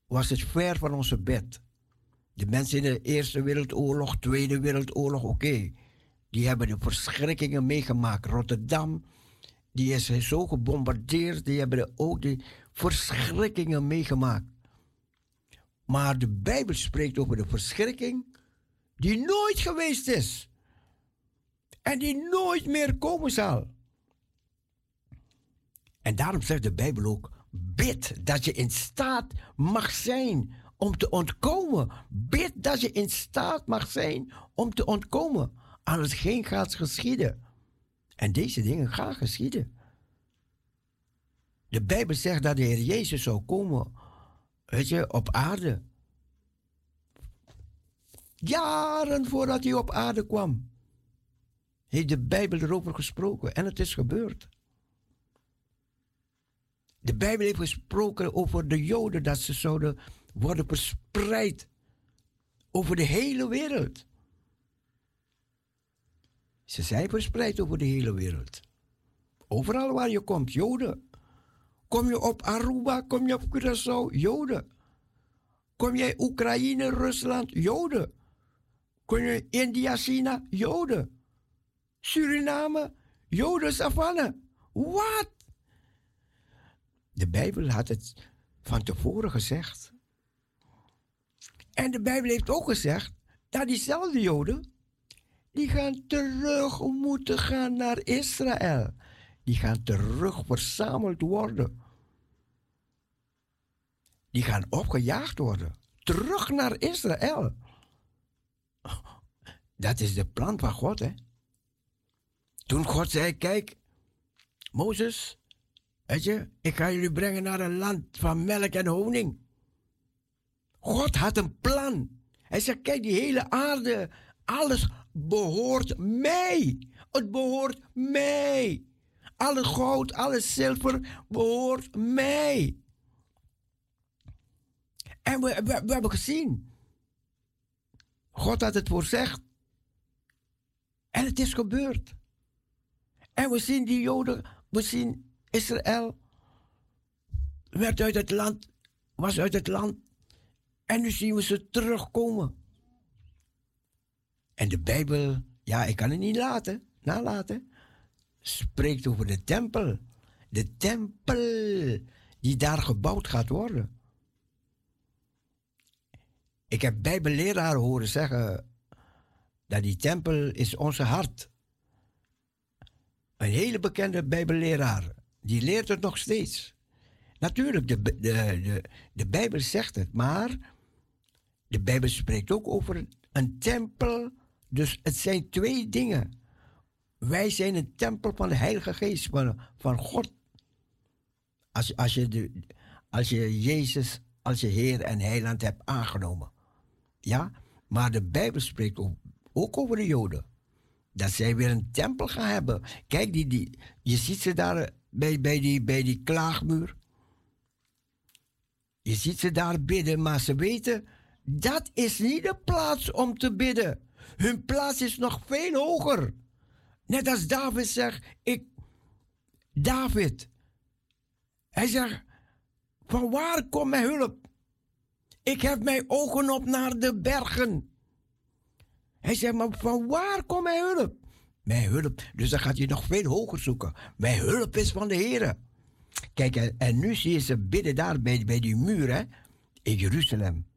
was het ver van onze bed. De mensen in de Eerste Wereldoorlog, Tweede Wereldoorlog, oké. Die hebben de verschrikkingen meegemaakt. Rotterdam, die is zo gebombardeerd. Die hebben de- ook die verschrikkingen meegemaakt. Maar de Bijbel spreekt over de verschrikking die nooit geweest is. En die nooit meer komen zal. En daarom zegt de Bijbel ook: bid dat je in staat mag zijn om te ontkomen. Bid dat je in staat mag zijn om te ontkomen aan hetgeen gaat geschieden. En deze dingen gaan geschieden. De Bijbel zegt dat de Heer Jezus zou komen, weet je, op aarde. Jaren voordat hij op aarde kwam, heeft de Bijbel erover gesproken en het is gebeurd. De Bijbel heeft gesproken over de Joden dat ze zouden worden verspreid over de hele wereld. Ze zijn verspreid over de hele wereld. Overal waar je komt, Joden. Kom je op Aruba, kom je op Curaçao, Joden. Kom jij Oekraïne, Rusland, Joden. Kom je India, China, Joden. Suriname, Joden, Savannah. Wat? De Bijbel had het van tevoren gezegd. En de Bijbel heeft ook gezegd dat diezelfde Joden, die gaan terug moeten gaan naar Israël. Die gaan terug verzameld worden. Die gaan opgejaagd worden. Terug naar Israël. Dat is de plan van God, hè? Toen God zei: Kijk, Mozes, weet je, ik ga jullie brengen naar een land van melk en honing. God had een plan. Hij zegt: Kijk, die hele aarde, alles behoort mij. Het behoort mij. Alle goud, alle zilver behoort mij. En we, we, we hebben gezien. God had het voorzegd. En het is gebeurd. En we zien die Joden, we zien Israël werd uit het land, was uit het land. En nu zien we ze terugkomen. En de Bijbel, ja, ik kan het niet laten, nalaten, spreekt over de tempel. De tempel die daar gebouwd gaat worden. Ik heb Bijbelleraren horen zeggen dat die tempel is onze hart. Een hele bekende Bijbelleraar, die leert het nog steeds. Natuurlijk, de, de, de, de Bijbel zegt het, maar de Bijbel spreekt ook over een tempel. Dus het zijn twee dingen. Wij zijn een tempel van de Heilige Geest, van, van God. Als, als, je de, als je Jezus als je Heer en Heiland hebt aangenomen. Ja, maar de Bijbel spreekt ook, ook over de Joden. Dat zij weer een tempel gaan hebben. Kijk, die, die, je ziet ze daar bij, bij, die, bij die klaagmuur. Je ziet ze daar bidden, maar ze weten, dat is niet de plaats om te bidden. Hun plaats is nog veel hoger. Net als David zegt, ik, David, hij zegt, van waar komt mijn hulp? Ik heb mijn ogen op naar de bergen. Hij zegt, maar van waar komt mijn hulp? Mijn hulp. Dus dan gaat hij nog veel hoger zoeken. Mijn hulp is van de Heer. Kijk, en, en nu zie je ze bidden daar bij, bij die muur, hè, in Jeruzalem.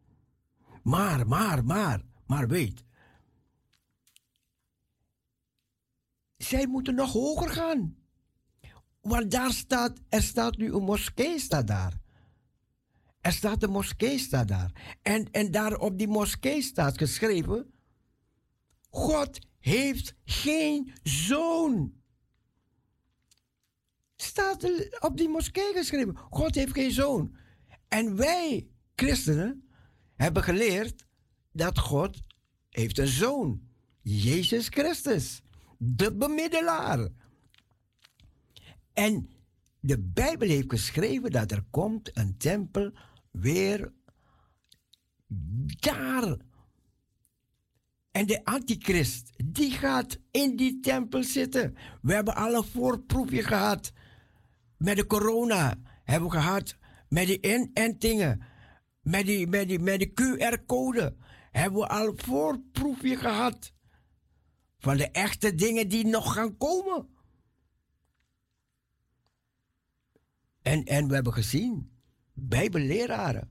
Maar, maar, maar, maar weet. Zij moeten nog hoger gaan. Want daar staat, er staat nu een moskee staat daar. Er staat een moskee staat daar. En, en daar op die moskee staat geschreven, God heeft geen zoon. Staat op die moskee geschreven, God heeft geen zoon. En wij, christenen, hebben geleerd dat God heeft een zoon. Jezus Christus, de bemiddelaar. En de Bijbel heeft geschreven dat er komt een tempel weer daar. En de antichrist, die gaat in die tempel zitten. We hebben al een voorproefje gehad. Met de corona hebben we gehad. Met die inentingen. Met die, met die, met die QR-code. Hebben we al voorproefje gehad. Van de echte dingen die nog gaan komen. En, en we hebben gezien, bijbelleraren.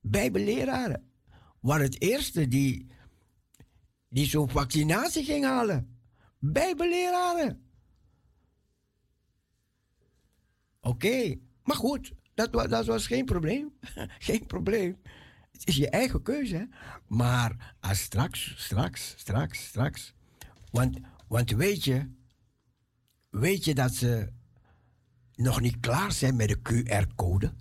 Bijbelleraren. waren het eerste die, die zo'n vaccinatie ging halen. Bijbelleraren. Oké, maar goed, dat, wa- dat was geen probleem. geen probleem. Het is je eigen keuze. Hè? Maar als straks, straks, straks, straks. Want, want weet je, weet je dat ze nog niet klaar zijn met de QR-code?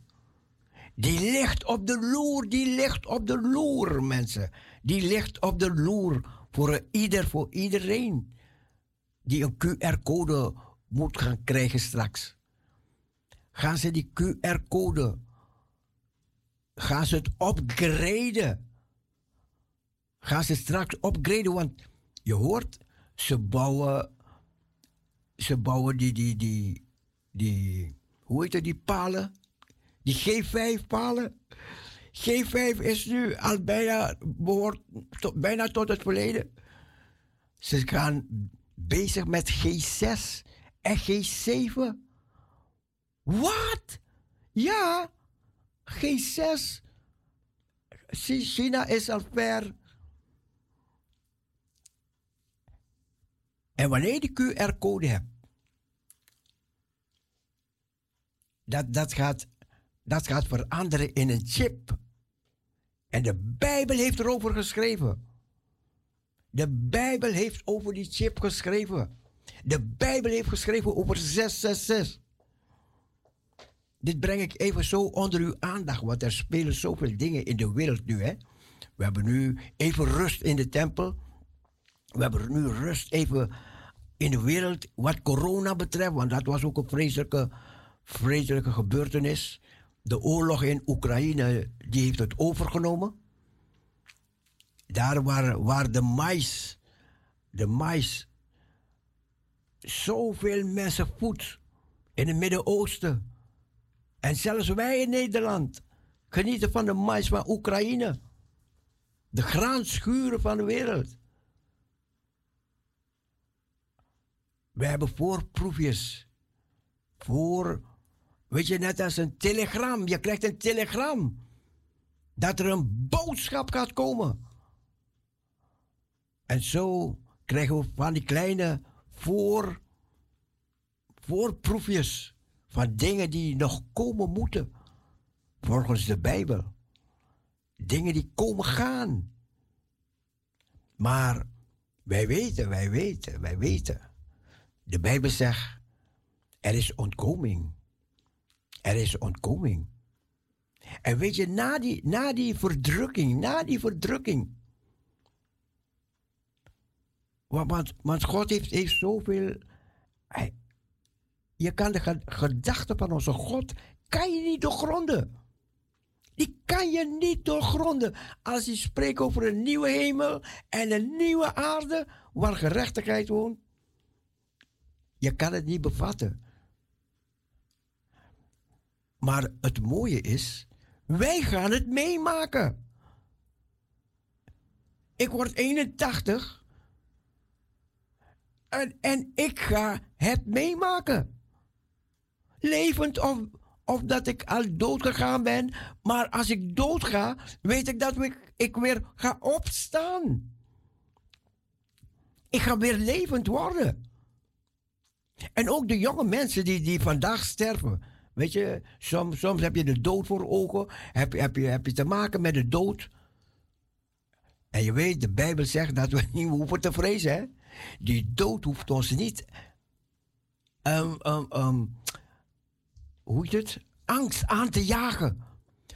Die ligt op de loer, die ligt op de loer, mensen. Die ligt op de loer voor ieder, voor iedereen. Die een QR-code moet gaan krijgen straks. Gaan ze die QR-code, gaan ze het upgraden? Gaan ze straks upgraden? Want je hoort, ze bouwen, ze bouwen die, die, die, die, hoe heet het, die palen? Die G5-palen. G5 is nu al bijna, bijna tot het verleden. Ze gaan bezig met G6 en G7. Wat? Ja, G6. Zie, China is al ver. En wanneer je die QR-code hebt, dat, dat, gaat, dat gaat veranderen in een chip. En de Bijbel heeft erover geschreven. De Bijbel heeft over die chip geschreven. De Bijbel heeft geschreven over 666. Dit breng ik even zo onder uw aandacht, want er spelen zoveel dingen in de wereld nu. Hè? We hebben nu even rust in de tempel. We hebben nu rust even in de wereld wat corona betreft, want dat was ook een vreselijke, vreselijke gebeurtenis. De oorlog in Oekraïne, die heeft het overgenomen. Daar waar, waar de mais, de mais, zoveel mensen voedt in het Midden-Oosten. En zelfs wij in Nederland genieten van de mais van Oekraïne. De graanschuren van de wereld. We hebben voorproefjes. Voor, weet je, net als een telegram. Je krijgt een telegram. Dat er een boodschap gaat komen. En zo krijgen we van die kleine voor, voorproefjes. Van dingen die nog komen moeten. Volgens de Bijbel. Dingen die komen gaan. Maar Wij weten, wij weten, wij weten. De Bijbel zegt, er is ontkoming. Er is ontkoming. En weet je, na die, na die verdrukking, na die verdrukking. Want, God heeft, heeft zoveel. Je kan de ge- gedachten van onze God, kan je niet doorgronden. Die kan je niet doorgronden. Als hij spreekt over een nieuwe hemel en een nieuwe aarde waar gerechtigheid woont. Je kan het niet bevatten. Maar het mooie is, wij gaan het meemaken. Ik word 81 en, en ik ga het meemaken. Levend of, of dat ik al dood gegaan ben. Maar als ik dood ga, weet ik dat ik, ik weer ga opstaan. Ik ga weer levend worden. En ook de jonge mensen die, die vandaag sterven. Weet je, soms, soms heb je de dood voor ogen. Heb, heb, je, heb je te maken met de dood. En je weet, de Bijbel zegt dat we niet hoeven te vrezen. Hè? Die dood hoeft ons niet. ehm, ehm, ehm, hoe heet het? Angst aan te jagen.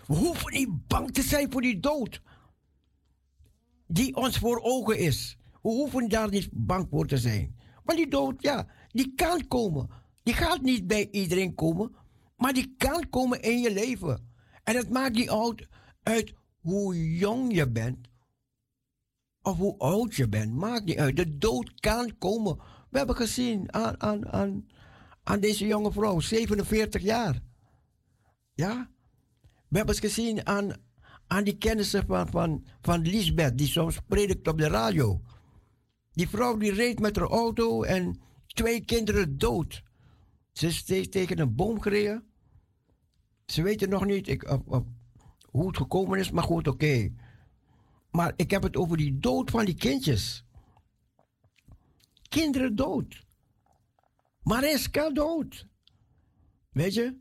We hoeven niet bang te zijn voor die dood. Die ons voor ogen is. We hoeven daar niet bang voor te zijn. Maar die dood, ja, die kan komen. Die gaat niet bij iedereen komen. Maar die kan komen in je leven. En het maakt niet uit, uit hoe jong je bent. Of hoe oud je bent. Maakt niet uit. De dood kan komen. We hebben gezien aan, aan, aan, aan deze jonge vrouw, 47 jaar. Ja? We hebben gezien aan, aan die kennissen van, van, van Lisbeth, die soms predikt op de radio. Die vrouw die reed met haar auto en twee kinderen dood. Ze is te- tegen een boom gereden. Ze weten nog niet ik, of- of hoe het gekomen is, maar goed, oké. Maar ik heb het over die dood van die kindjes. Kinderen dood. Mariska dood. Weet je?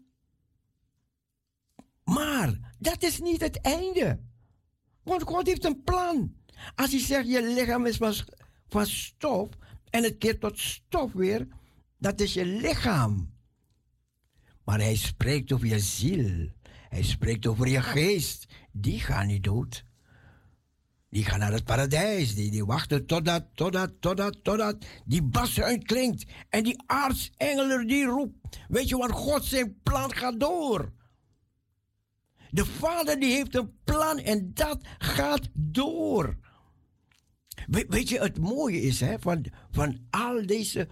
Maar dat is niet het einde. Want God heeft een plan. Als hij zegt, je lichaam is van stof en het keert tot stof weer, dat is je lichaam. Maar hij spreekt over je ziel. Hij spreekt over je geest. Die gaan niet dood. Die gaan naar het paradijs. Die, die wachten totdat, totdat, totdat, totdat die bas uitklinkt. En die aartsengel die roept. Weet je wat? God zijn plan gaat door. De vader die heeft een plan en dat gaat door. We- weet je, het mooie is hè, van, van al, deze,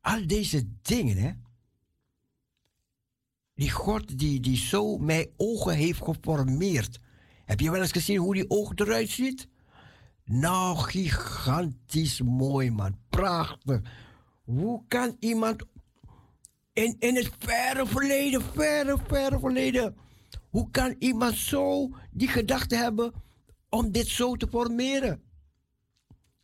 al deze dingen, hè, die God die, die zo mijn ogen heeft geformeerd. Heb je wel eens gezien hoe die ogen eruit ziet? Nou, gigantisch mooi, man. Prachtig. Hoe kan iemand in, in het verre verleden, verre, verre verleden, hoe kan iemand zo die gedachte hebben om dit zo te formeren?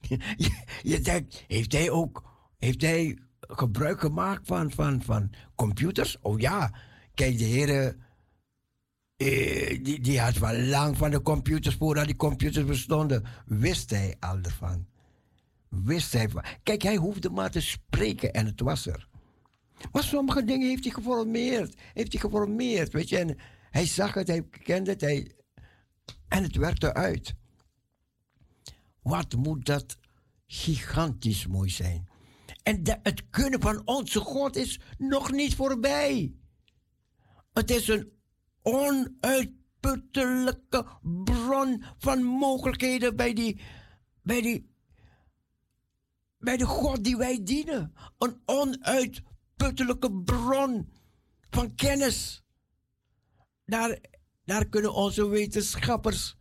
Je, je denkt, heeft hij ook heeft hij gebruik gemaakt van, van, van computers? Oh ja, kijk, de heren, eh, die, die had wel lang van de computers, voordat die computers bestonden, wist hij al ervan. Wist hij van. Kijk, hij hoefde maar te spreken en het was er. Maar sommige dingen heeft hij geformeerd. Heeft hij geformeerd, weet je. En hij zag het, hij kende het, en het werkte uit. Wat moet dat gigantisch mooi zijn. En het kunnen van onze God is nog niet voorbij. Het is een onuitputtelijke bron van mogelijkheden bij die, bij die, bij de God die wij dienen. Een onuitputtelijke bron van kennis. Daar, daar kunnen onze wetenschappers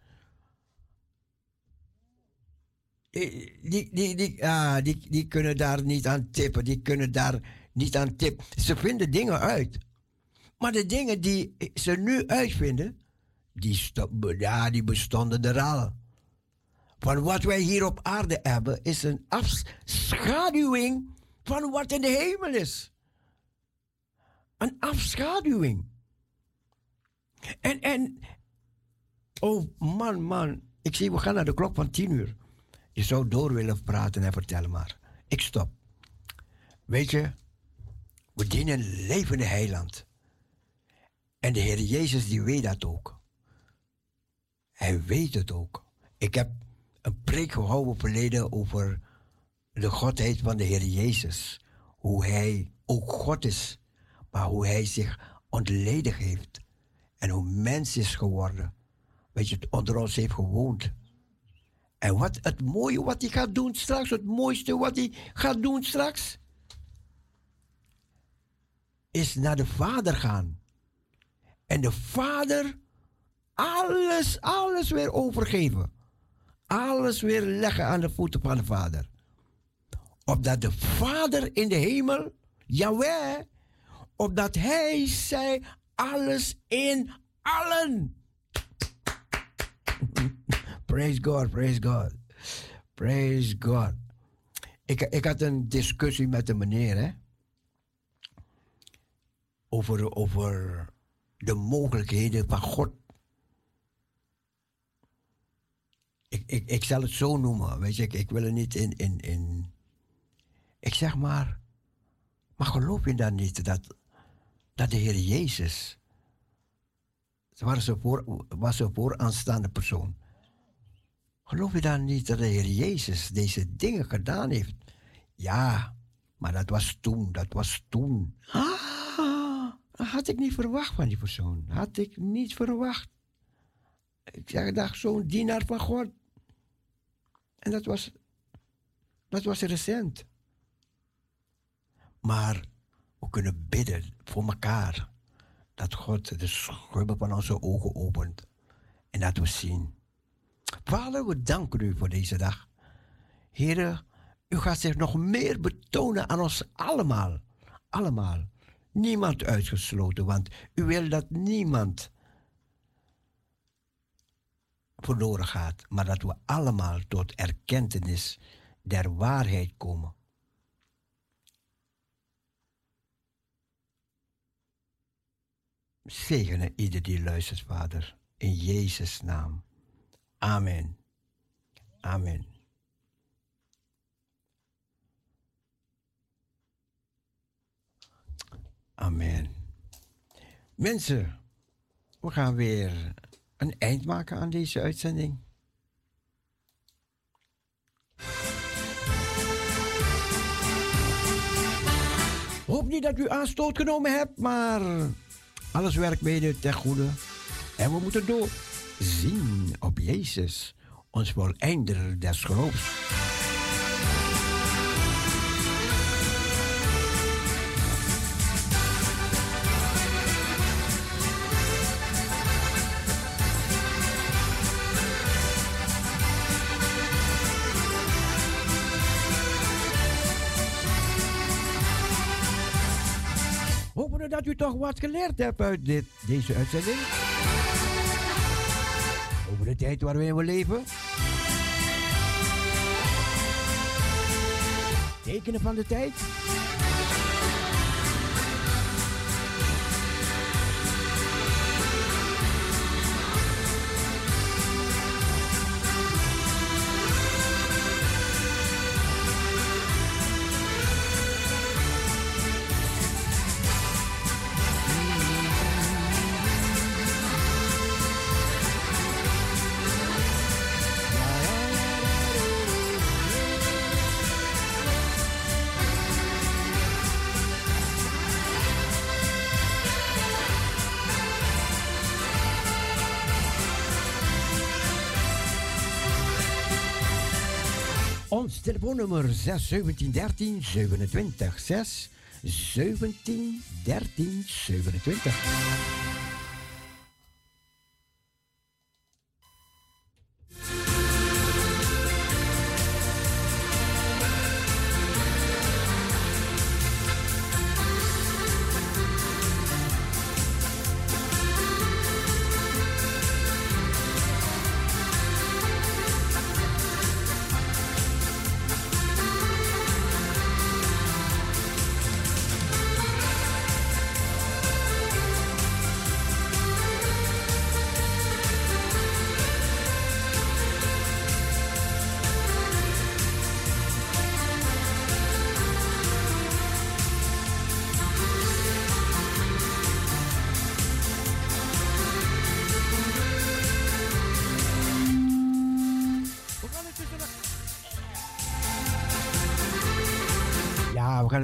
die, die, die, die, ah, die, die kunnen daar niet aan tippen. Die kunnen daar niet aan tippen. Ze vinden dingen uit. Maar de dingen die ze nu uitvinden, die, die bestonden er al. Van wat wij hier op aarde hebben, is een afschaduwing van wat in de hemel is. Een afschaduwing. En, en, oh man, man, ik zie, we gaan naar de klok van tien uur. Je zou door willen praten en vertellen, maar ik stop. Weet je, we dienen een levende heiland. En de Heer Jezus, die weet dat ook. Hij weet het ook. Ik heb een preek gehouden verleden over de godheid van de Heer Jezus. Hoe hij ook God is, maar hoe hij zich ontledig heeft. En hoe mens is geworden. Weet je, onder ons heeft gewoond. En wat het mooie wat hij gaat doen straks, het mooiste wat hij gaat doen straks, is naar de Vader gaan. En de Vader alles, alles weer overgeven. Alles weer leggen aan de voeten van de Vader. Opdat de Vader in de hemel, Yahweh, opdat Hij zij alles in allen. praise God, praise God. Praise God. Ik, ik had een discussie met een meneer, hè. Over, over de mogelijkheden van God. Ik, ik, ik zal het zo noemen, weet je. Ik, wil het niet in, in, in... Ik zeg maar... Maar geloof je dan niet dat, dat de Heer Jezus... Was een, voor, was een vooraanstaande persoon. Geloof je dan niet dat de Heer Jezus deze dingen gedaan heeft? Ja, maar dat was toen, dat was toen. Ah, had ik niet verwacht van die persoon. Had ik niet verwacht. Ik zeg, dacht, zo'n dienaar van God. En dat was, dat was recent. Maar we kunnen bidden voor elkaar. Dat God de schubben van onze ogen opent. En dat we zien. Vader, we danken u voor deze dag. Heren, u gaat zich nog meer betonen aan ons allemaal. Allemaal. Niemand uitgesloten, want u wil dat niemand verloren gaat, maar dat we allemaal tot erkentenis der waarheid komen. Zegene ieder die luistert, Vader, in Jezus' naam. Amen. Amen. Amen. Mensen, we gaan weer een eind maken aan deze uitzending. Hoop niet dat u aanstoot genomen hebt, maar alles werkt mede ten goede. En we moeten door zien op Jezus, ons voleinder des geloofs. Toch wat geleerd hebt uit dit, deze uitzending. Over de tijd waarin we leven. Tekenen van de tijd. Telefoonnummer 6 17 13 27 6 17 13 27.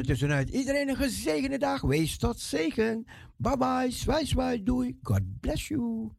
Tussenuit. Iedereen een gezegende dag. Wees tot zegen. Bye bye. Zwaai, zwaai. Doei. God bless you.